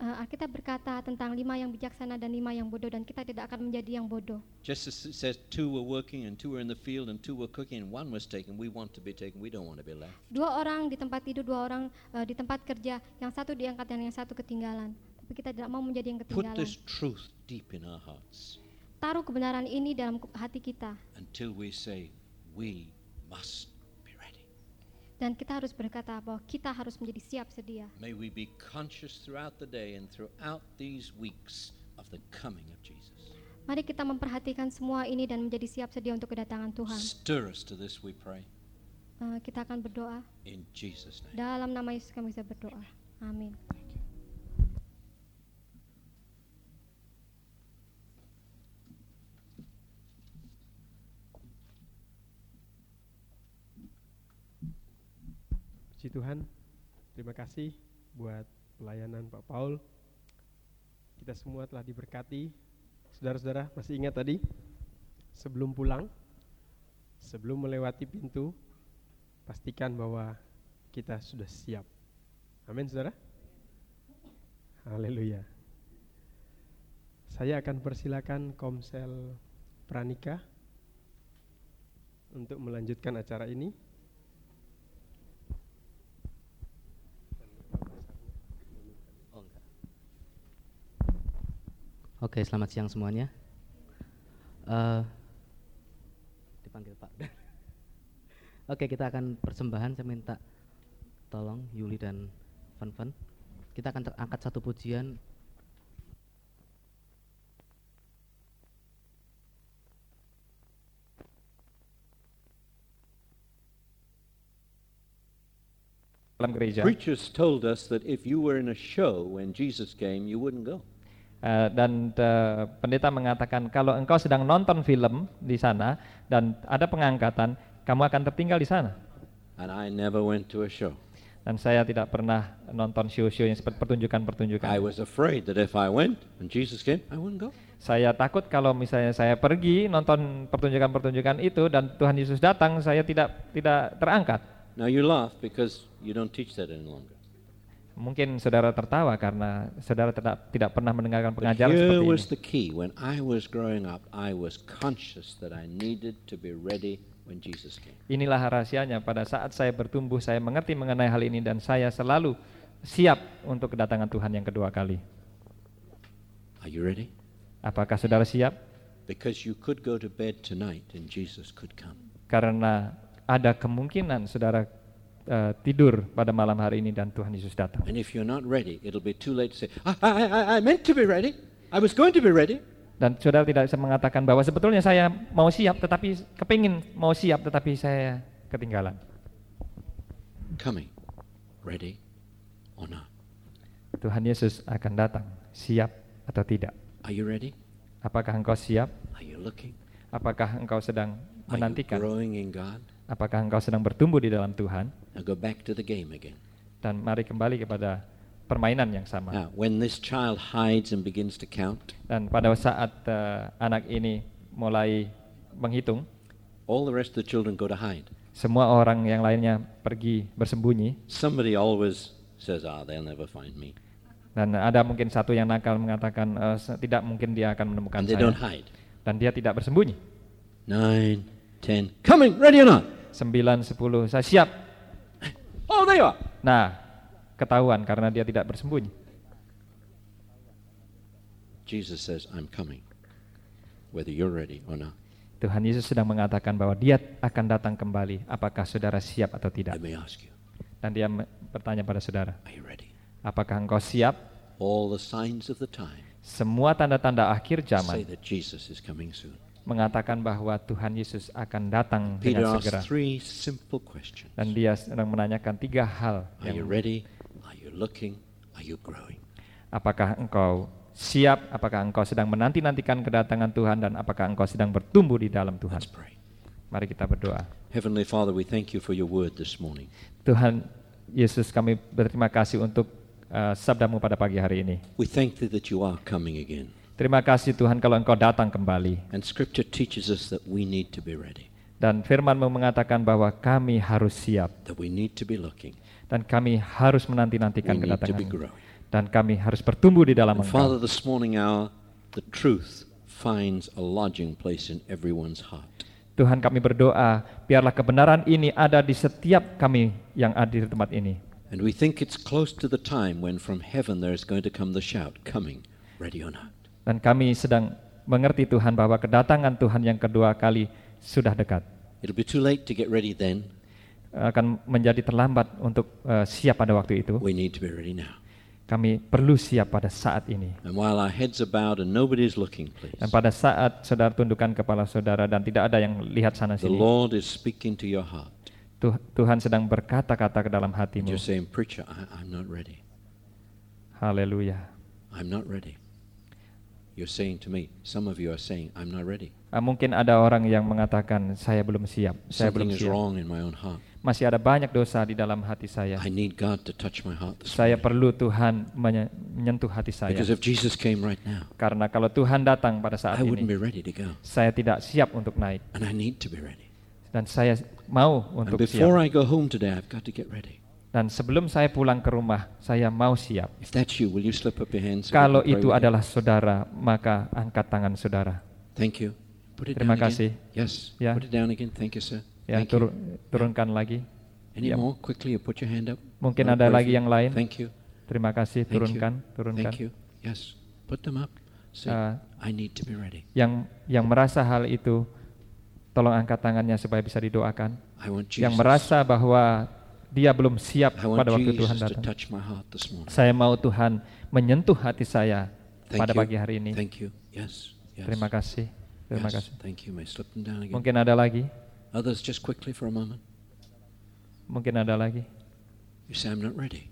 Eh, Alkitab berkata tentang lima yang bijaksana dan lima yang bodoh dan kita tidak akan menjadi yang bodoh. Just as it says, two were working and two were in the field and two were cooking and one was taken. We want to be taken. We don't want to be left. Dua orang di tempat tidur, dua orang eh, di tempat kerja, yang satu diangkat dan yang satu ketinggalan. Tapi kita tidak mau menjadi yang Put ketinggalan. this truth deep in our hearts Taruh kebenaran ini dalam hati kita until we say, we must. Dan kita harus berkata bahwa kita harus menjadi siap sedia. May we be conscious throughout the day and throughout these weeks of the coming of Jesus. Mari kita memperhatikan semua ini dan menjadi siap sedia untuk kedatangan Tuhan. Stir us to this, we pray. Eh, kita akan berdoa In Jesus' name. dalam nama Yesus kami bisa berdoa. Amin. Puji Tuhan, terima kasih buat pelayanan Pak Paul. Kita semua telah diberkati. Saudara-saudara, masih ingat tadi? Sebelum pulang, sebelum melewati pintu, pastikan bahwa kita sudah siap. Amin, saudara. Haleluya. Saya akan persilakan Komsel Pranika untuk melanjutkan acara ini. Oh, enggak. Oke, selamat siang semuanya. Eh, dipanggil Pak. Oke, kita akan persembahan. Saya minta tolong Yuli dan Van. Kita akan angkat satu pujian. dalam gereja. Preachers told us that if you were in a show when Jesus came, you wouldn't go. Eh, dan eh, pendeta mengatakan kalau engkau sedang nonton film di sana dan ada pengangkatan, kamu akan tertinggal di sana. And I never went to a show. Dan saya tidak pernah nonton show-show yang seperti I pertunjukan-pertunjukan. was afraid that if I went and Jesus came, I wouldn't go. Saya takut kalau misalnya saya pergi nonton pertunjukan-pertunjukan itu dan Tuhan Yesus datang, saya tidak tidak terangkat. Now you laugh because you don't teach that any longer. Mungkin saudara tertawa karena saudara tidak tidak pernah mendengarkan But pengajaran here seperti was ini. the key. When I was growing up, I was conscious that I needed to be ready when Jesus came. Inilah rahasianya. Pada saat saya bertumbuh, saya mengerti mengenai hal ini dan saya selalu siap untuk kedatangan Tuhan yang kedua kali. Are you ready? Apakah saudara siap? Because you could go to bed tonight and Jesus could come. Karena ada kemungkinan saudara eh, tidur pada malam hari ini dan Tuhan Yesus datang. And if you're not ready, it'll be too late to say, I, I, I, I meant to be ready. I was going to be ready. Dan saudara tidak bisa mengatakan bahwa sebetulnya saya mau siap, tetapi kepingin mau siap, tetapi saya ketinggalan. Coming. Ready or not? Tuhan Yesus akan datang, siap atau tidak. Are you ready? Apakah engkau siap? Are you looking? Apakah engkau sedang Are you menantikan? growing in God? Apakah engkau sedang bertumbuh di dalam Tuhan? Now go back to the game again. Dan mari kembali kepada permainan yang sama. Now, when this child hides and begins to count, Dan pada saat eh, anak ini mulai menghitung, all the rest of the children go to hide. semua orang yang lainnya pergi bersembunyi. Somebody always says, ah, they'll never find me. Dan ada mungkin satu yang nakal mengatakan "Eh, se- tidak mungkin dia akan menemukan And they saya. don't hide. Dan dia tidak bersembunyi. Nine, ten, coming, ready or not? 9, 10, saya siap. Oh, are. Nah, ketahuan karena dia tidak bersembunyi. Jesus says, I'm coming, whether you're ready or not. Tuhan Yesus sedang mengatakan bahwa dia akan datang kembali. Apakah saudara siap atau tidak? Let me ask you, Dan dia bertanya pada saudara, are you ready? apakah engkau siap? All the signs of the time Semua tanda-tanda akhir say zaman that Jesus is coming soon. Mengatakan bahwa Tuhan Yesus akan datang Peter dengan segera. asked three simple questions. Dan dia sedang menanyakan tiga hal. Are you Yang, ready? Are you looking? Are you growing? apakah engkau siap? Apakah engkau sedang menanti-nantikan kedatangan Tuhan? Dan apakah engkau sedang bertumbuh di dalam Tuhan? Let's pray. Mari kita berdoa. Heavenly Father, we thank you for your word this morning. Tuhan Yesus kami berterima kasih untuk uh, sabdamu pada pagi hari ini. We thank thee that you are coming again. Terima kasih Tuhan kalau engkau datang kembali. And scripture teaches us that we need to be ready, Dan firmanmu mengatakan bahwa kami harus siap. that we need to be looking, Dan kami harus we menanti-nantikan need to be kedatanganmu. growing. Dan kami harus bertumbuh di dalam And Father, engkau. this morning our the truth finds a lodging place in everyone's heart. Tuhan kami berdoa, biarlah kebenaran ini ada di setiap kami yang ada di tempat ini. And we think it's close to the time when from heaven there is going to come the shout, coming, ready or not. Dan kami sedang mengerti Tuhan bahwa kedatangan Tuhan yang kedua kali sudah dekat. It'll be too late to get ready then. Akan menjadi terlambat untuk eh, siap pada waktu itu. We need to be ready now. Kami perlu siap pada saat ini. And while our heads are bowed and nobody is looking, please, Dan pada saat saudara tundukkan kepala saudara dan tidak ada yang lihat sana the sini, Lord is speaking to your heart. Tuh- Tuhan sedang berkata-kata ke dalam hatimu. you're saying, Preacher, I, I'm not ready. Haleluya. I'm not ready. You're saying to me, some of you are saying, I'm not ready. Mungkin ada orang yang mengatakan saya belum siap, saya belum is siap. wrong in my own heart. Masih ada banyak dosa di dalam hati saya. I need God to touch my heart this Saya perlu Tuhan menye- menyentuh hati saya. Because if Jesus came right now, Karena kalau Tuhan datang pada saat I wouldn't ini, be ready to go. saya tidak siap untuk naik And I need to be ready. dan saya mau And untuk before siap. I go home today, I've got to get ready. Dan sebelum saya pulang ke rumah, saya mau siap. If that's you, will you slip up your hands? Kalau itu adalah saudara, maka angkat tangan saudara. Thank you. Put it Terima down kasih. again. Yes. Ya. Put it down again. Thank you, sir. Ya, Thank you. tur- turunkan lagi. Any Ya. more? Quickly, you put your hand up. Mungkin ada lagi you? yang lain. Thank you. Terima kasih, Thank turunkan, you. turunkan. Thank you. Yes. Put them up. Say, Uh, I need to be ready. Yang yang merasa hal itu, tolong angkat tangannya supaya bisa didoakan. I want Jesus. Yang merasa bahwa dia belum siap pada waktu Tuhan datang. Saya mau Tuhan menyentuh hati saya Thank pada you. pagi hari ini. Thank you. Yes. Yes. Terima kasih. Terima Yes. kasih. Thank you. May slip them down again. Mungkin ada lagi, Others, just quickly for a moment. mungkin ada lagi. You say, I'm not ready.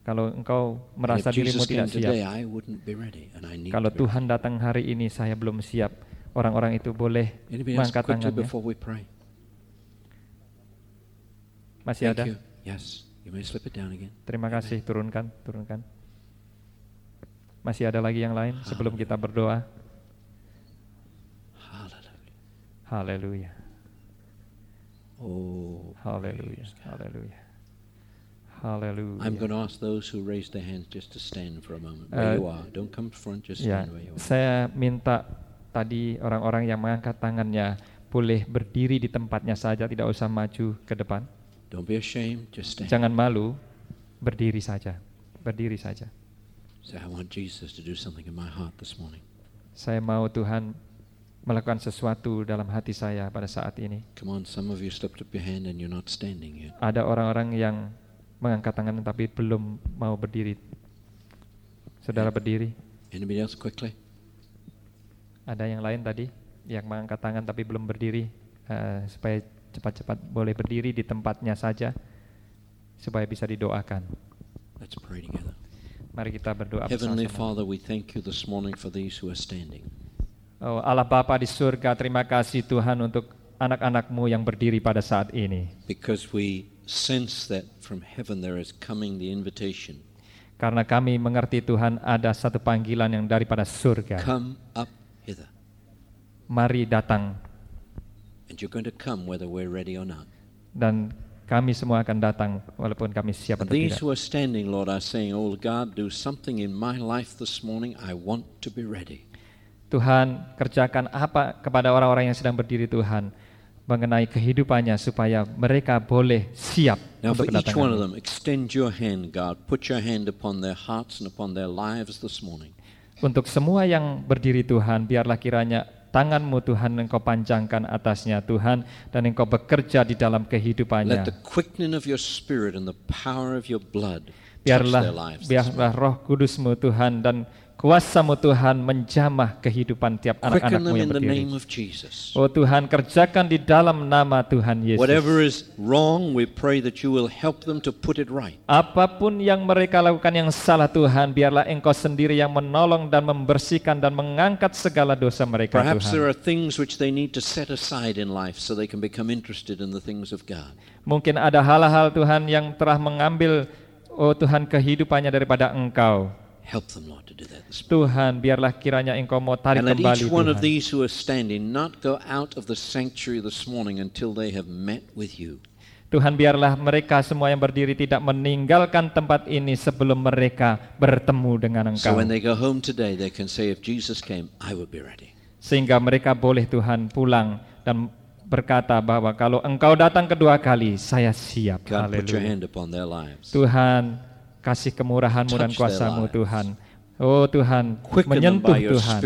Kalau engkau merasa dirimu tidak siap, today, I wouldn't be ready. And I need kalau Tuhan datang hari ini saya belum siap, orang-orang itu boleh mengangkat tangannya. Masih Thank ada? you. Yes. You may slip it down again. Terima kasih, turunkan, turunkan. Masih ada lagi yang lain sebelum kita berdoa? Hallelujah. Haleluya, Oh, haleluya, God. haleluya. Haleluya. I'm going to ask those who raised their hands just to stand for a moment. Uh, Where you are. Don't come front, just Ya, stand where you are. saya minta tadi orang-orang yang mengangkat tangannya boleh berdiri di tempatnya saja, tidak usah maju ke depan. Don't be ashamed, just stand. Jangan malu, berdiri saja, berdiri saja. Say, I want Jesus to do something in my heart this morning. Saya mau Tuhan melakukan sesuatu dalam hati saya pada saat ini. Come on, some of you slipped up your hand and you're not standing yet. Ada orang-orang yang mengangkat tangan tapi belum mau berdiri. Saudara berdiri. Anybody else quickly? Ada yang lain tadi yang mengangkat tangan tapi belum berdiri eh, supaya cepat-cepat boleh berdiri di tempatnya saja supaya bisa didoakan. Let's pray together. Mari kita berdoa Heavenly. Father, we thank you this morning for these who are standing. Oh, Allah Bapa di surga, terima kasih Tuhan untuk anak-anakmu yang berdiri pada saat ini. Because we sense that from heaven there is coming the invitation. Karena kami mengerti Tuhan ada satu panggilan yang daripada surga. Come up hither. Mari datang You're going to come whether we're ready or not. dan kami semua akan datang walaupun kami siap atau these tidak. who are standing, Lord, are saying, Oh God, do something in my life this morning. I want to be ready. Tuhan kerjakan apa kepada orang-orang yang sedang berdiri Tuhan mengenai kehidupannya supaya mereka boleh siap Now, for untuk each one of them, extend your hand, God. Put your hand upon their hearts and upon their lives this morning. Untuk semua yang berdiri Tuhan, biarlah kiranya tanganmu Tuhan engkau panjangkan atasnya Tuhan dan engkau bekerja di dalam kehidupannya. Let the quickening of your spirit and the power of your blood Biarlah biarlah roh kudusmu Tuhan dan kuasamu Tuhan menjamah kehidupan tiap anak-anakmu yang berdiri. Oh Tuhan, kerjakan di dalam nama Tuhan Yesus. Whatever is wrong, we pray that you will help them to put it right. Apa pun yang mereka lakukan yang salah Tuhan, biarlah Engkau sendiri yang menolong dan membersihkan dan mengangkat segala dosa mereka Perhaps there Tuhan. are things which they need to set aside in life so they can become interested in the things of God. Mungkin ada hal-hal Tuhan yang telah mengambil oh Tuhan kehidupannya daripada Engkau. Help them, Lord, to do that this morning. Tuhan, biarlah kiranya Engkau mau tarik And kembali each one of Tuhan. these who are standing not go out of the sanctuary this morning until they have met with you. Tuhan biarlah mereka semua yang berdiri tidak meninggalkan tempat ini sebelum mereka bertemu dengan So Engkau. when they go home today, they can say, if Jesus came, I would be ready. Sehingga mereka boleh Tuhan pulang dan berkata bahwa kalau Engkau datang kedua kali, saya siap. God, put your Haleluya. hand upon their lives. Tuhan, kasih kemurahan-Mu dan kuasa-Mu. Tuhan. Oh Tuhan, menyentuh Tuhan.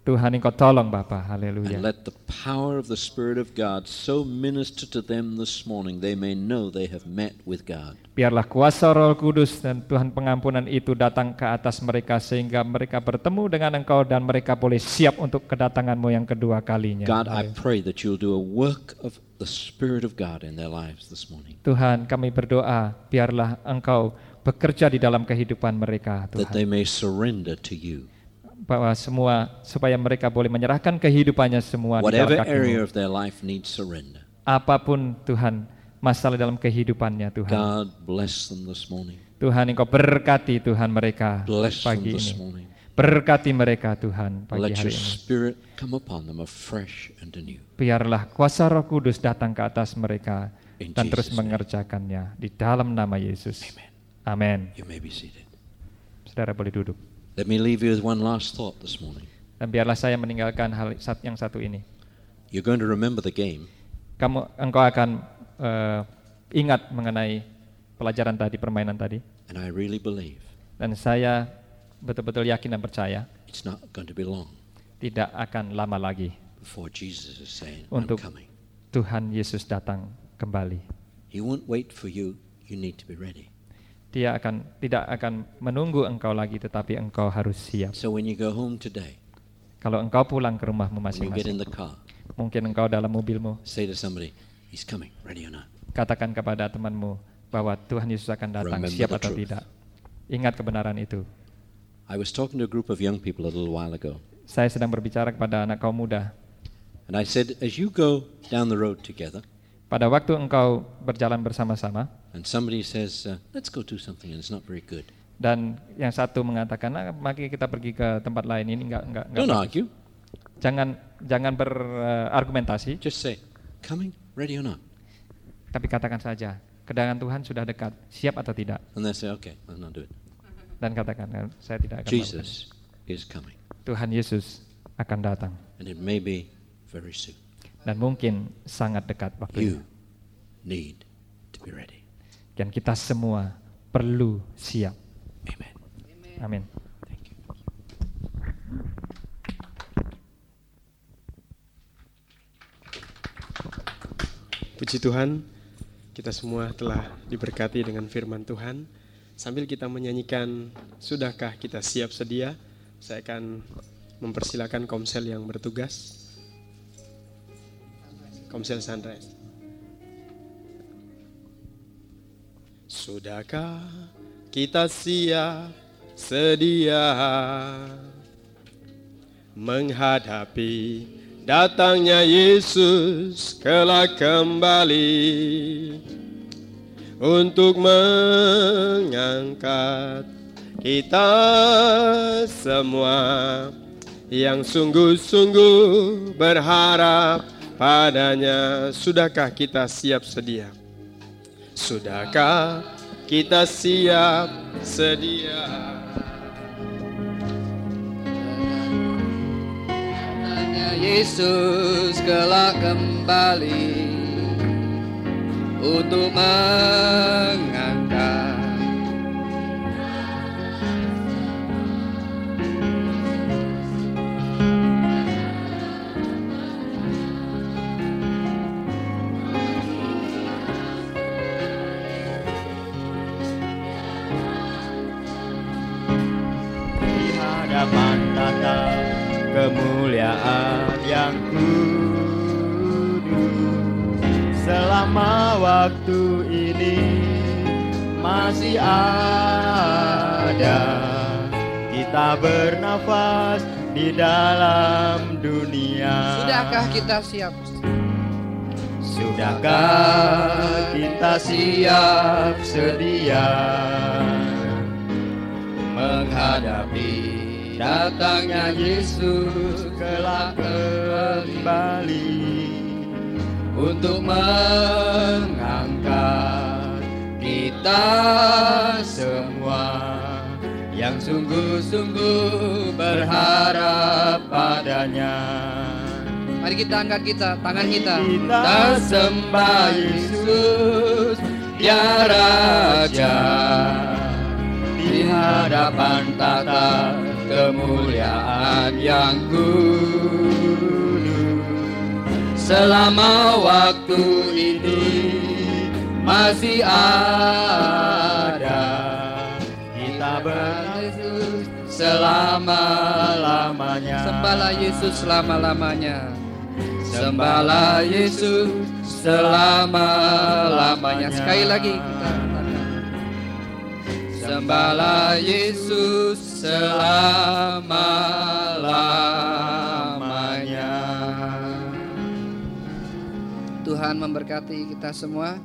Tuhan Engkau tolong Bapa, haleluya. And let the power of the Spirit of God so minister to them this morning they may know they have met with God. Biarlah kuasa Roh Kudus dan Tuhan pengampunan itu datang ke atas mereka sehingga mereka bertemu dengan Engkau dan mereka boleh siap untuk kedatangan-Mu yang kedua kalinya. God, I pray that you'll do a work of the Spirit of God in their lives this morning. Tuhan, kami berdoa biarlah Engkau bekerja di dalam kehidupan mereka, That Tuhan. they may surrender to you. Bahwa semua supaya mereka boleh menyerahkan kehidupannya semua di dalam Whatever area of their life needs surrender. Apa pun Tuhan masalah dalam kehidupannya Tuhan. God, bless them this morning. Tuhan Engkau berkati Tuhan mereka Bless them pagi this ini. morning. Berkati mereka Tuhan pagi Let hari your ini. Spirit come upon them afresh and anew. Biarlah kuasa Roh Kudus datang ke atas mereka In dan terus Jesus' name. mengerjakannya di dalam nama Yesus. Amen. Amin. You may be seated. Saudara boleh duduk. Let me leave you with one last thought this morning. Dan biarlah saya meninggalkan hal yang satu ini. You're going to remember the game, Kamu engkau akan eh, ingat mengenai pelajaran tadi, permainan tadi. and I really believe Dan saya betul-betul yakin dan percaya it's not going to be long tidak akan lama lagi before Jesus is saying, I'm untuk coming. Tuhan Yesus datang kembali. He won't wait for you. You need to be ready. Dia akan tidak akan menunggu engkau lagi tetapi engkau harus siap. So when you go home today, Kalau engkau pulang ke rumahmu masing-masing, mungkin engkau dalam mobilmu, say to somebody, He's coming, ready or not. katakan kepada temanmu, bahwa Tuhan Yesus akan datang, Remember siap atau truth. tidak. Ingat kebenaran itu. I was talking to a group of young people a little while ago, Saya sedang berbicara kepada anak kaum muda. and I said, as you go down the road together, Pada waktu engkau berjalan bersama-sama, and somebody says, uh, let's go do something, and it's not very good, dan yang satu mengatakan, nah, mari kita pergi ke tempat lain ini enggak enggak, enggak don't bagus." argue. Jangan jangan berargumentasi, Just say, coming, ready or not? tapi katakan saja, kedatangan Tuhan sudah dekat, siap atau tidak? And they say, okay, I'll not do it. Dan katakan, "Eh, saya tidak akan melakukan." Jesus is coming, Tuhan Yesus akan datang and it may be very soon. dan mungkin sangat dekat waktunya. You need to be ready. Dan kita semua perlu siap. Amen. Amin. Thank you. Puji Tuhan, kita semua telah diberkati dengan firman Tuhan. Sambil kita menyanyikan Sudahkah kita siap sedia? Saya akan mempersilakan komsel yang bertugas. Komsel Sunrise. Sudahkah kita siap sedia menghadapi datangnya Yesus kelak kembali untuk mengangkat kita semua yang sungguh-sungguh berharap padanya. Sudahkah kita siap sedia? Sudahkah kita siap sedia? Hanya Yesus kelak kembali untuk mengangkat waktu ini masih ada kita bernafas di dalam dunia Sudahkah kita siap? Sudahkah kita siap sedia menghadapi datangnya Yesus kelak kembali untuk mengangkat kita semua yang sungguh-sungguh berharap padanya. Mari kita angkat kita, tangan kita. Kita sembah Yesus, ya Raja, di hadapan tata kemuliaan yang kudus. Selama waktu ini masih ada, kita bersujud selama-lamanya. Sembahlah Yesus selama-lamanya. Sembahlah Yesus selama-lamanya. Sekali lagi kita. Sembahlah Yesus selama-lamanya. Tuhan memberkati kita semua.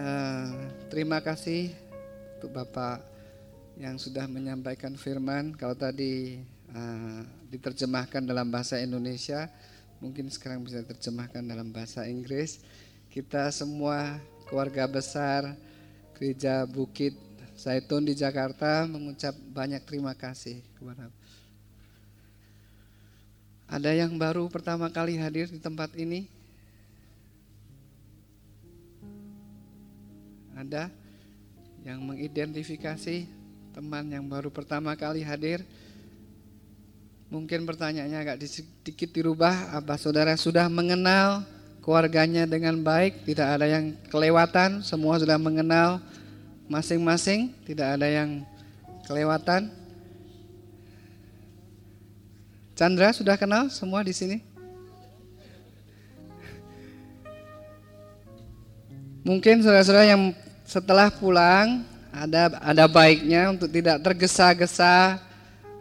Eh, terima kasih untuk Bapak yang sudah menyampaikan firman. Kalau tadi eh, diterjemahkan dalam bahasa Indonesia, mungkin sekarang bisa diterjemahkan dalam bahasa Inggris. Kita semua keluarga besar Gereja Bukit Zaitun di Jakarta mengucap banyak terima kasih kepada Ada yang baru pertama kali hadir di tempat ini? Ada yang mengidentifikasi teman yang baru pertama kali hadir? Mungkin pertanyaannya agak sedikit dirubah. Apa saudara sudah mengenal keluarganya dengan baik? Tidak ada yang kelewatan, semua sudah mengenal masing-masing, tidak ada yang kelewatan. Chandra sudah kenal semua di sini? Mungkin saudara-saudara yang setelah pulang ada ada baiknya untuk tidak tergesa-gesa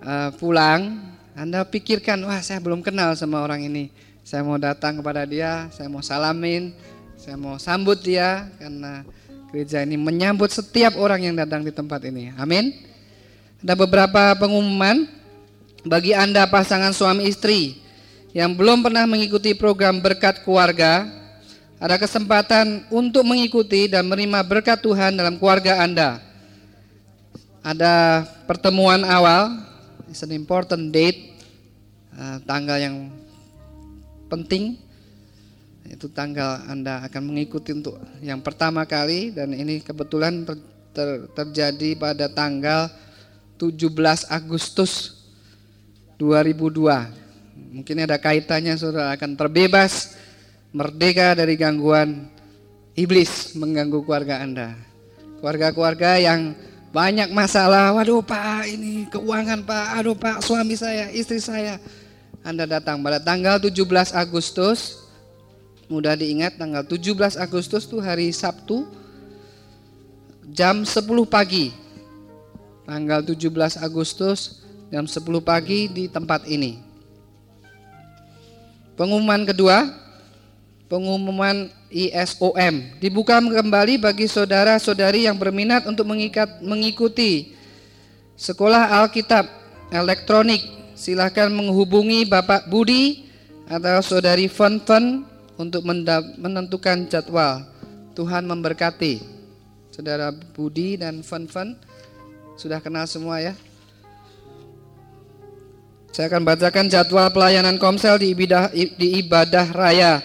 uh, pulang. Anda pikirkan, wah saya belum kenal sama orang ini. Saya mau datang kepada dia, saya mau salamin, saya mau sambut dia karena gereja ini menyambut setiap orang yang datang di tempat ini. Amin. Ada beberapa pengumuman bagi Anda pasangan suami istri yang belum pernah mengikuti program berkat keluarga, ada kesempatan untuk mengikuti dan menerima berkat Tuhan dalam keluarga Anda. Ada pertemuan awal, it's an important date, uh, tanggal yang penting, itu tanggal Anda akan mengikuti untuk yang pertama kali dan ini kebetulan ter, ter, terjadi pada tanggal 17 Agustus 2002. Mungkin ada kaitannya saudara akan terbebas, merdeka dari gangguan iblis mengganggu keluarga Anda. Keluarga-keluarga yang banyak masalah, waduh pak ini keuangan pak, aduh pak suami saya, istri saya. Anda datang pada tanggal 17 Agustus, mudah diingat tanggal 17 Agustus itu hari Sabtu, jam 10 pagi. Tanggal 17 Agustus jam 10 pagi di tempat ini. Pengumuman kedua, pengumuman ISOM dibuka kembali bagi saudara-saudari yang berminat untuk mengikat, mengikuti sekolah Alkitab elektronik. Silahkan menghubungi Bapak Budi atau saudari Fun untuk menentukan jadwal. Tuhan memberkati. Saudara Budi dan Fun sudah kenal semua ya. Saya akan bacakan jadwal pelayanan Komsel di ibadah, di ibadah raya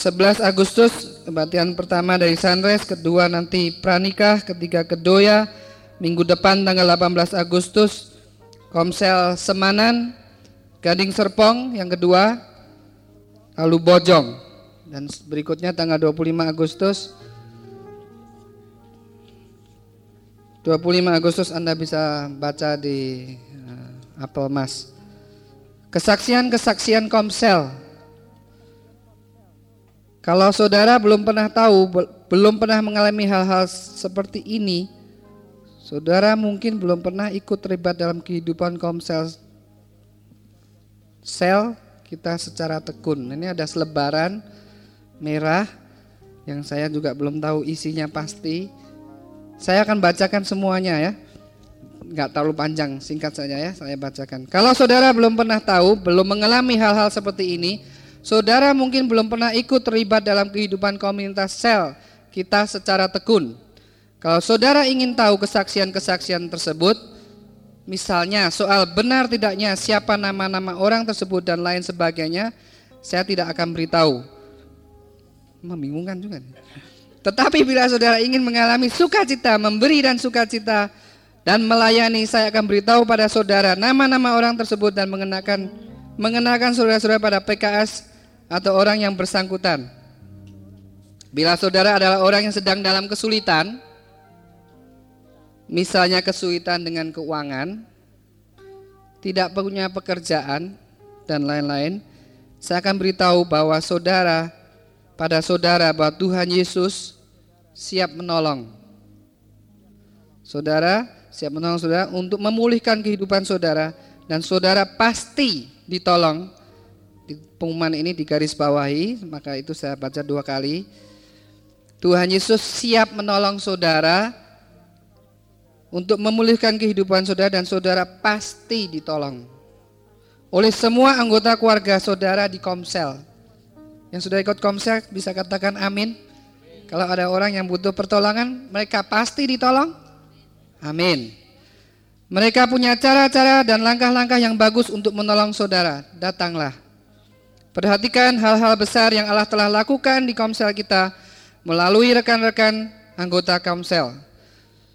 11 Agustus kebaktian pertama dari Sunrise, kedua nanti pranikah, ketiga kedoya, minggu depan tanggal 18 Agustus Komsel Semanan, Gading Serpong yang kedua, lalu Bojong. Dan berikutnya tanggal 25 Agustus. 25 Agustus Anda bisa baca di uh, Apple Mas. Kesaksian-kesaksian Komsel kalau saudara belum pernah tahu, belum pernah mengalami hal-hal seperti ini, saudara mungkin belum pernah ikut terlibat dalam kehidupan komsel sel kita secara tekun. Ini ada selebaran merah yang saya juga belum tahu isinya pasti. Saya akan bacakan semuanya ya. Enggak terlalu panjang, singkat saja ya saya bacakan. Kalau saudara belum pernah tahu, belum mengalami hal-hal seperti ini, Saudara mungkin belum pernah ikut terlibat dalam kehidupan komunitas sel kita secara tekun. Kalau saudara ingin tahu kesaksian-kesaksian tersebut, misalnya soal benar tidaknya siapa nama-nama orang tersebut dan lain sebagainya, saya tidak akan beritahu. Membingungkan juga. Tetapi bila saudara ingin mengalami sukacita, memberi dan sukacita dan melayani, saya akan beritahu pada saudara nama-nama orang tersebut dan mengenakan mengenakan saudara-saudara pada PKS atau orang yang bersangkutan. Bila saudara adalah orang yang sedang dalam kesulitan, misalnya kesulitan dengan keuangan, tidak punya pekerjaan, dan lain-lain, saya akan beritahu bahwa saudara, pada saudara bahwa Tuhan Yesus siap menolong. Saudara siap menolong saudara untuk memulihkan kehidupan saudara dan saudara pasti ditolong pengumuman ini digaris bawahi, maka itu saya baca dua kali. Tuhan Yesus siap menolong saudara untuk memulihkan kehidupan saudara dan saudara pasti ditolong oleh semua anggota keluarga saudara di Komsel. Yang sudah ikut Komsel bisa katakan amin. Kalau ada orang yang butuh pertolongan, mereka pasti ditolong. Amin. Mereka punya cara-cara dan langkah-langkah yang bagus untuk menolong saudara. Datanglah. Perhatikan hal-hal besar yang Allah telah lakukan di komsel kita melalui rekan-rekan anggota komsel.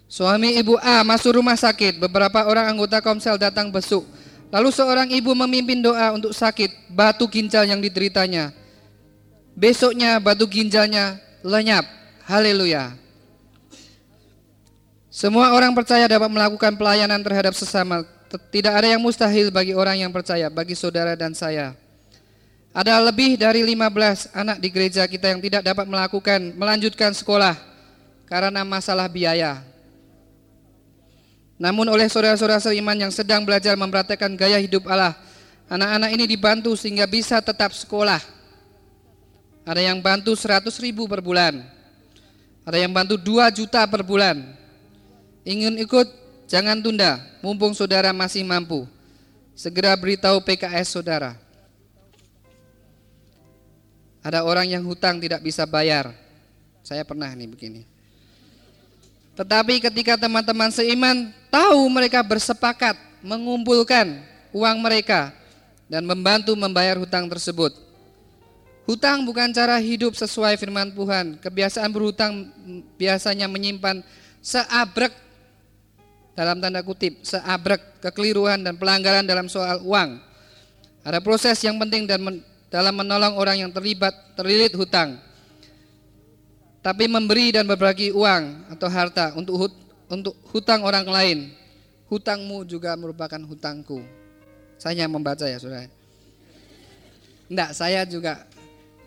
Suami ibu A masuk rumah sakit, beberapa orang anggota komsel datang besuk. Lalu seorang ibu memimpin doa untuk sakit batu ginjal yang dideritanya. Besoknya batu ginjalnya lenyap. Haleluya. Semua orang percaya dapat melakukan pelayanan terhadap sesama. Tidak ada yang mustahil bagi orang yang percaya, bagi saudara dan saya. Ada lebih dari 15 anak di gereja kita yang tidak dapat melakukan melanjutkan sekolah karena masalah biaya. Namun oleh saudara-saudara seiman yang sedang belajar mempraktekkan gaya hidup Allah, anak-anak ini dibantu sehingga bisa tetap sekolah. Ada yang bantu 100 ribu per bulan. Ada yang bantu 2 juta per bulan. Ingin ikut? Jangan tunda, mumpung saudara masih mampu. Segera beritahu PKS saudara. Ada orang yang hutang tidak bisa bayar. Saya pernah nih begini. Tetapi ketika teman-teman seiman tahu mereka bersepakat mengumpulkan uang mereka dan membantu membayar hutang tersebut. Hutang bukan cara hidup sesuai firman Tuhan. Kebiasaan berhutang biasanya menyimpan seabrek dalam tanda kutip seabrek kekeliruan dan pelanggaran dalam soal uang. Ada proses yang penting dan dalam menolong orang yang terlibat terlilit hutang. Tapi memberi dan berbagi uang atau harta untuk hut, untuk hutang orang lain, hutangmu juga merupakan hutangku. Saya membaca ya, Saudara. Enggak, saya juga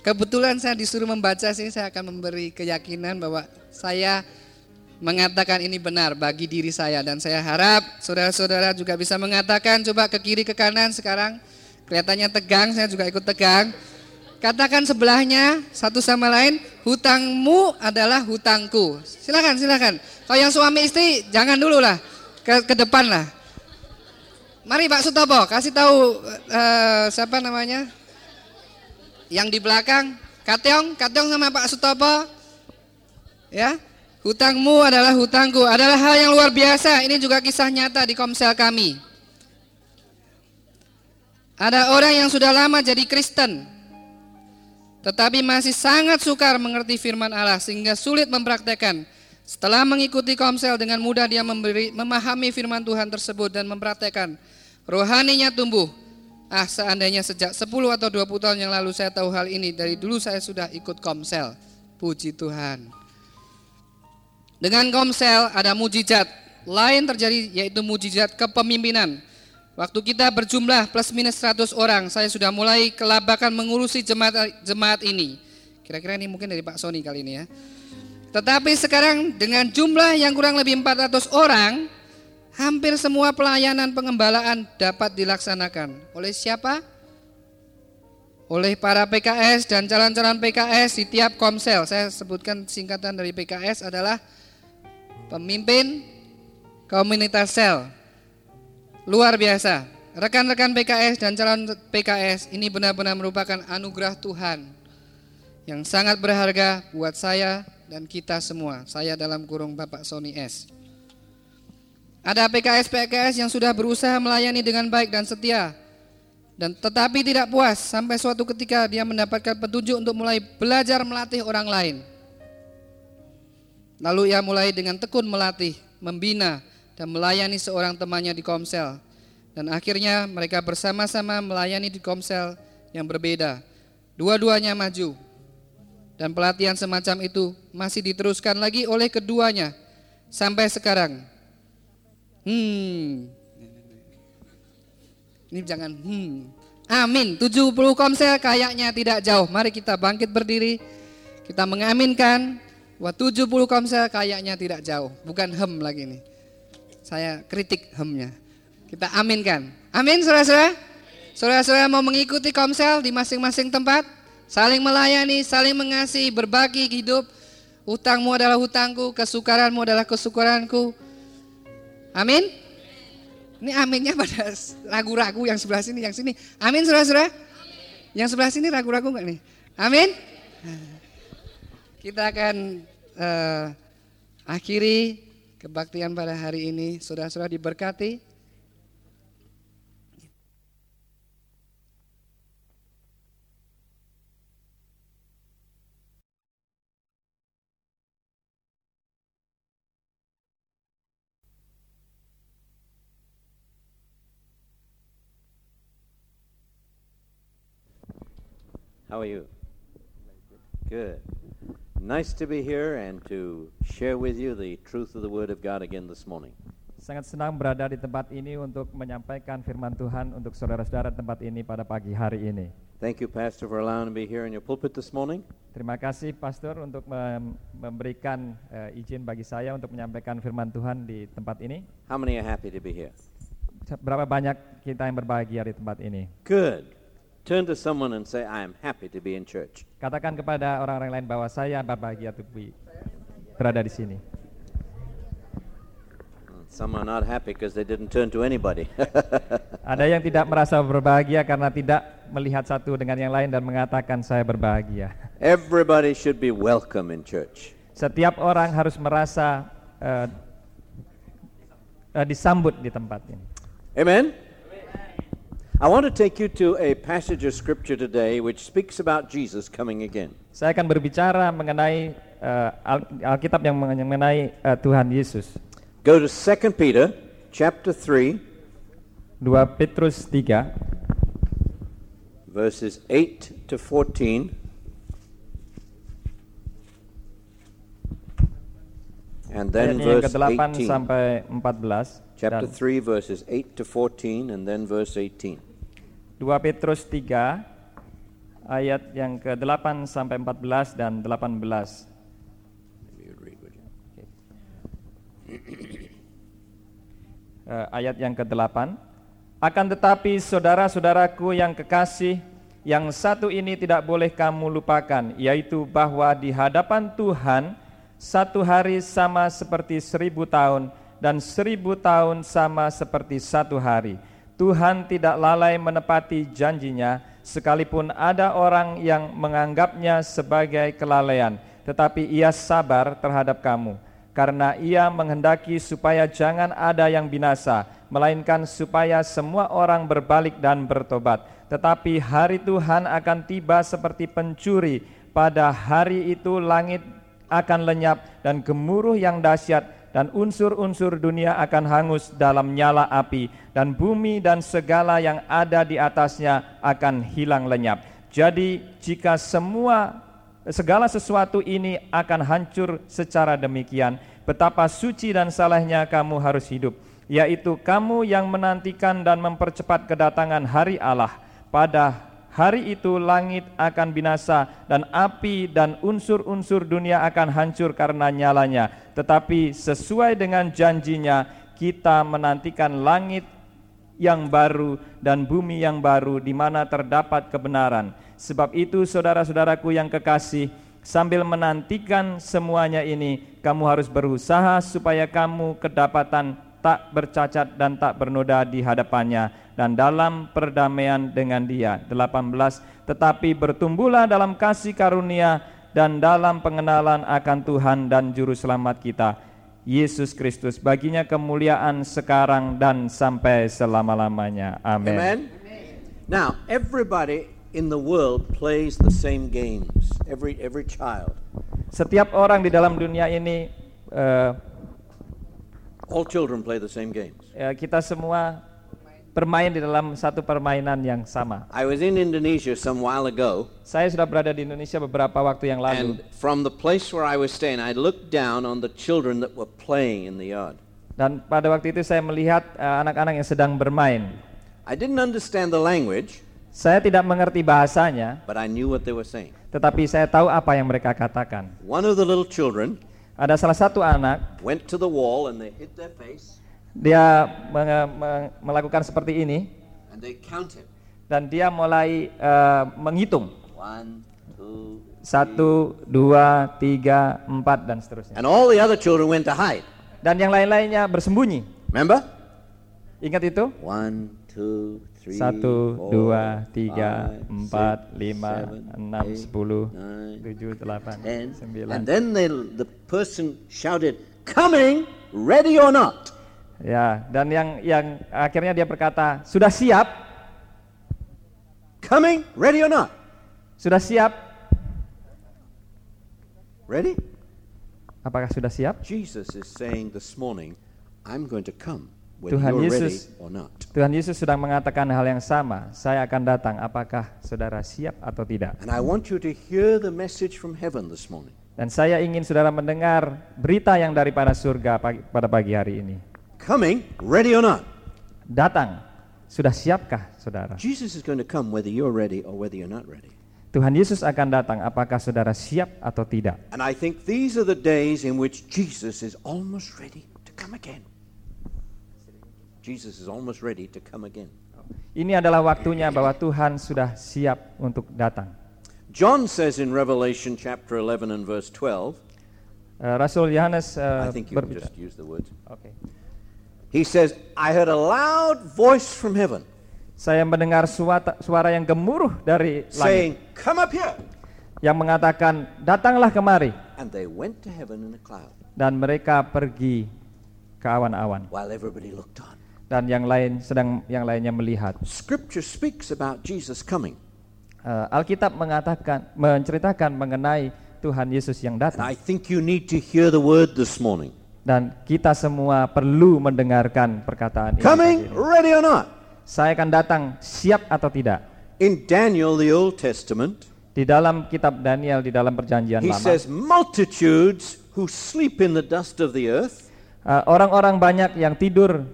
kebetulan saya disuruh membaca sini saya akan memberi keyakinan bahwa saya mengatakan ini benar bagi diri saya dan saya harap saudara-saudara juga bisa mengatakan coba ke kiri ke kanan sekarang kelihatannya tegang saya juga ikut tegang. Katakan sebelahnya satu sama lain hutangmu adalah hutangku. Silakan silakan. Kalau yang suami istri jangan dulu lah ke, ke depan lah. Mari Pak Sutopo kasih tahu uh, siapa namanya? Yang di belakang Kateong Kateong sama Pak Sutopo. Ya Hutangmu adalah hutangku, adalah hal yang luar biasa. Ini juga kisah nyata di komsel kami. Ada orang yang sudah lama jadi Kristen, tetapi masih sangat sukar mengerti firman Allah sehingga sulit mempraktekkan. Setelah mengikuti komsel dengan mudah dia memberi, memahami firman Tuhan tersebut dan mempraktekkan. Rohaninya tumbuh. Ah seandainya sejak 10 atau 20 tahun yang lalu saya tahu hal ini. Dari dulu saya sudah ikut komsel. Puji Tuhan. Dengan komsel ada mujizat lain terjadi yaitu mujizat kepemimpinan. Waktu kita berjumlah plus minus 100 orang, saya sudah mulai kelabakan mengurusi jemaat jemaat ini. Kira-kira ini mungkin dari Pak Sony kali ini ya. Tetapi sekarang dengan jumlah yang kurang lebih 400 orang, hampir semua pelayanan pengembalaan dapat dilaksanakan. Oleh siapa? Oleh para PKS dan calon-calon PKS di tiap komsel. Saya sebutkan singkatan dari PKS adalah pemimpin komunitas sel. Luar biasa. Rekan-rekan PKS dan calon PKS ini benar-benar merupakan anugerah Tuhan yang sangat berharga buat saya dan kita semua. Saya dalam kurung Bapak Sony S. Ada PKS-PKS yang sudah berusaha melayani dengan baik dan setia dan tetapi tidak puas sampai suatu ketika dia mendapatkan petunjuk untuk mulai belajar melatih orang lain. Lalu ia mulai dengan tekun melatih, membina, dan melayani seorang temannya di Komsel. Dan akhirnya mereka bersama-sama melayani di Komsel yang berbeda. Dua-duanya maju. Dan pelatihan semacam itu masih diteruskan lagi oleh keduanya sampai sekarang. Hmm. Ini jangan hmm. Amin. 70 komsel kayaknya tidak jauh. Mari kita bangkit berdiri. Kita mengaminkan Wah 70 komsel kayaknya tidak jauh, bukan hem lagi nih. Saya kritik hemnya. Kita aminkan. Amin saudara-saudara. Saudara-saudara mau mengikuti komsel di masing-masing tempat, saling melayani, saling mengasihi, berbagi hidup. Utangmu adalah hutangku, kesukaranmu adalah kesukaranku. Amin. Ini aminnya pada ragu-ragu yang sebelah sini, yang sini. Amin saudara-saudara. Yang sebelah sini ragu-ragu enggak nih? Amin. Kita akan uh, akhiri kebaktian pada hari ini. Saudara-saudara diberkati. How are you? Good. Nice to be here and to share with you the truth of the Word of God again this morning. Sangat senang berada di tempat ini untuk menyampaikan firman Tuhan untuk saudara-saudara tempat ini pada pagi hari ini. Thank you, Pastor, for allowing me to be here in your pulpit this morning. Terima kasih Pastor untuk mem- memberikan eh, izin bagi saya untuk menyampaikan firman Tuhan di tempat ini. How many are happy to be here? Berapa banyak kita yang berbahagia di tempat ini? Good. Turn to someone and say, I am happy to be in church. Katakan kepada orang-orang lain bahwa saya berbahagia berada di sini. Some are not happy because they didn't turn to anybody. Ada yang tidak merasa berbahagia karena tidak melihat satu dengan yang lain dan mengatakan saya berbahagia. Everybody should be welcome in church. Setiap orang harus merasa eh, eh, disambut di tempat ini. Amen? I want to take you to a passage of scripture today which speaks about Jesus coming again. Saya akan berbicara mengenai Al- Alkitab yang mengenai eh, Tuhan Yesus. Go to 2 Peter chapter 3 2 Petrus 3 verses 8 to 14. And then verse ke-8 18. sampai 14 Chapter dan 3 verses 8 to 14 and then verse 18. 2 Petrus 3 ayat yang ke-8 sampai 14 dan 18. Maybe you'd read, would you? Eh, ayat yang ke-8 Akan tetapi saudara-saudaraku yang kekasih yang satu ini tidak boleh kamu lupakan yaitu bahwa di hadapan Tuhan satu hari sama seperti seribu tahun dan seribu tahun sama seperti satu hari Tuhan tidak lalai menepati janjinya sekalipun ada orang yang menganggapnya sebagai kelalaian tetapi ia sabar terhadap kamu karena ia menghendaki supaya jangan ada yang binasa, melainkan supaya semua orang berbalik dan bertobat. Tetapi hari Tuhan akan tiba seperti pencuri. Pada hari itu langit akan lenyap dan gemuruh yang dahsyat dan unsur-unsur dunia akan hangus dalam nyala api dan bumi dan segala yang ada di atasnya akan hilang lenyap. Jadi jika semua segala sesuatu ini akan hancur secara demikian, betapa suci dan salehnya kamu harus hidup, yaitu kamu yang menantikan dan mempercepat kedatangan hari Allah. Pada hari itu langit akan binasa dan api dan unsur-unsur dunia akan hancur karena nyalanya. Tetapi sesuai dengan janjinya, kita menantikan langit yang baru dan bumi yang baru di mana terdapat kebenaran. Sebab itu saudara-saudaraku yang kekasih, sambil menantikan semuanya ini, kamu harus berusaha supaya kamu kedapatan tak bercacat dan tak bernoda di hadapannya dan dalam perdamaian dengan dia. 18. Tetapi bertumbuhlah dalam kasih karunia dan dalam pengenalan akan Tuhan dan juru selamat kita Yesus Kristus baginya kemuliaan sekarang dan sampai selama-lamanya. Amin. Amen? Now, everybody in the world plays the same games. Every every child. Setiap orang di dalam dunia ini eh, All children play the same games. ya, kita semua bermain di dalam satu permainan yang sama. I was in Indonesia some while ago, Saya sudah berada di Indonesia beberapa waktu yang lalu and from the place where I was staying, I looked down on the children that were playing in the yard. dan pada waktu itu saya melihat eh, anak-anak yang sedang bermain. I didn't understand the language, Saya tidak mengerti bahasanya, but I knew what they were saying. tetapi saya tahu apa yang mereka katakan. One of the little children Ada salah satu anak, went to the wall and they hit their face dia melakukan seperti ini and they counted. dan dia mulai eh, menghitung One, two, satu, dua, tiga, empat dan seterusnya. and all the other children went to hide. Dan yang lain-lainnya bersembunyi. Remember? Ingat itu? One, two, three, Satu, four, dua, tiga, five, empat, six, lima, seven, enam, eight, sepuluh, nine, tujuh, delapan, ten. sembilan. And then they, the person shouted, "Coming, ready or not?" Ya, dan yang yang akhirnya dia berkata, sudah siap, Coming, ready or not? sudah siap. Ready? Apakah sudah siap? Jesus is saying this morning, "I'm going to come whether Tuhan you're Yesus- ready or not." Tuhan Yesus sedang mengatakan hal yang sama. Saya akan datang. Apakah saudara siap atau tidak? And I want you to hear the message from heaven this morning. Dan saya ingin saudara mendengar berita yang daripada surga pagi- pada pagi hari ini. Coming, ready or not? Datang. Sudah siapkah saudara? Jesus is going to come whether you're ready or whether you're not ready. Tuhan Yesus akan datang, apakah saudara siap atau tidak? And I think these are the days in which Jesus is almost ready to come again. Jesus is almost ready to come again. Ini adalah waktunya bahwa Tuhan sudah siap untuk datang. John says in Revelation chapter 11 and verse 12, Eh, Rasul Yohanes eh, I think you berbicara. just use the words. Oke. He says, I heard a loud voice from heaven Saya mendengar suara, suara yang gemuruh dari saying, langit Come up here. yang mengatakan, "Datanglah kemari." And they went to heaven in a cloud Dan mereka pergi ke awan-awan while everybody looked on. dan yang lain sedang yang lainnya melihat. Scripture speaks about Jesus coming. Eh, Alkitab mengatakan menceritakan mengenai Tuhan Yesus yang And datang I think you need to hear the word this morning. Dan kita semua perlu mendengarkan perkataan ini. Coming, ready or not. Saya akan datang siap atau tidak? In Daniel, the Old Testament, Di dalam kitab Daniel di dalam perjanjian he lama says, multitudes who sleep in the dust of the earth eh, orang-orang banyak yang tidur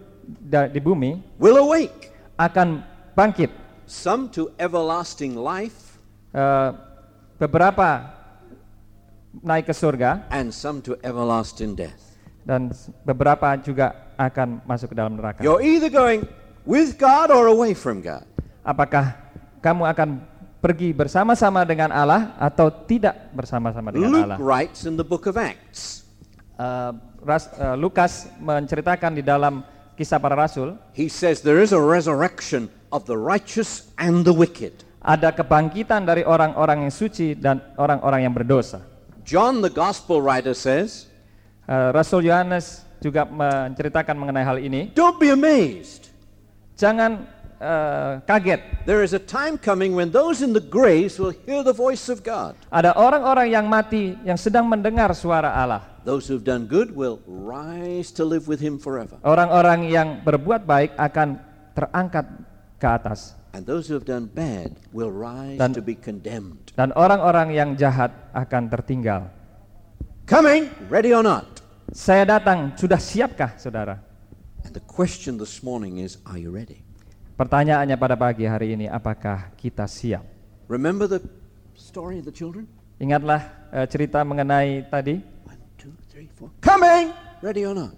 di bumi will awake, akan bangkit. some to everlasting life Eh, beberapa naik ke surga and some to everlasting death. Dan beberapa juga akan masuk ke dalam neraka. You're either going with God or away from God. Apakah kamu akan pergi bersama-sama dengan Allah atau tidak bersama-sama dengan Luke Allah? writes in the book of Acts, Eh, Ras- eh, Lukas menceritakan di dalam kisah para rasul he says there is a resurrection of the righteous and the wicked. ada kebangkitan dari orang-orang yang suci dan orang-orang yang berdosa. John, the gospel writer, says, Eh, Rasul Yohanes juga menceritakan mengenai hal ini. Don't be amazed. Jangan eh, kaget. There is a time coming when those in the graves will hear the voice of God. Ada orang-orang yang mati yang sedang mendengar suara Allah. Those who've done good will rise to live with him forever. Orang-orang yang berbuat baik akan terangkat ke atas. And those who have done bad will rise Dan- to be condemned. Dan orang-orang yang jahat akan tertinggal. Coming, ready or not? Saya datang, sudah siapkah saudara? And the question this morning is, are you ready? Pertanyaannya pada pagi hari ini, apakah kita siap? Remember the story of the children? Ingatlah eh, cerita mengenai tadi, One, two, three, four. Coming, ready or not?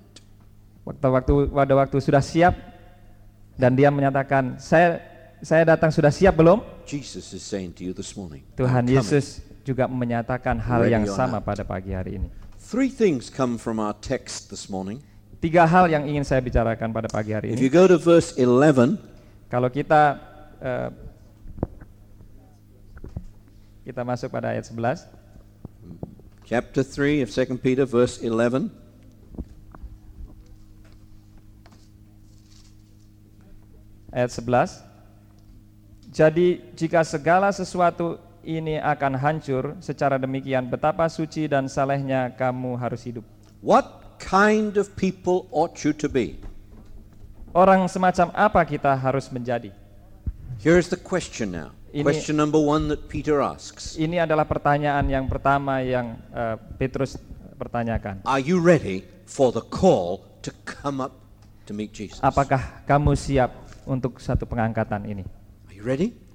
waktu-waktu pada waktu sudah siap, dan dia menyatakan, saya saya datang sudah siap belum? Jesus is saying to you this morning, Tuhan. Yesus juga menyatakan hal Ready yang sama not. pada pagi hari ini. Three things come from our text this morning. Tiga hal yang ingin saya bicarakan pada pagi hari If you ini. go to verse 11, Kalau kita eh, kita masuk pada ayat 11, chapter 3 of 2 Peter, verse 11. ayat 11. Jadi jika segala sesuatu ini akan hancur secara demikian betapa suci dan salehnya kamu harus hidup. What kind of people ought you to be? Orang semacam apa kita harus menjadi? Here's the question now. Ini- question number one that Peter asks Ini adalah pertanyaan yang pertama yang eh, Petrus pertanyakan. Are you ready for the call to come up to meet Jesus? Apakah kamu siap untuk satu pengangkatan ini? Are you ready?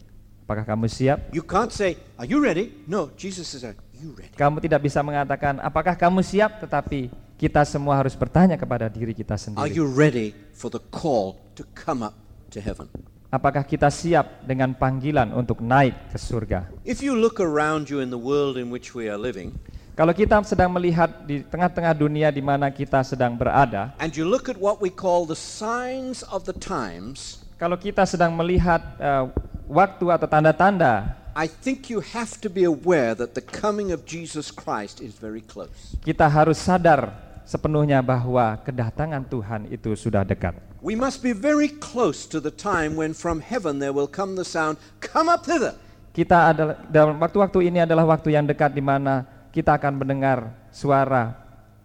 Apakah kamu siap? You can't say, Are you ready? No, Jesus says, Are you ready? Kamu tidak bisa mengatakan apakah kamu siap, tetapi kita semua harus bertanya kepada diri kita Are sendiri. you ready for the call to come up to heaven? Apakah kita siap dengan panggilan untuk naik ke surga? If you look around you in the world in which we are living, Kalau kita sedang melihat di tengah-tengah dunia di mana kita sedang berada, and you look at what we call the signs of the times, kalau kita sedang melihat eh, waktu atau tanda-tanda, I think you have to be aware that the coming of Jesus Christ is very close. kita harus sadar sepenuhnya bahwa kedatangan Tuhan itu sudah dekat. We must be very close to the time when from heaven there will come the sound, Come up thither. Kita adalah dalam waktu-waktu ini adalah waktu yang dekat di mana kita akan mendengar suara,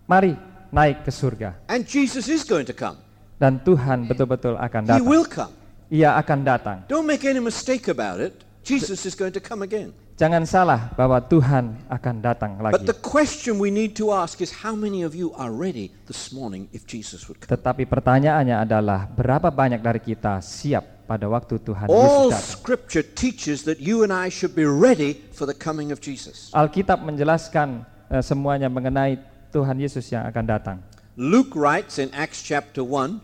mari naik ke surga. And Jesus is going to come. Dan Tuhan betul-betul akan He datang. will come. Ia akan datang. Don't make any mistake about it. Jesus is going to come again. Jangan salah bahwa Tuhan akan datang But lagi. the question we need to ask is how many of you are ready this morning if Jesus would come? Tetapi pertanyaannya adalah berapa banyak dari kita siap pada waktu Tuhan All Yesus datang. scripture teaches that you and I should be ready for the coming of Jesus. Alkitab menjelaskan eh, semuanya mengenai Tuhan Yesus yang akan datang. Luke writes in Acts chapter 1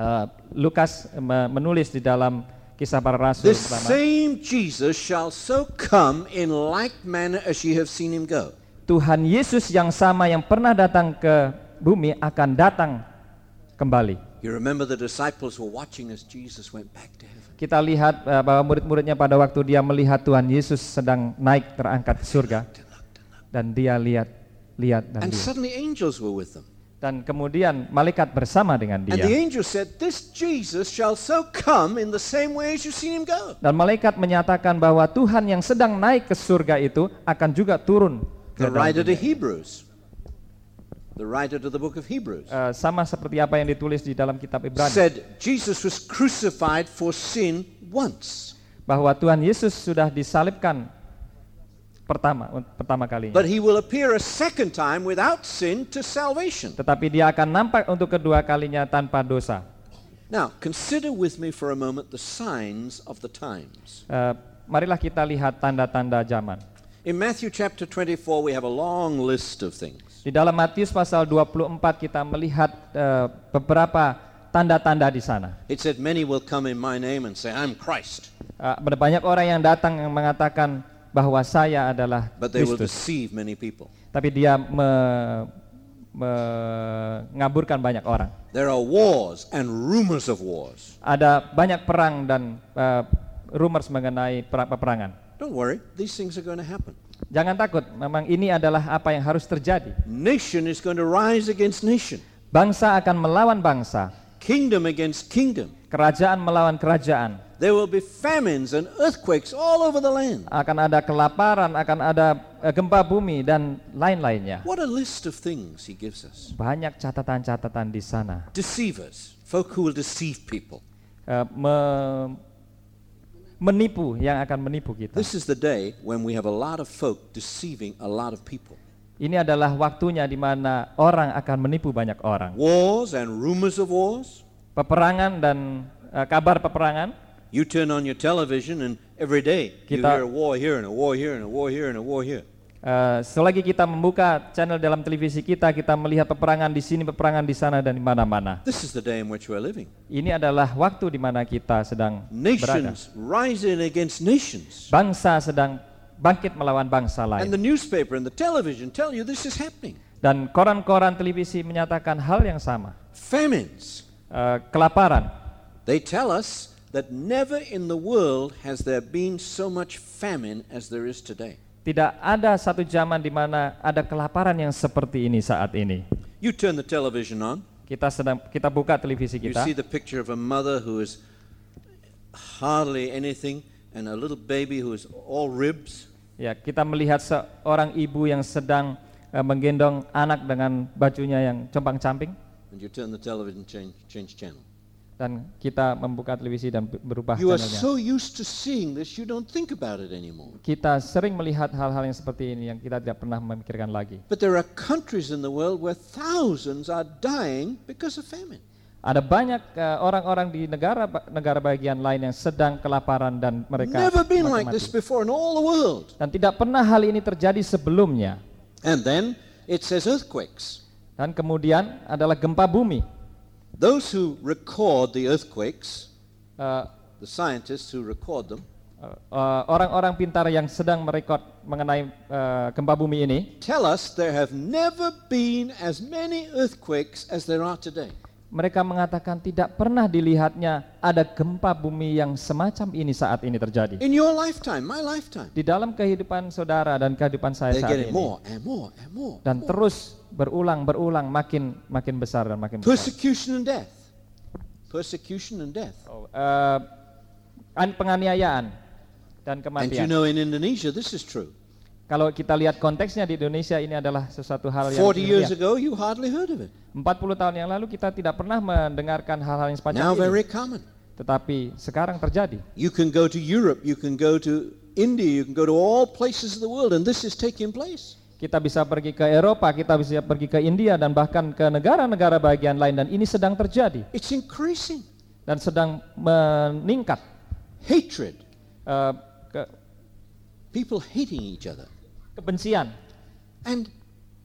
Eh, Lukas me- menulis di dalam kisah para rasul This pertama, same Jesus shall so come in like manner as ye have seen him go. Tuhan Yesus yang sama yang pernah datang ke bumi akan datang kembali. You remember the disciples were watching as Jesus went back to heaven. Kita lihat eh, bahwa murid-muridnya pada waktu dia melihat Tuhan Yesus sedang naik terangkat ke surga dan dia lihat lihat dan And lihat. suddenly angels were with them. Dan kemudian malaikat bersama dengan And the dia. angel said, This Jesus shall so come in the same way as you've seen him go. Dan malaikat menyatakan bahwa Tuhan yang sedang naik ke surga itu akan juga turun ke The writer to. Hebrews, the writer to the book of Hebrews, Eh, sama seperti apa yang ditulis di dalam kitab Ibrani said Jesus was crucified for sin once, bahwa Tuhan Yesus sudah disalibkan pertama pertama kalinya. but he will appear a second time without sin to salvation. Tetapi dia akan nampak untuk kedua kalinya tanpa dosa. Now, consider with me for a moment the signs of the times. Eh, marilah kita lihat tanda-tanda zaman. In Matthew chapter 24, we have a long list of things. Di dalam Matius pasal 24 kita melihat eh, beberapa tanda-tanda di sana. It said, Many will come in my name and say, I'm Christ, ada banyak orang yang datang yang mengatakan bahwa saya adalah Kristus. Tapi dia me- mengaburkan banyak orang. There are wars and rumors of wars. Ada banyak perang dan eh, rumors mengenai per- peperangan. Don't worry, these things are going to happen. Jangan takut, memang ini adalah apa yang harus terjadi. Nation is going to rise against nation, Bangsa akan melawan bangsa, kingdom against kingdom. kerajaan melawan kerajaan. There will be famines and earthquakes all over the land. Akan ada kelaparan, akan ada eh, gempa bumi dan lain-lainnya. What a list of things he gives us. Banyak catatan-catatan di sana. Deceivers, folk who will deceive people. Eh, me- menipu yang akan menipu kita. This is the day when we have a lot of folk deceiving a lot of people. Ini adalah waktunya di mana orang akan menipu banyak orang. Wars and rumors of wars. Peperangan dan eh, kabar peperangan. You turn on your television and every day you Kita- hear a war here and a war here and a war here and a war here. Eh, selagi kita membuka channel dalam televisi kita, kita melihat peperangan di sini, peperangan di sana dan di mana-mana. This is the day in which we're living. Ini adalah waktu di mana kita sedang berada. Nations rising against nations. Bangsa sedang bangkit melawan bangsa And lain. the newspaper and the television tell you this is happening. Dan koran-koran televisi menyatakan hal yang sama. Famines. Eh, kelaparan. They tell us that never in the world has there been so much famine as there is today. Tidak ada satu zaman di mana ada kelaparan yang seperti ini saat ini. You turn the television on, Kita sedang kita buka televisi you kita, see the picture of a mother who is hardly anything and a little baby who is all ribs. ya kita melihat seorang ibu yang sedang eh, menggendong anak dengan bajunya yang compang-camping And you turn the television change change channel. Dan kita membuka televisi dan ber- berubah You are channelnya. so used to seeing this you don't think about it anymore. Kita sering melihat hal-hal yang seperti ini yang kita tidak pernah memikirkan lagi. But there are countries in the world where thousands are dying because of famine. Ada banyak eh, orang-orang di negara negara bagian lain yang sedang kelaparan dan mereka Never been like this before in all the world. Dan tidak pernah hal ini terjadi sebelumnya. And then it says earthquakes. Dan kemudian adalah gempa bumi. Those who record the earthquakes, Eh, the scientists who record them, eh, eh, orang-orang pintar yang sedang merekod mengenai eh, gempa bumi ini tell us there have never been as many earthquakes as there are today. Mereka mengatakan tidak pernah dilihatnya ada gempa bumi yang semacam ini saat ini terjadi. In your lifetime, my lifetime, Di dalam kehidupan saudara dan kehidupan saya they're saat ini more and more and more. dan terus berulang berulang makin makin besar dan makin besar. Persecution and death. Persecution and death. Oh, eh, an- penganiayaan dan And you kematian. know in Indonesia this is true. Kalau kita lihat konteksnya di Indonesia ini adalah sesuatu hal yang 40 years ago you hardly heard of it. 40 tahun yang lalu kita tidak pernah mendengarkan hal-hal yang semacam Now ini. very common. Tetapi sekarang terjadi. You can go to Europe, you can go to India, you can go to all places of the world and this is taking place. Kita bisa pergi ke Eropa, kita bisa pergi ke India dan bahkan ke negara-negara bagian lain dan ini sedang terjadi. It's increasing. dan sedang meningkat hatred, ke, people hating each other. Kebencian. And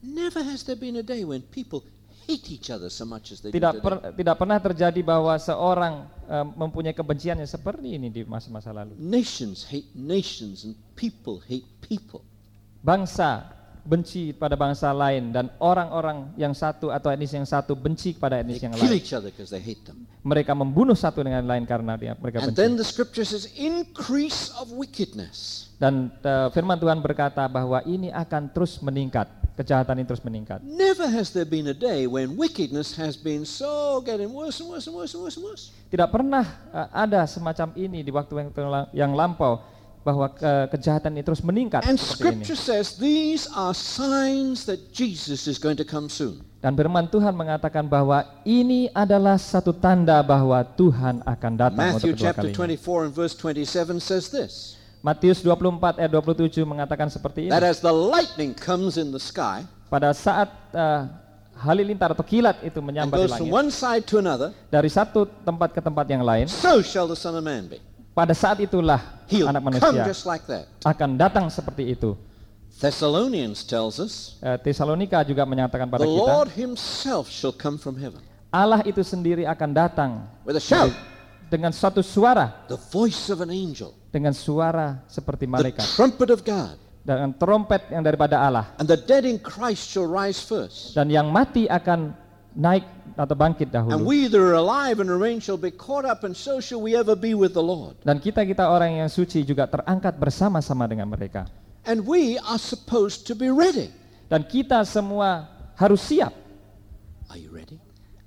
never has there been a day when people hate each other so much as they do Tidak today. per- tidak pernah terjadi bahwa seorang eh, mempunyai kebencian yang seperti ini di masa-masa lalu. Nations hate nations and people hate people. Bangsa benci pada bangsa lain dan orang-orang yang satu atau etnis yang satu benci kepada They etnis yang lain. they hate them. Mereka membunuh satu dengan lain karena dia mereka And benci. then the scripture says, increase of wickedness. Dan eh, firman Tuhan berkata bahwa ini akan terus meningkat, kejahatan ini terus meningkat. Never has there been a day when wickedness has been so getting worse and worse and worse and worse and worse. Tidak pernah eh, ada semacam ini di waktu yang, yang lampau bahwa ke- kejahatan ini terus meningkat And seperti ini. scripture says these are signs that Jesus is going to come soon. Dan firman Tuhan mengatakan bahwa ini adalah satu tanda bahwa Tuhan akan datang Matthew untuk kedua chapter kalinya. 24 and verse 27 says this Matius 24 ayat 27 mengatakan seperti ini. that as the lightning comes in the sky Pada saat eh, halilintar atau kilat itu menyambar di from langit one side to another, dari satu tempat ke tempat yang lain, so shall the Son of Man be. Pada saat itulah He'll anak manusia just like that. akan datang seperti itu. Thessalonians tells us Eh, Tesalonika juga menyatakan pada the kita, Lord himself shall come from heaven. Allah itu sendiri akan datang with a shout, dengan suatu suara, the voice of an angel, dengan suara seperti the malaikat, trumpet of God, dengan trompet yang daripada Allah, and the dead in Christ shall rise first. dan yang mati akan naik atau bangkit And dahulu. we that are alive and remain shall be caught up, and so shall we ever be with the Lord. Dan kita-kita orang yang suci juga terangkat bersama-sama dengan mereka. And we are supposed to be ready. Dan kita semua harus siap. Are you ready?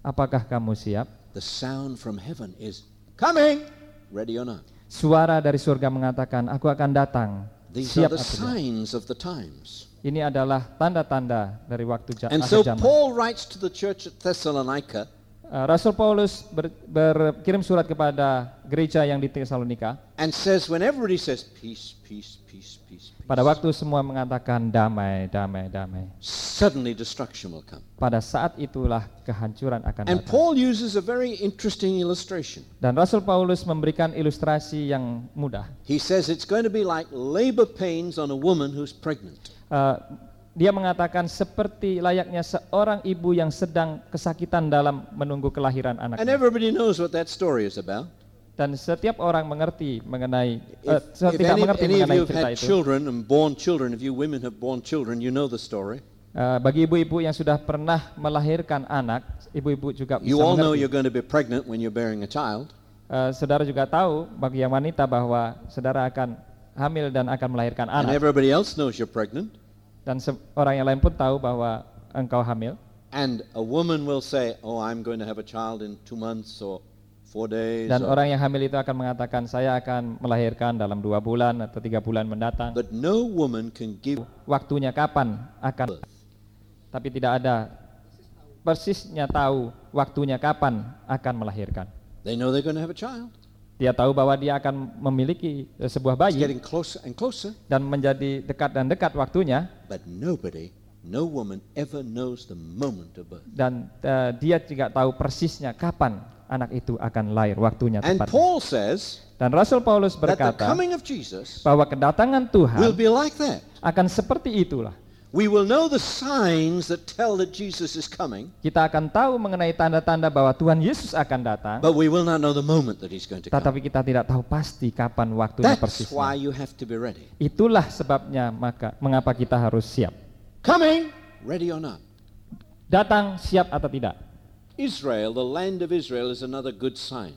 Apakah kamu siap? The sound from heaven is coming. Ready or not? Suara dari surga mengatakan, aku akan datang. These are Siap the atau tidak? signs of the times. Ini adalah tanda-tanda dari waktu ja- And so zaman. Paul writes to the church at Thessalonica, Uh, Rasul Paulus ber- berkirim surat kepada gereja yang di Tesalonika. and says, when everybody says peace, peace, peace, peace, peace, Pada waktu semua mengatakan damai, damai, damai. suddenly destruction will come. Pada saat itulah kehancuran akan And datang. Paul uses a very interesting illustration. Dan Rasul Paulus memberikan ilustrasi yang mudah. He says it's going to be like labor pains on a woman who's pregnant. Uh, dia mengatakan seperti layaknya seorang ibu yang sedang kesakitan dalam menunggu kelahiran And anaknya. everybody knows what that story is about. Dan setiap orang mengerti mengenai, uh, If, tidak any, mengerti any mengenai cerita itu. children and born children, if you women have born children, you know the story. Uh, bagi ibu-ibu yang sudah pernah melahirkan anak, ibu-ibu juga bisa You all know mengerti. you're going to be pregnant when you're bearing a child. Uh, saudara juga tahu bagi yang wanita bahwa saudara akan hamil dan akan melahirkan And anak. everybody else knows you're pregnant. Dan orang yang lain pun tahu bahwa engkau hamil. And a woman will say, Oh, I'm going to have a child in two months or four days. Dan or- orang yang hamil itu akan mengatakan, saya akan melahirkan dalam dua bulan atau tiga bulan mendatang. But no woman can give Waktunya kapan akan, tapi tidak ada persisnya tahu waktunya kapan akan melahirkan. They know they're going to have a child. Dia tahu bahwa dia akan memiliki eh, sebuah bayi closer and closer. dan menjadi dekat dan dekat waktunya But nobody, no woman ever knows the moment of birth. dan eh, dia tidak tahu persisnya kapan anak itu akan lahir waktunya And tepat. Paul says Dan Rasul Paulus berkata bahwa kedatangan will Tuhan be like that. akan seperti itulah. We will know the signs that tell that Jesus is coming, Kita akan tahu mengenai tanda-tanda bahwa Tuhan Yesus akan datang, but we will not know the moment that he's going to come. tetapi kita tidak tahu pasti kapan waktunya That's why persisnya. you have to be ready. Itulah sebabnya maka mengapa kita harus siap. Coming, ready or not. Datang siap atau tidak. Israel, the land of Israel, is another good sign.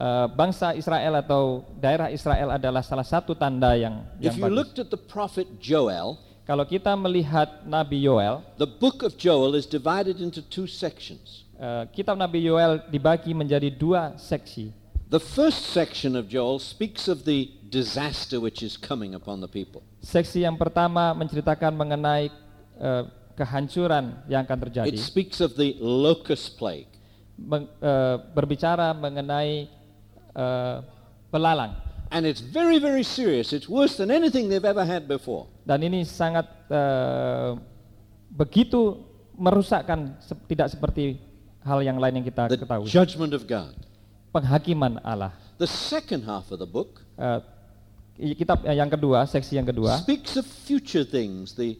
Eh, bangsa Israel atau daerah Israel adalah salah satu tanda yang yang If you bagus. looked at the prophet Joel, Kalau kita melihat Nabi Yoel, the book of Joel is divided into two sections. eh, kitab Nabi Yoel dibagi menjadi dua seksi. The first section of Joel speaks of the disaster which is coming upon the people. Seksi yang pertama menceritakan mengenai eh, kehancuran yang akan terjadi. It speaks of the locust plague. Meng- eh, berbicara mengenai eh, belalang And it's very, very serious. It's worse than anything they've ever had before. Dan ini sangat eh, begitu merusakkan se- tidak seperti hal yang lain yang kita The ketahui. judgment of God. penghakiman Allah. The second half of the book Eh, i- kitab eh, yang kedua, seksi yang kedua, speaks of future things, the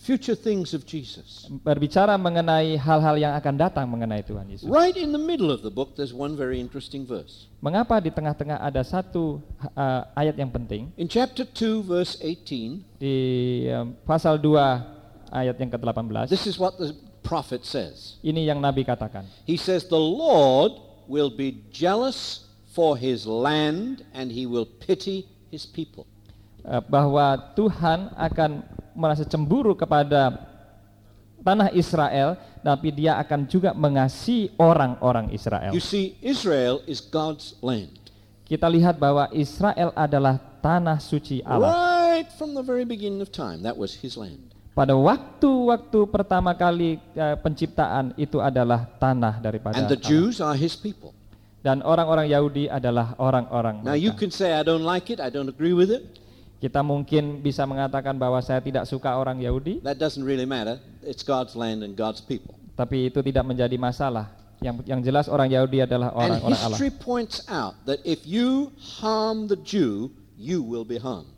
future things of Jesus. berbicara mengenai hal-hal yang akan datang mengenai Tuhan Yesus. Right in the middle of the book, there's one very interesting verse. Mengapa di tengah-tengah ada satu eh, ayat yang penting In chapter 2, verse 18, di eh, pasal 2 ayat yang ke-18. this is what the prophet says. Ini yang Nabi katakan. He says, The Lord will be jealous for his land and he will pity his people. Eh, bahwa Tuhan akan merasa cemburu kepada tanah Israel, tapi Dia akan juga mengasihi orang-orang Israel. You see, Israel is God's land. Kita lihat bahwa Israel adalah tanah suci Allah. Right from the very beginning of time, that was his land. Pada waktu-waktu pertama kali eh, penciptaan itu adalah tanah daripada And the Allah. Jews are his people. Dan orang-orang Yahudi adalah orang-orang Now, you mereka. can say, I don't like it, I don't agree with it. Kita mungkin bisa mengatakan bahwa saya tidak suka orang Yahudi, That doesn't really matter. It's God's land and God's people. tapi itu tidak menjadi masalah. Yang yang jelas orang Yahudi adalah And orang-orang Allah. history points out that if you harm the Jew, you will be harmed.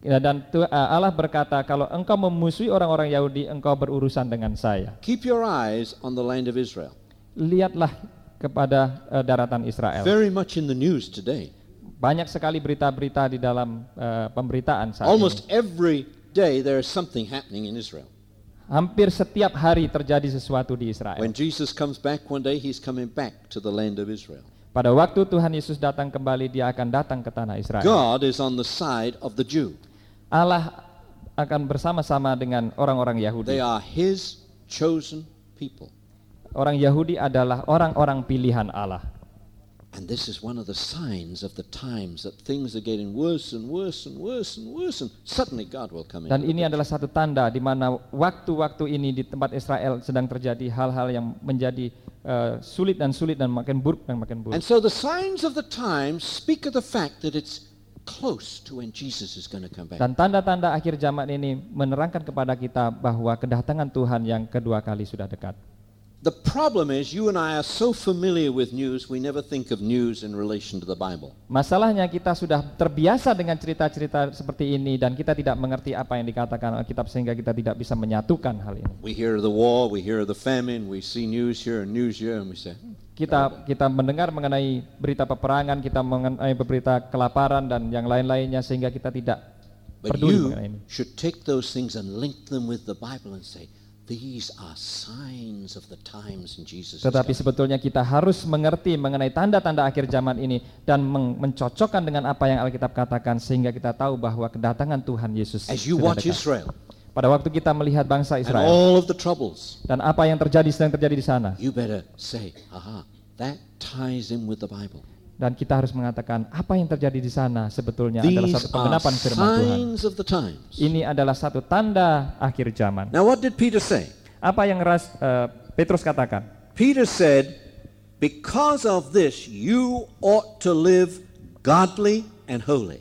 Ya, dan uh, Allah berkata, kalau engkau memusuhi orang-orang Yahudi, engkau berurusan dengan saya. Keep your eyes on the land of Israel. Lihatlah kepada uh, daratan Israel. Very much in the news today. Banyak sekali berita-berita di dalam uh, pemberitaan saat Almost ini. every day there is something happening in Israel. Hampir setiap hari terjadi sesuatu di Israel. When Jesus comes back one day, he's coming back to the land of Israel. Pada waktu Tuhan Yesus datang kembali, dia akan datang ke tanah Israel. God is on the side of the Jew. Allah akan bersama-sama dengan orang-orang Yahudi. They are his chosen people. Orang Yahudi adalah orang-orang pilihan Allah. And this is one of the signs of the times that things are getting worse and worse and worse and worse, and suddenly God will come in. Dan ini adalah satu tanda di mana waktu-waktu ini di tempat Israel sedang terjadi hal-hal yang menjadi eh, sulit dan sulit dan makin buruk dan makin buruk. And so the signs of the times speak of the fact that it's close to when Jesus is going to come back. Dan tanda-tanda akhir zaman ini menerangkan kepada kita bahwa kedatangan Tuhan yang kedua kali sudah dekat. The problem is you and I are so familiar with news, we never think of news in relation to the Bible. Masalahnya kita sudah terbiasa dengan cerita-cerita seperti ini dan kita tidak mengerti apa yang dikatakan Alkitab sehingga kita tidak bisa menyatukan hal ini. We hear the war, we hear the famine, we see news here and news here, and we say, "Hmm, Kita kita mendengar mengenai berita peperangan, kita mengenai berita kelaparan dan yang lain-lainnya sehingga kita tidak But peduli you mengenai ini. should take those things and link them with the Bible and say, these are signs of the times in Jesus. is Tetapi coming." sebetulnya kita harus mengerti mengenai tanda-tanda akhir zaman ini dan mencocokkan dengan apa yang Alkitab katakan sehingga kita tahu bahwa kedatangan Tuhan Yesus As you watch. Israel Pada waktu kita melihat bangsa and Israel all of the troubles, dan apa yang terjadi sedang terjadi di sana you better say, aha, that ties in with the Bible. Dan kita harus mengatakan apa yang terjadi di sana sebetulnya adalah These satu are penggenapan firman Tuhan. Ini adalah satu tanda akhir zaman. Now, what did Peter say? Apa yang ras, eh, Petrus katakan? Peter said, Because of this, you ought to live godly and holy.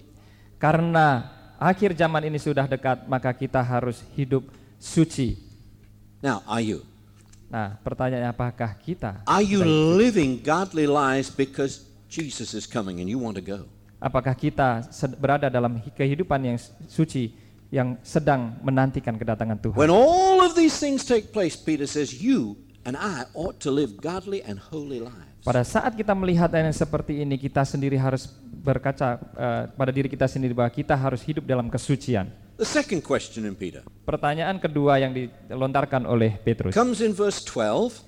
Karena akhir zaman ini sudah dekat, maka kita harus hidup suci. Now, are you? Nah, pertanyaannya apakah kita? Are you living godly lives because Jesus is coming and you want to go? Apakah kita berada dalam hi- kehidupan yang suci yang sedang menantikan kedatangan Tuhan? When all of these things take place, Peter says, You and I ought to live godly and holy lives. Pada saat kita melihat yang seperti ini, kita sendiri harus berkaca eh, pada diri kita sendiri bahwa kita harus hidup dalam kesucian. The second question in Peter Pertanyaan kedua yang dilontarkan oleh Petrus comes in verse 12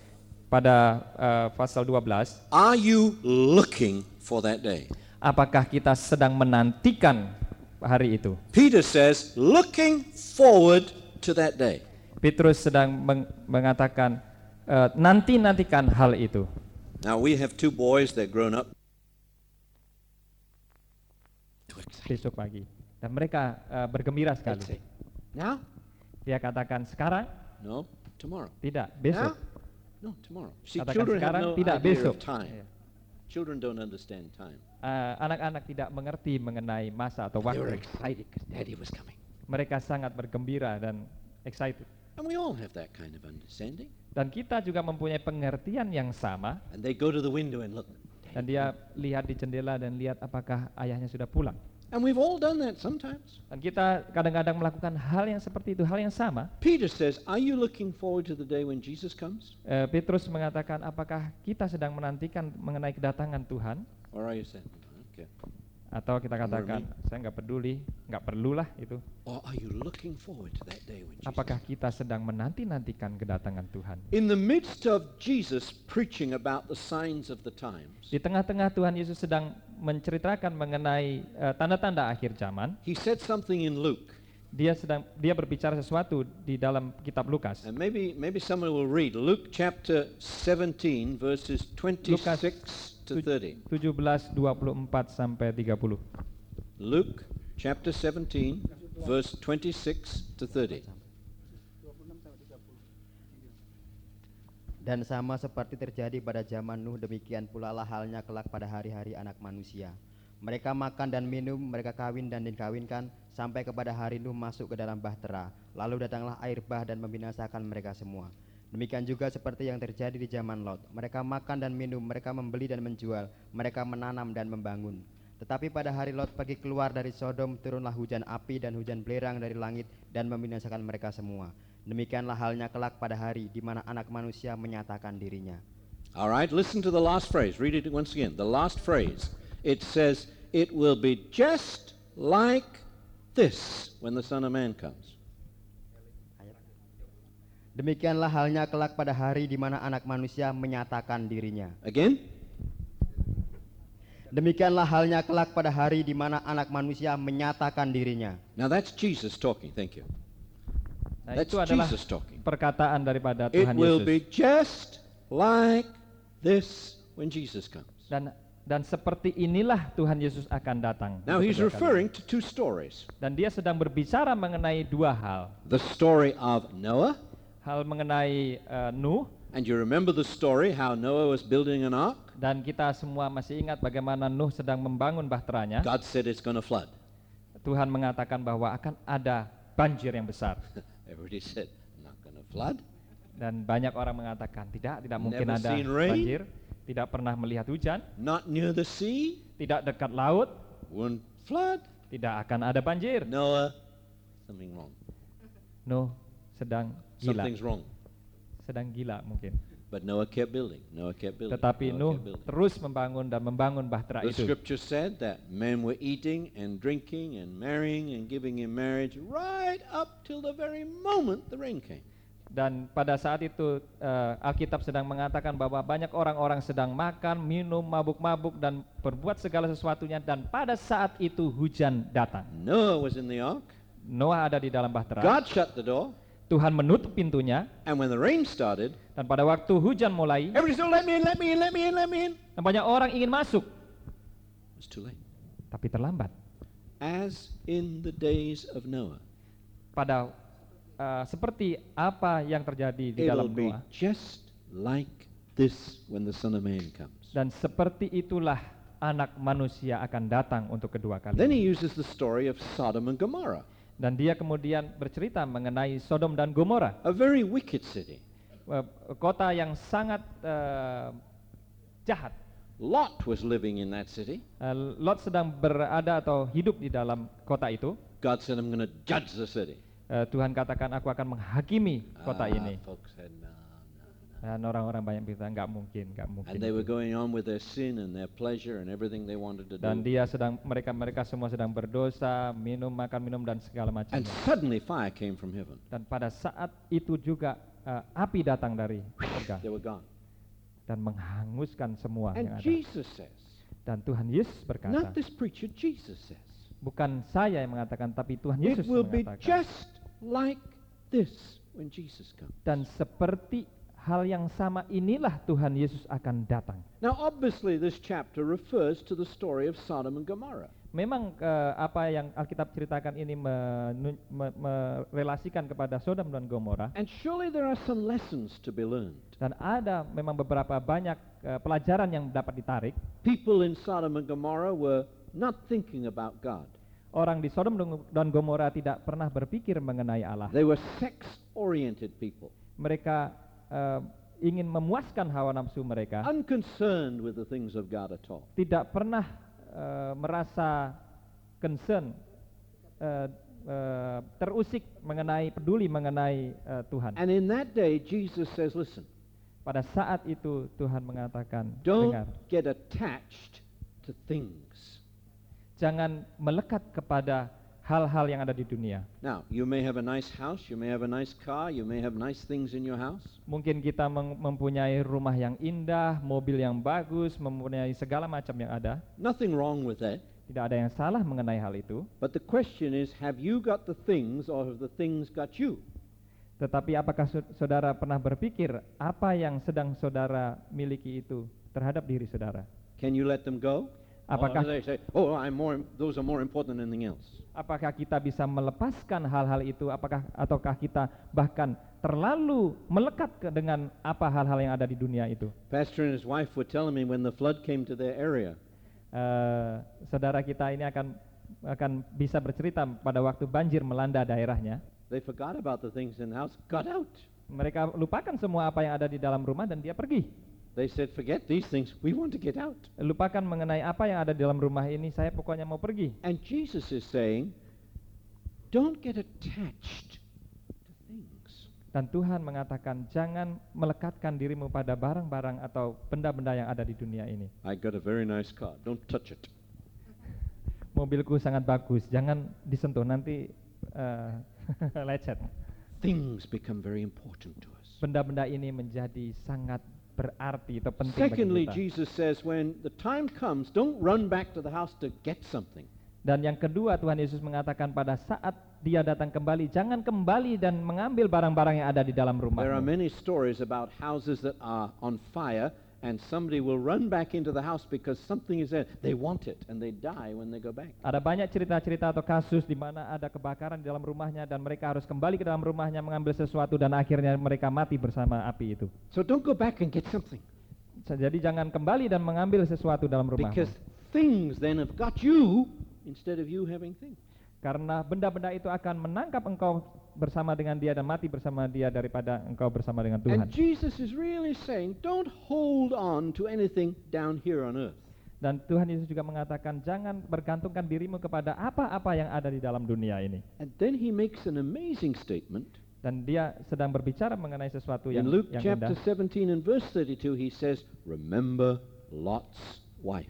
pada eh, pasal 12, Are you looking for that day? apakah kita sedang menantikan hari itu? Peter says, Looking forward to that day. Petrus sedang meng- mengatakan eh, nanti-nantikan hal itu. Now, we have two boys, they're grown up. besok pagi. Dan mereka eh, bergembira sekali. Now? Dia katakan sekarang No, tomorrow. tidak, besok. No, tomorrow. See, Katakan children have sekarang, no tidak idea besok. of time. Iya. Children don't understand time. Eh, Anak-anak tidak mengerti mengenai masa atau They were waktu. excited because daddy was coming. Mereka sangat bergembira dan excited. And we all have that kind of understanding. Dan kita juga mempunyai pengertian yang sama. And they go to the window and look, Dan dia lihat di jendela dan lihat apakah ayahnya sudah pulang. And we've all done that sometimes. Dan kita kadang-kadang melakukan hal yang seperti itu, hal yang sama. Peter says, Are you looking forward to the day when Jesus comes? Eh, Petrus mengatakan, apakah kita sedang menantikan mengenai kedatangan Tuhan? Or are you saying, Okay. Atau kita katakan, saya nggak peduli, nggak perlulah itu. Or are you looking forward to that day when Jesus Apakah kita sedang menanti-nantikan kedatangan Tuhan? In the midst of Jesus preaching about the signs of the times, Di tengah-tengah Tuhan Yesus sedang menceritakan mengenai eh, tanda-tanda akhir zaman, he said something in Luke. dia sedang dia berbicara sesuatu di dalam kitab Lukas. And maybe maybe someone will read Luke chapter 17 verses 26 to 30. 17 24 sampai 30. Luke chapter 17 verse 26 to 30. Dan sama seperti terjadi pada zaman Nuh, demikian pula lah halnya kelak pada hari-hari anak manusia. Mereka makan dan minum, mereka kawin dan dikawinkan, sampai kepada hari Nuh masuk ke dalam bahtera. Lalu datanglah air bah dan membinasakan mereka semua. Demikian juga seperti yang terjadi di zaman Lot. Mereka makan dan minum, mereka membeli dan menjual, mereka menanam dan membangun. Tetapi pada hari Lot pergi keluar dari Sodom, turunlah hujan api dan hujan belerang dari langit dan membinasakan mereka semua. Demikianlah halnya kelak pada hari di mana anak manusia menyatakan dirinya. All right, listen to the last phrase. Read it once again. The last phrase. It says, It will be just like this when the Son of Man comes. Demikianlah halnya kelak pada hari di mana anak manusia menyatakan dirinya. Again? Demikianlah halnya kelak pada hari di mana anak manusia menyatakan dirinya. Now that's Jesus talking. Thank you. Nah, That's itu adalah Jesus talking. perkataan daripada It Tuhan will Yesus. be just like this when Jesus comes. Dan dan seperti inilah Tuhan Yesus akan datang. Now he's referring to two stories. Dan dia sedang berbicara mengenai dua hal. The story of Noah, Hal mengenai eh, Nuh and you remember the story how Noah was building an ark? dan kita semua masih ingat bagaimana Nuh sedang membangun bahteranya. God said it's going to flood. Tuhan mengatakan bahwa akan ada banjir yang besar. Everybody said, not to flood. Dan banyak orang mengatakan tidak, tidak mungkin Never ada rain. banjir, tidak pernah melihat hujan, Not near the sea, tidak dekat laut, won't flood. tidak akan ada banjir. Noah, something wrong. Nuh sedang gila, Something's wrong. sedang gila mungkin. But Noah kept building. Noah kept building. Tetapi Noah Nuh terus membangun dan membangun bahtera The itu. scripture said that men were eating and drinking and marrying and giving in marriage right up till the very moment the rain came. Dan pada saat itu eh, Alkitab sedang mengatakan bahwa banyak orang-orang sedang makan, minum, mabuk-mabuk dan berbuat segala sesuatunya dan pada saat itu hujan datang. Noah was in the ark. Noah ada di dalam bahtera. God shut the door. Tuhan menutup pintunya And when the rain started, dan pada waktu hujan mulai everybody said, let me in, let me in, let me in, let me in. dan banyak orang ingin masuk It was too late. tapi terlambat. As in the days of Noah, Pada eh, seperti apa yang terjadi di it'll dalam Noah just like this when the Son of Man comes. dan seperti itulah anak manusia akan datang untuk kedua Then kali. he uses the story of Sodom and Gomorrah, Dan dia kemudian bercerita mengenai Sodom dan Gomora, a very wicked city. eh, kota yang sangat eh, jahat. Lot was living in that city. Eh, Lot sedang berada atau hidup di dalam kota itu. God said, I'm going to judge the city. Eh, Tuhan katakan aku akan menghakimi kota Ah, ini. Folks no. Dan orang-orang banyak bilang nggak mungkin, nggak mungkin. And they were itu." going on with their sin and their pleasure and everything they wanted to Dan do. dia sedang mereka mereka semua sedang berdosa, minum makan minum dan segala macam. And suddenly fire came from heaven. Dan pada saat itu juga eh, api datang dari surga They were gone. dan menghanguskan semua yang And ada. Jesus says, Dan Tuhan Yesus berkata, not this preacher, Jesus says, bukan saya yang mengatakan, tapi Tuhan it Yesus will yang be mengatakan. just like this when Jesus comes. Dan seperti hal yang sama inilah Tuhan Yesus akan datang. Now, obviously, this chapter refers to the story of Sodom and Gomorrah. Memang eh, apa yang Alkitab ceritakan ini menun- me- merelasikan kepada Sodom dan Gomora And surely there are some lessons to be learned. dan ada memang beberapa banyak eh, pelajaran yang dapat ditarik. People in Sodom and Gomorrah were not thinking about God. Orang di Sodom dan- Gomora tidak pernah berpikir mengenai Allah. They were sex-oriented people. Mereka eh, ingin memuaskan hawa nafsu mereka, unconcerned with the things of God at all. tidak pernah eh, merasa concern, eh, eh, terusik mengenai peduli mengenai eh, Tuhan. And in that day, Jesus says, listen, Pada saat itu Tuhan mengatakan, don't dengar, get attached to things. jangan melekat kepada hal-hal yang ada di dunia. Now, you may have a nice house, you may have a nice car, you may have nice things in your house. Mungkin kita mempunyai rumah yang indah, mobil yang bagus, mempunyai segala macam yang ada. Nothing wrong with that. Tidak ada yang salah mengenai hal itu. But the question is, have you got the things or have the things got you? Tetapi apakah sau- saudara pernah berpikir apa yang sedang saudara miliki itu terhadap diri saudara? Can you let them go? Apakah- they say, oh, I'm more, those are more important than anything else. Apakah kita bisa melepaskan hal-hal itu? Apakah ataukah kita bahkan terlalu melekat ke dengan apa hal-hal yang ada di dunia itu? Pastor and his wife were telling me when the flood came to their area, Eh, saudara kita ini akan akan bisa bercerita pada waktu banjir melanda daerahnya. they forgot about the things in the house, got out. Mereka lupakan semua apa yang ada di dalam rumah dan dia pergi. They said, forget these things, we want to get out. Lupakan mengenai apa yang ada di dalam rumah ini, saya pokoknya mau pergi. And Jesus is saying, don't get attached to things. Dan Tuhan mengatakan jangan melekatkan dirimu pada barang-barang atau benda-benda yang ada di dunia ini. I got a very nice car, don't touch it. Mobilku sangat bagus, jangan disentuh nanti eh, lecet. Things become very important to us. Benda-benda ini menjadi sangat berarti atau penting Secondly, bagi kita. Jesus says, when the time comes, don't run back to the house to get something. Dan yang kedua Tuhan Yesus mengatakan pada saat dia datang kembali, jangan kembali dan mengambil barang-barang yang ada di dalam rumah. There are many stories about houses that are on fire, and somebody will run back into the house because something is there. They want it, and they die when they go back. Ada banyak cerita-cerita atau kasus di mana ada kebakaran di dalam rumahnya dan mereka harus kembali ke dalam rumahnya mengambil sesuatu dan akhirnya mereka mati bersama api itu. So don't go back and get something Jadi jangan kembali dan mengambil sesuatu dalam rumah. because things then have got you instead of you having things. Karena benda-benda itu akan menangkap engkau bersama dengan dia dan mati bersama dia daripada engkau bersama dengan Tuhan. And Jesus is really saying, don't hold on to anything down here on earth. Dan Tuhan Yesus juga mengatakan jangan bergantungkan dirimu kepada apa-apa yang ada di dalam dunia ini. And then he makes an amazing statement. Dan dia sedang berbicara mengenai sesuatu yang, In Luke yang chapter indah. 17 and verse 32, he says, Remember Lot's wife.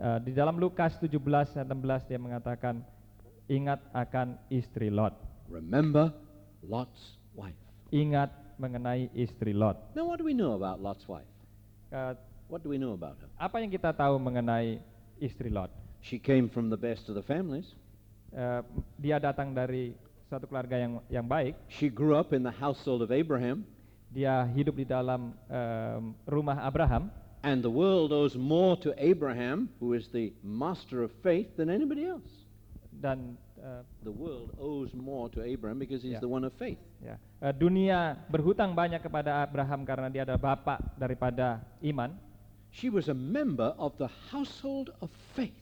Eh, di dalam Lukas 17 ayat 16 dia mengatakan ingat akan istri Lot. Remember Lot's wife. Ingat mengenai istri Lot. Now, what do we know about Lot's wife? Eh, What do we know about her? apa yang kita tahu mengenai istri Lot? She came from the best of the families. Eh, dia datang dari suatu keluarga yang yang baik. She grew up in the household of Abraham, Dia hidup di dalam em, rumah Abraham and the world owes more to Abraham, who is the master of faith, than anybody else. dan eh, The world owes more to Abraham because he's Yeah. the one of faith. ya, eh, dunia berhutang banyak kepada Abraham karena dia adalah bapak daripada iman. She was a member of the household of faith.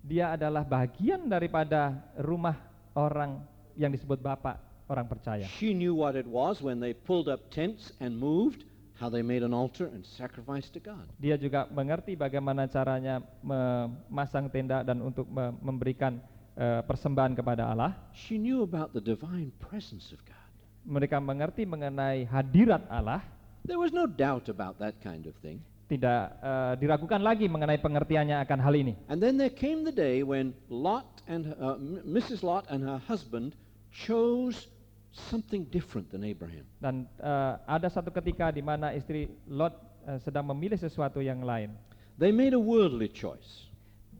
Dia adalah bagian daripada rumah orang yang disebut bapak orang percaya. She knew what it was when they pulled up tents and moved, how they made an altar and sacrificed to God. Dia juga mengerti bagaimana caranya memasang tenda dan untuk me- memberikan eh, persembahan kepada Allah. She knew about the divine presence of God. Mereka mengerti mengenai hadirat Allah, There was no doubt about that kind of thing. tidak eh, diragukan lagi mengenai pengertiannya akan hal ini. And then there came the day when Lot and uh, Mrs. Lot and her husband chose something different than Abraham. Dan eh, ada satu ketika di mana istri Lot eh, sedang memilih sesuatu yang lain. They made a worldly choice.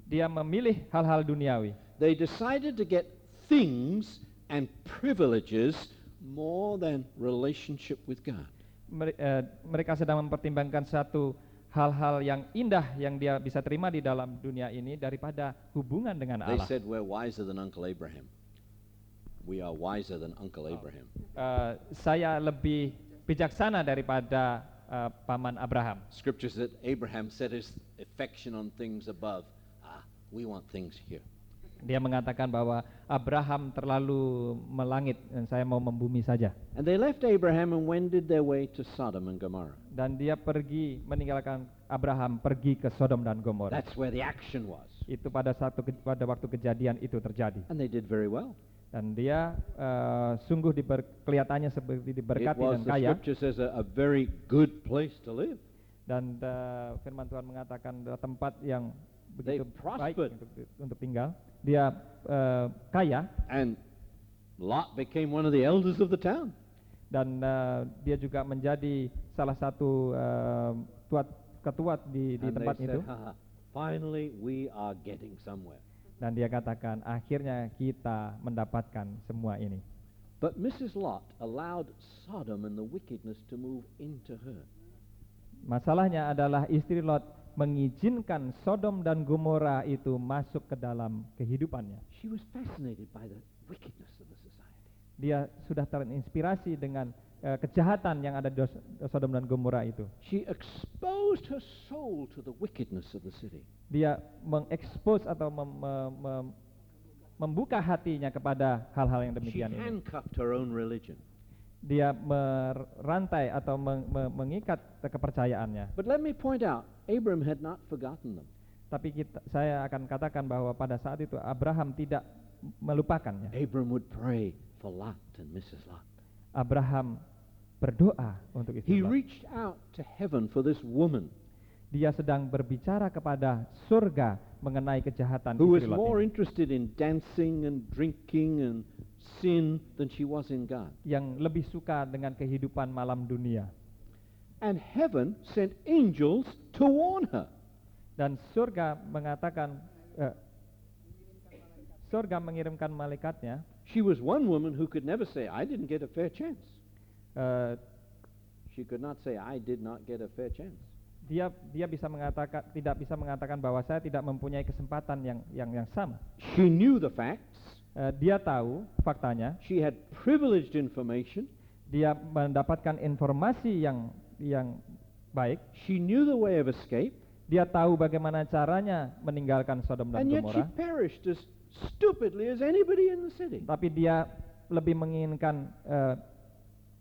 Dia memilih hal-hal duniawi. They decided to get things and privileges more than relationship with God. Eh, mereka sedang mempertimbangkan satu hal-hal yang indah yang dia bisa terima di dalam dunia ini daripada hubungan dengan They Allah. said, We're wiser than Uncle Abraham. We are wiser than Uncle Abraham. Eh, saya lebih bijaksana daripada eh, paman Abraham. Scripture said Abraham set his affection on things above. Ah, we want things here. Dia mengatakan bahwa Abraham terlalu melangit dan saya mau membumi saja. And they left Abraham and wended their way to Sodom and Gomorrah. Dan dia pergi meninggalkan Abraham pergi ke Sodom dan Gomora. That's where the action was. Itu pada satu pada waktu kejadian itu terjadi. And they did very well. Dan dia eh, sungguh diber, kelihatannya seperti It diberkati was, dan the kaya. scripture says, a, a very good place to live. Dan eh, firman Tuhan mengatakan tempat yang begitu baik untuk, untuk tinggal. Dia eh, kaya And Lot became one of the elders of the town. dan eh, dia juga menjadi salah satu eh, tuat ketua di, di and tempat itu. said, "Haha, finally we are getting somewhere. Dan dia katakan akhirnya kita mendapatkan semua ini. But Mrs. Lot allowed Sodom and the wickedness to move into her. Masalahnya adalah istri Lot mengizinkan Sodom dan Gomora itu masuk ke dalam kehidupannya. She was fascinated by the wickedness of the society. Dia sudah terinspirasi dengan eh, kejahatan yang ada di Sodom dan Gomora itu. She exposed her soul to the wickedness of the city. Dia mengekspos atau mem- mem- mem- membuka hatinya kepada hal-hal yang She demikian ini. handcuffed her own religion. Dia merantai atau meng- me- mengikat kepercayaannya. But let me point out, Abram had not forgotten them. Tapi kita, saya akan katakan bahwa pada saat itu Abraham tidak melupakannya. Abram would pray for Lot and Mrs. Lot. Abraham berdoa untuk istri He Lot. reached out to heaven for this woman Dia sedang berbicara kepada surga mengenai kejahatan who was istri Lot more ini, interested in dancing and drinking and sin than she was in God. yang lebih suka dengan kehidupan malam dunia. And heaven sent angels to warn her. Dan surga mengatakan eh, surga mengirimkan malaikatnya She was one woman who could never say, I didn't get a fair chance. eh, She could not say, I did not get a fair chance. dia dia bisa mengatakan tidak bisa mengatakan bahwa saya tidak mempunyai kesempatan yang yang yang sama. She knew the facts. Eh, dia tahu faktanya, She had privileged information. dia mendapatkan informasi yang yang baik, She knew the way of escape. dia tahu bagaimana caranya meninggalkan Sodom dan Gomora, perished as stupidly as anybody in the city. tapi dia lebih menginginkan eh,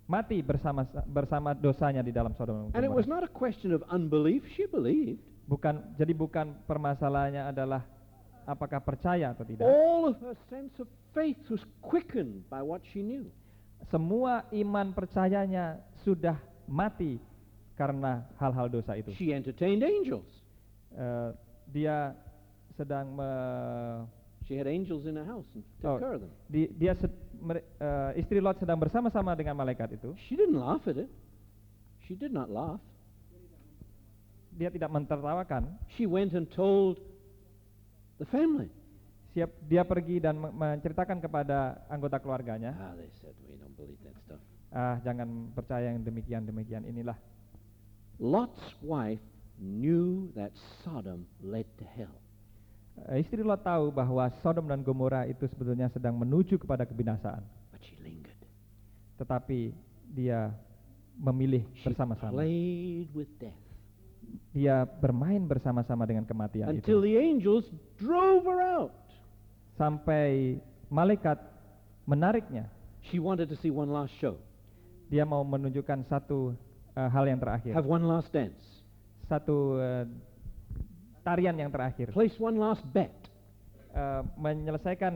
mati bersama bersama dosanya di dalam Sodom dan And it was Gomora. not a question of unbelief. She believed. Bukan jadi bukan permasalahannya adalah apakah percaya atau tidak. All of her sense of faith was quickened by what she knew. Semua iman percayanya sudah mati karena hal-hal dosa itu. She entertained angels. Eh, dia sedang me- She had angels in her house and Oh. took care of them. di- dia sed- mere- eh, istri Lot sedang bersama-sama dengan malaikat itu. She didn't laugh at it. She did not laugh. Dia tidak mentertawakan. She went and told the family. Siap dia pergi dan me- menceritakan kepada anggota keluarganya, Ah, they said, we don't believe that stuff. ah jangan percaya yang demikian-demikian inilah. Lot's wife knew that Sodom led to hell. Eh, istri Lot tahu bahwa Sodom dan Gomora itu sebetulnya sedang menuju kepada kebinasaan, But she lingered. tetapi dia memilih She bersama-sama. played with death Dia bermain bersama-sama dengan kematian until itu the angels drove her out. sampai malaikat menariknya. She wanted to see one last show, Dia mau menunjukkan satu eh, hal yang terakhir, have one last dance, satu eh, tarian yang terakhir, place one last bet. Eh, menyelesaikan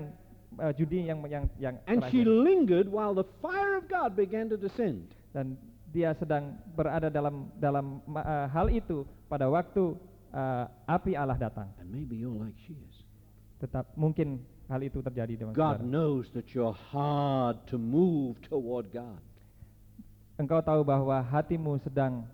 eh, judi yang yang yang And she terakhir. lingered while the fire of God began to descend. Dan dia sedang berada dalam dalam eh, hal itu pada waktu eh, api Allah datang. And maybe you're like she is. Tetap mungkin hal itu terjadi dengan God saudara. knows that you're hard to move toward God. Engkau tahu bahwa hatimu sedang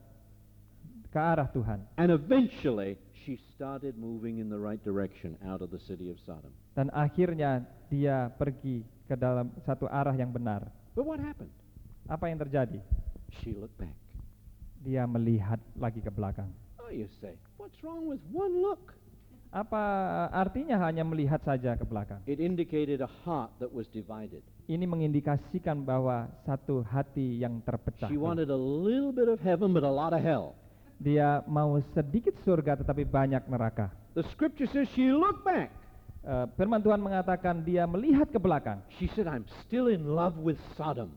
ke arah Tuhan. And eventually, she started moving in the right direction out of the city of Sodom. Dan akhirnya dia pergi ke dalam satu arah yang benar. But what happened? Apa yang terjadi? She looked back. Dia melihat lagi ke belakang. Oh, you say, what's wrong with one look? Apa artinya hanya melihat saja ke belakang? It indicated a heart that was divided. Ini mengindikasikan bahwa satu hati yang terpecah. She wanted a little bit of heaven, but a lot of hell. Dia mau sedikit surga tetapi banyak neraka. The scripture says she looked back. Eh, firman Tuhan mengatakan dia melihat ke belakang. She said, I'm still in love with Sodom.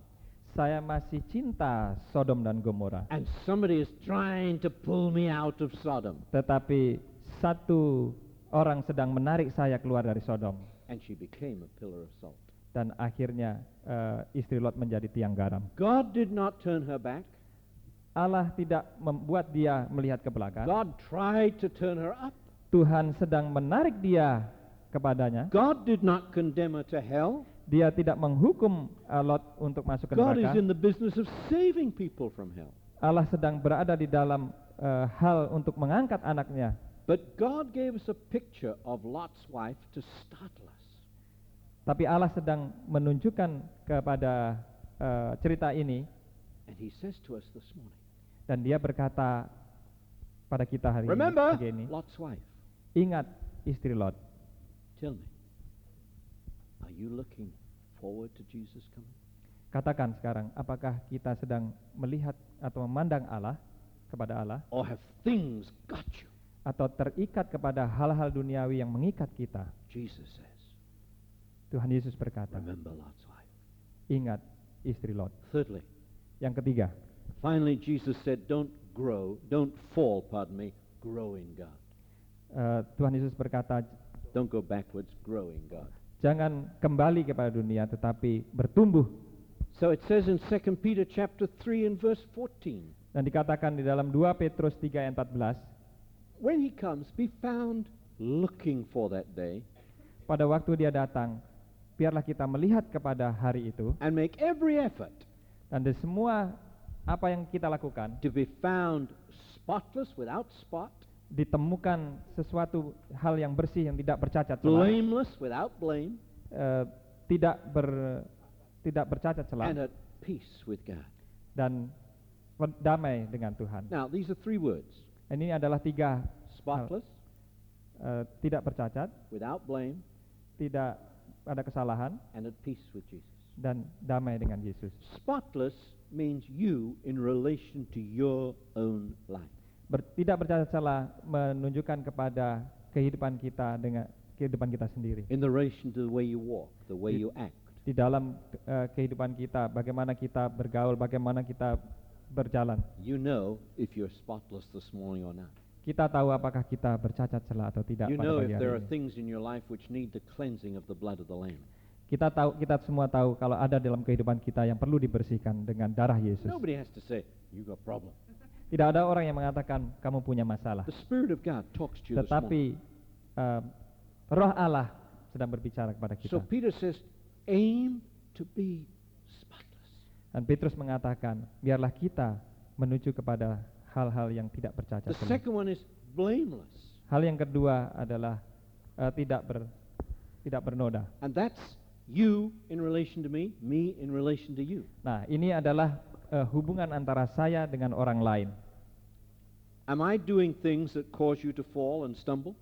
Saya masih cinta Sodom dan Gomora. And somebody is trying to pull me out of Sodom. Tetapi satu orang sedang menarik saya keluar dari Sodom. And she became a pillar of salt. Dan akhirnya eh, istri Lot menjadi tiang garam. God did not turn her back. Allah tidak membuat dia melihat ke belakang. God tried to turn her up. Tuhan sedang menarik dia kepadanya. God did not condemn her to hell. Dia tidak menghukum eh, Lot untuk masuk ke God is neraka. in the business of saving people from hell. Allah sedang berada di dalam eh, hal untuk mengangkat anaknya. But God gave us a picture of Lot's wife to startle us. Tapi Allah sedang menunjukkan kepada eh, cerita ini And he says to us this morning, dan dia berkata pada kita hari ini, remember ini, Lot's wife. ingat istri Lot. Tell me, are you looking forward to Jesus coming? Katakan sekarang, apakah kita sedang melihat atau memandang Allah kepada Allah Or have things got you? Atau terikat kepada hal-hal duniawi yang mengikat kita? Jesus says, Tuhan Yesus berkata, remember Lot's wife. ingat istri Lot. Thirdly, Yang ketiga, finally Jesus said, don't grow, don't fall, pardon me, grow in God. eh, Tuhan Yesus berkata, Don't go backwards, grow in God. jangan kembali kepada dunia tetapi bertumbuh. So it says in 2 Peter chapter 3 and verse 14, Dan dikatakan di dalam 2 Petrus 3 ayat 14, when he comes, be found looking for that day pada waktu dia datang, biarlah kita melihat kepada hari itu and make every effort dan di semua apa yang kita lakukan to be found spotless, without spot, ditemukan sesuatu hal yang bersih yang tidak bercacat celah, blameless, without blame, eh, tidak ber tidak bercacat celah and at peace with God. dan berdamai dengan Tuhan. Now, these are three words Ini adalah tiga spotless, eh, tidak bercacat, without blame, tidak ada kesalahan and at peace with Jesus. dan damai dengan Yesus. Spotless means you in relation to your own life. Ber- tidak bercacat celah menunjukkan kepada kehidupan kita dengan kehidupan kita sendiri. In the relation to the way you walk, the way It- you act. Di dalam eh, kehidupan kita, bagaimana kita bergaul, bagaimana kita berjalan. You know if you're spotless this morning or not. Kita tahu apakah kita bercacat celah atau tidak You pada know pagi if there are things in your life which need the cleansing of the blood of the Lamb. Kita tahu, kita semua tahu kalau ada dalam kehidupan kita yang perlu dibersihkan dengan darah Yesus. Nobody has to say, you got problem. Tidak ada orang yang mengatakan kamu punya masalah. The Spirit of God talks to you. Tetapi eh, Roh Allah sedang berbicara kepada kita. So Peter says, aim to be. Dan Petrus mengatakan, biarlah kita menuju kepada hal-hal yang tidak bercacat The second one is blameless. Hal yang kedua adalah eh, tidak ber tidak bernoda. And that's you in relation to me, me in relation to you. Nah, ini adalah eh, hubungan antara saya dengan orang lain. Am I doing things that cause you to fall and stumble?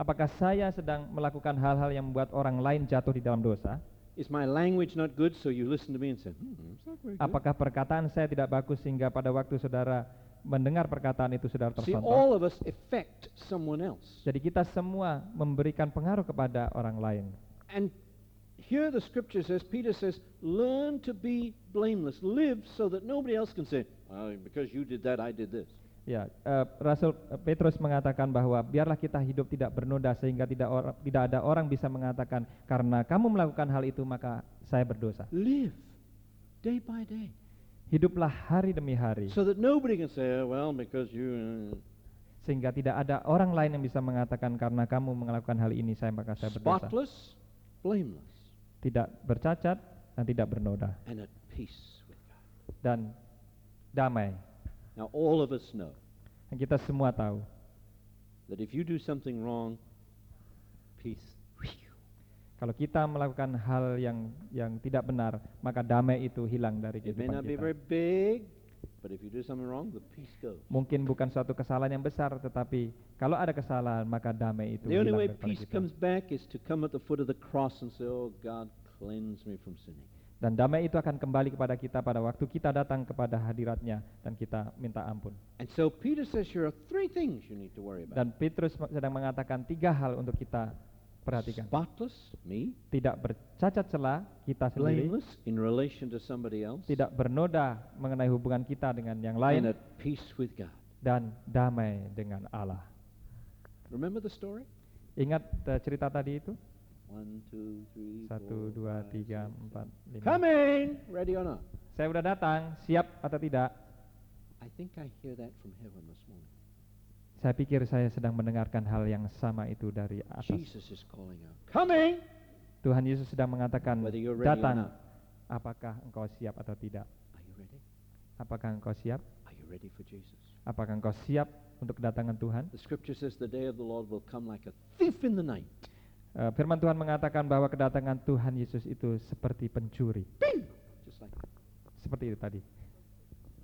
Apakah saya sedang melakukan hal-hal yang membuat orang lain jatuh di dalam dosa? Is my language not good so you listen to me and say, hmm, it's not very good. Apakah perkataan saya tidak bagus sehingga pada waktu saudara mendengar perkataan itu saudara See, tersentuh? all of us affect someone else. Jadi kita semua memberikan pengaruh kepada orang lain. And here the scripture says, Peter says, learn to be blameless. Live so that nobody else can say, well, because you did that, I did this. Ya, eh, Rasul eh, Petrus mengatakan bahwa biarlah kita hidup tidak bernoda sehingga tidak or- tidak ada orang bisa mengatakan karena kamu melakukan hal itu maka saya berdosa. Live day by day. Hiduplah hari demi hari So that nobody can say, "Oh, well, because you. uh," sehingga tidak ada orang lain yang bisa mengatakan karena kamu melakukan hal ini saya maka saya berdosa. spotless, blameless, Tidak bercacat dan tidak bernoda and at peace with God. dan damai. Now, all of us know kita semua tahu that if you do something wrong, peace. kalau kita melakukan hal yang yang tidak benar maka damai itu hilang dari It may kehidupan not be kita. very big, but if you do something wrong, the peace goes. Mungkin bukan suatu kesalahan yang besar, tetapi kalau ada kesalahan maka damai itu The only hilang way daripada peace kita. comes back is to come at the foot of the cross and say, "Oh God, cleanse me from sinning." Dan damai itu akan kembali kepada kita pada waktu kita datang kepada hadiratnya dan kita minta ampun. And so Peter says here are three things you need to worry about. Dan Petrus sedang mengatakan tiga hal untuk kita Perhatikan. spotless, me, Tidak bercacat celah kita sendiri, blameless in relation to somebody else, tidak bernoda mengenai hubungan kita dengan yang and lain at peace with God. dan damai dengan Allah. Remember the story? Ingat eh, cerita tadi itu? Satu, dua, tiga, empat, lima. Coming! Ready or not? Saya udah datang, siap atau tidak? I think I hear that from heaven this morning. Saya pikir saya sedang mendengarkan hal yang sama itu dari atas. Jesus is calling out. Coming! Tuhan Yesus sedang mengatakan, datang. Apakah engkau siap atau tidak? Are you ready? Apakah engkau siap? Are you ready for Jesus? Apakah engkau siap untuk kedatangan Tuhan? The scripture says the day of the Lord will come like a thief in the night. Eh, firman Tuhan mengatakan bahwa kedatangan Tuhan Yesus itu seperti pencuri. Just like that. Seperti itu tadi.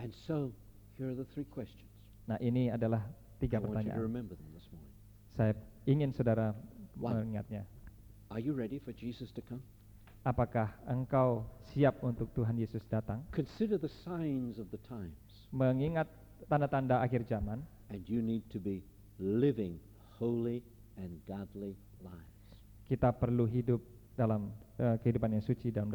And so, here are the three questions. Nah ini adalah I tiga want you to pertanyaan. remember them this morning. Saya ingin saudara One. mengingatnya. Are you ready for Jesus to come? Apakah engkau siap untuk Tuhan Yesus datang? Consider the signs of the times, Mengingat tanda-tanda akhir zaman, and you need to be living holy and godly lives. Kita perlu hidup dalam eh, kehidupan yang suci dalam